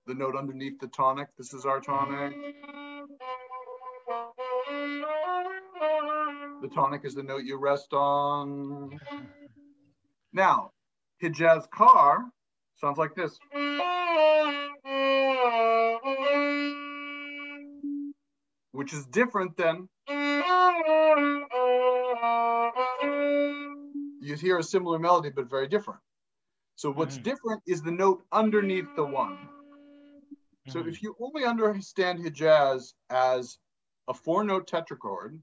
The note underneath the tonic, this is our tonic. The tonic is the note you rest on. Now, Hijaz Kar sounds like this. which is different than you hear a similar melody, but very different. So what's Mhm. different is the note underneath the one. So Mhm. if you only understand Hijaz as a four note tetrachord,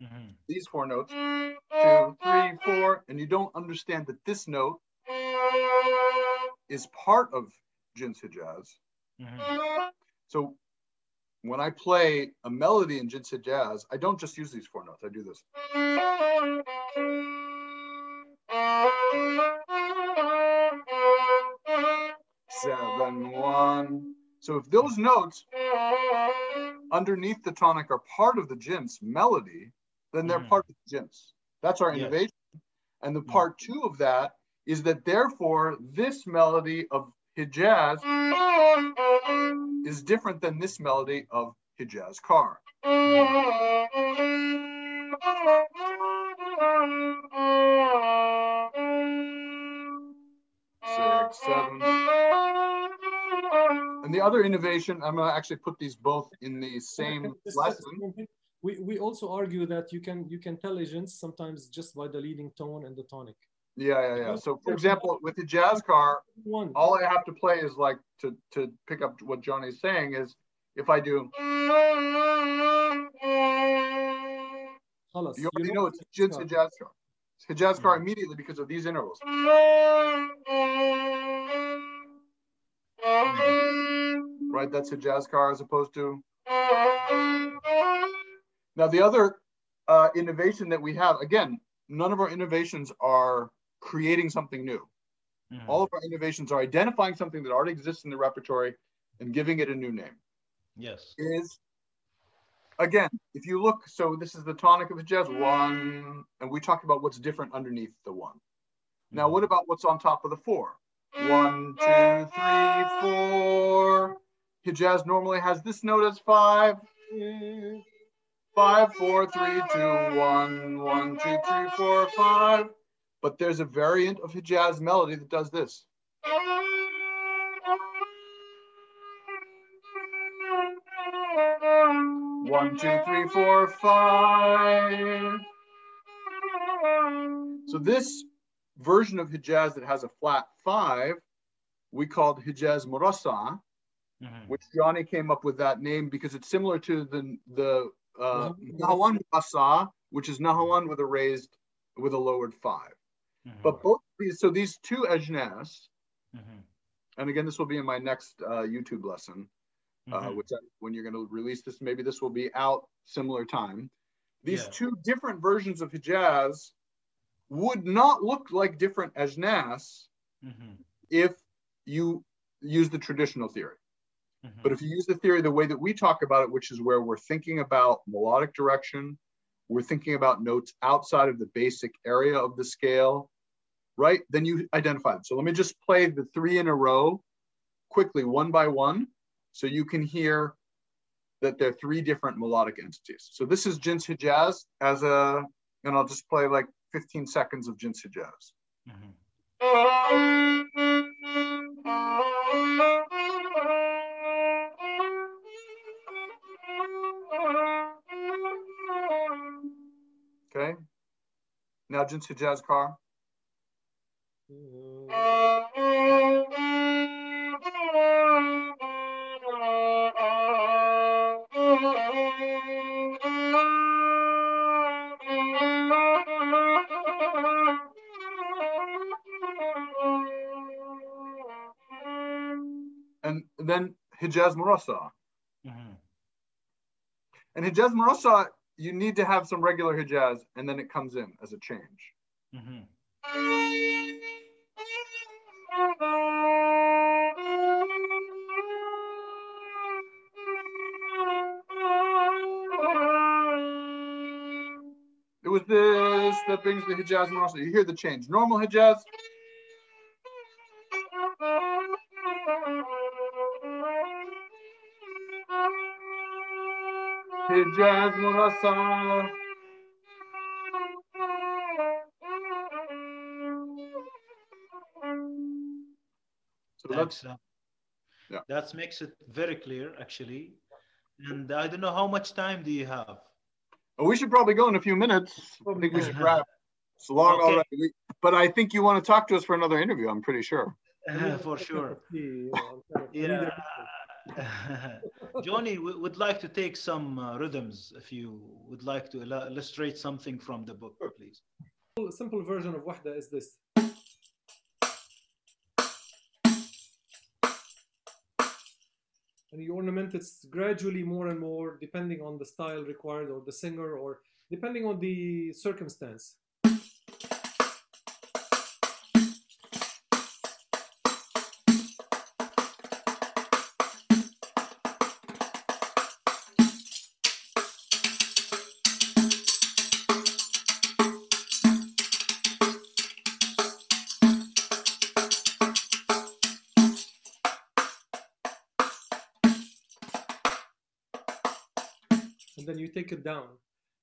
Mhm. these four notes, two, three, four, and you don't understand that this note is part of Jins Hijaz. Mhm. So when I play a melody in Jins Hijaz, I don't just use these four notes. I do this. Seven, one. So if those notes underneath the tonic are part of the Jins melody, then they're Mhm. part of the Jins. That's our Yes. innovation. And the Mm. part two of that is that therefore this melody of Hijaz is different than this melody of Hijaz Kar. Six, seven. And the other innovation, I'm gonna actually put these both in the same lesson. We, we also argue that you can you can tell ajnas sometimes just by the leading tone and the tonic. Yeah, yeah, yeah. So for example, with the Hijaz Kar, One. all I have to play is like to to pick up what Johnny's saying is if I do you already know it's, a Hijaz Kar. It's a Hijaz Kar immediately because of these intervals. Right, that's a Hijaz Kar as opposed to. Now the other uh, innovation that we have, again, none of our innovations are creating something new. Mhm. All of our innovations are identifying something that already exists in the repertory and giving it a new name. Yes. Is again, if you look, so this is the tonic of the Hijaz one, and we talked about what's different underneath the one. Now, what about what's on top of the four? One, two, three, four. Hijaz normally has this note as five. Five, four, three, two, one, one, two, three, four, five. But there's a variant of Hijaz melody that does this. One, two, three, four, five. So this version of Hijaz that has a flat five, we called Hijaz Murassa, Mhm. which Johnny came up with that name because it's similar to the the uh, Mhm. Nahawan Murassa, which is Nahawan with a raised with a lowered five. Mhm. But both these, so these two Ejnas, Mhm. and again, this will be in my next uh, YouTube lesson, uh, Mhm. which I, when you're going to release this, maybe this will be out similar time. These Yeah. two different versions of Hijaz would not look like different Ejnas Mhm. if you use the traditional theory. Mhm. But if you use the theory the way that we talk about it, which is where we're thinking about melodic direction, we're thinking about notes outside of the basic area of the scale, right? Then you identify them. So let me just play the three in a row quickly, one by one, so you can hear that they're three different melodic entities. So this is Jins Hijaz as a, and I'll just play like 15 seconds of Jins Hijaz. Mhm. Okay. Now Jins Hijaz Kar. And then Hijaz Murassa. Mhm. And Hijaz Murassa, you need to have some regular Hijaz, and then it comes in as a change. It was this that brings the Hijaz and also You hear the change. Normal Hijaz. Hijaz Murassa. That's Thanks. uh, Yeah. That makes it very clear, actually. And I don't know how much time do you have? Oh, we should probably go in a few minutes. I think we should wrap. It's long Okay. already. But I think you want to talk to us for another interview. I'm pretty sure. For sure. You know, I'm kind of- I need Yeah. Johnny, we would like to take some uh, rhythms if you would like to illustrate something from the book, please. simple- simple version of wahda is this. And you ornament it gradually more and more depending on the style required or the singer or depending on the circumstance. break it down.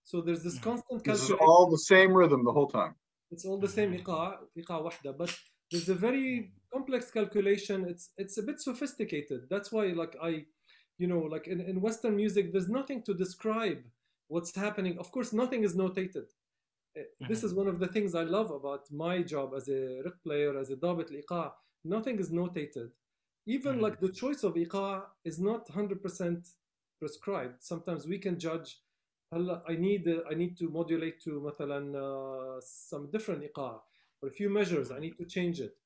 So there's this mm-hmm. constant this is all the same rhythm the whole time. It's all the same wahda, but there's a very mm-hmm. complex calculation. It's it's a bit sophisticated. That's why like I, you know, like in, in Western music, there's nothing to describe what's happening. Of course, nothing is notated. Eh, this mm-hmm. is one of the things I love about my job as a riq player, as a dabit iqa. Nothing is notated. Even mm-hmm. like the choice of iqa is not 100% prescribed. Sometimes we can judge هلا I need I need to modulate to مثلا uh, some different إيقاع or a few measures I need to change it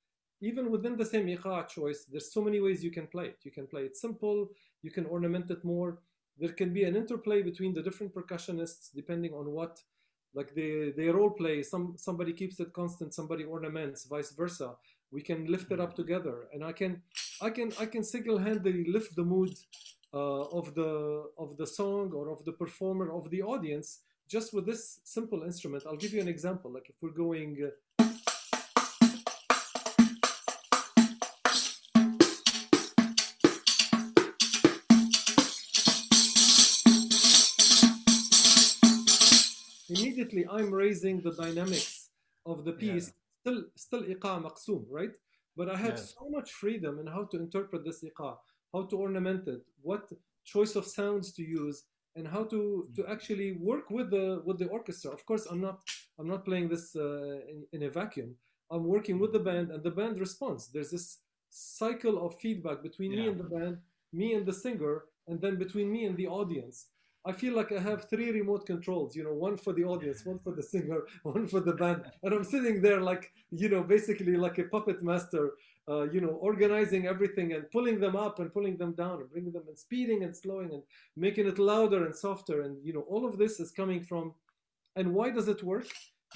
even within the same إيقاع choice there's so many ways you can play it you can play it simple you can ornament it more there can be an interplay between the different percussionists depending on what like they they role play some somebody keeps it constant somebody ornaments vice versa we can lift it up together and I can I can I can single-handedly lift the mood uh, of the of the song or of the performer of the audience just with this simple instrument. I'll give you an example. Like if we're going. Uh, immediately I'm raising the dynamics of the piece. Still, still iqa maqsoom, right? But I have Yes. so much freedom in how to interpret this iqa, how to ornament it, what choice of sounds to use, and how to to actually work with the with the orchestra. Of course, I'm not I'm not playing this uh, in, in a vacuum. I'm working with the band, and the band responds. There's this cycle of feedback between me and the band, me and the singer, and then between me and the audience. I feel like I have three remote controls, you know, one for the audience, one for the singer, one for the band. And I'm sitting there like, you know, basically like a puppet master, uh, you know, organizing everything and pulling them up and pulling them down and bringing them and speeding and slowing and making it louder and softer. And, you know, all of this is coming from, and why does it work?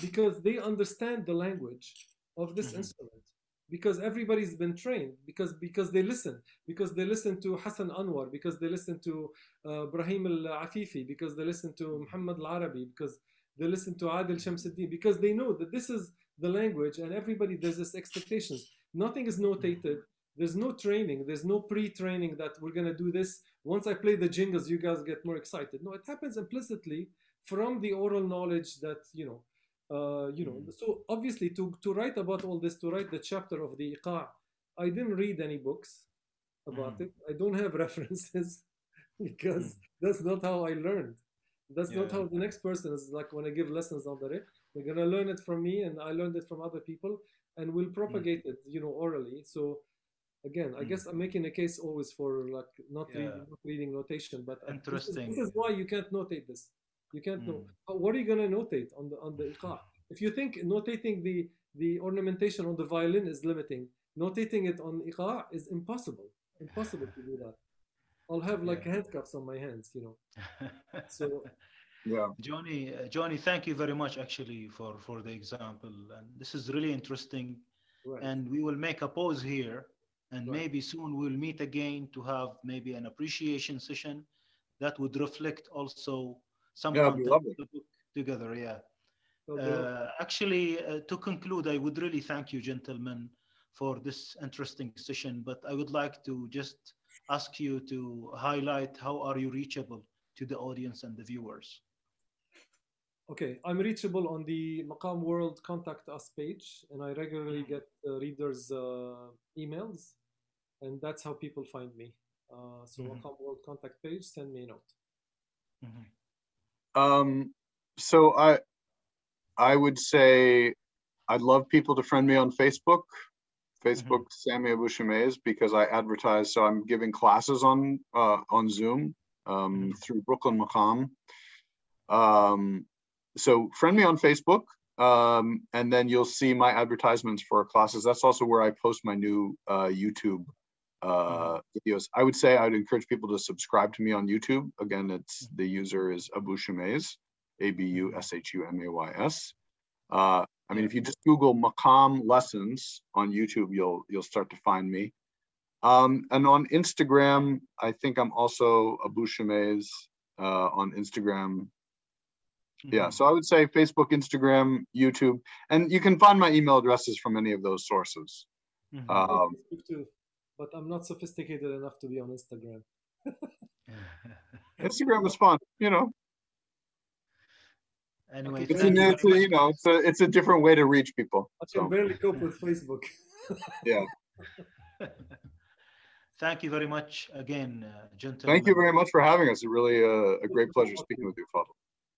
Because they understand the language of this Mhm. instrument. Because everybody's been trained, because because they listen, because they listen to Hassan Anwar, because they listen to uh, Brahim Al Afifi, because they listen to Muhammad Al Arabi, because they listen to Adil Shamsuddin, because they know that this is the language and everybody, there's this expectations. Nothing is notated. There's no training. There's no pre-training that we're gonna do this. Once I play the jingles, you guys get more excited. No, it happens implicitly from the oral knowledge that you know. Uh, you know, Mm. so obviously to to write about all this, to write the chapter of the iqa, I didn't read any books about Mm. it. I don't have references because that's not how I learned. That's not Yeah. how the next person is like when I give lessons on the. They're gonna learn it from me, and I learned it from other people, and we'll propagate it, you know, orally. So again, I Mm. guess I'm making a case always for like not Yeah. reading, not reading notation, but uh, this is- Interesting. This is, why you can't notate this. You can't know. Mm. But What are you gonna notate on the on the iqa? If you think notating the the ornamentation on the violin is limiting, notating it on iqa is impossible. Impossible to do that. I'll have like Yeah. handcuffs on my hands, you know. So Yeah. Johnny, uh, Johnny, thank you very much actually for for the example, and this is really interesting. right. And we will make a pause here, and Right. maybe soon we'll meet again to have maybe an appreciation session that would reflect also some Yeah, it'd be content lovely. of the book together. Yeah. Uh, actually, uh, to conclude, I would really thank you, gentlemen, for this interesting session. But I would like to just ask you to highlight how are you reachable to the audience and the viewers. Okay, I'm reachable on the Maqam World Contact Us page, and I regularly get uh, readers' uh, emails, and that's how people find me. Uh, so, mm-hmm. Maqam World Contact page, send me a note. Mm-hmm. Um, so I, I would say, I'd love people to friend me on Facebook. Facebook mm-hmm. Sami Abu Shumays because I advertise. So I'm giving classes on uh, on Zoom um, mm-hmm. through Brooklyn Maqam. Um, so friend me on Facebook, um, and then you'll see my advertisements for classes. That's also where I post my new uh, YouTube uh, mm-hmm. videos. I would say I would encourage people to subscribe to me on YouTube. Again, it's mm-hmm. the user is Abu Shumays, A B U S H U M A Y S. Uh, I mean, if you just Google Maqam lessons on YouTube, you'll you'll start to find me. Um, and on Instagram, I think I'm also Abu Shumays uh, on Instagram. Yeah, mm-hmm. so I would say Facebook, Instagram, YouTube, and you can find my email addresses from any of those sources. Mm-hmm. Um, too, but I'm not sophisticated enough to be on Instagram. Instagram is fun, you know. Anyway, it's, a, it's a, you know, it's a it's a different way to reach people. I can so. barely cope with Facebook. yeah. Thank you very much again, uh, gentlemen. Thank you very much for having us. It's really uh, a great pleasure speaking with you, Fadl.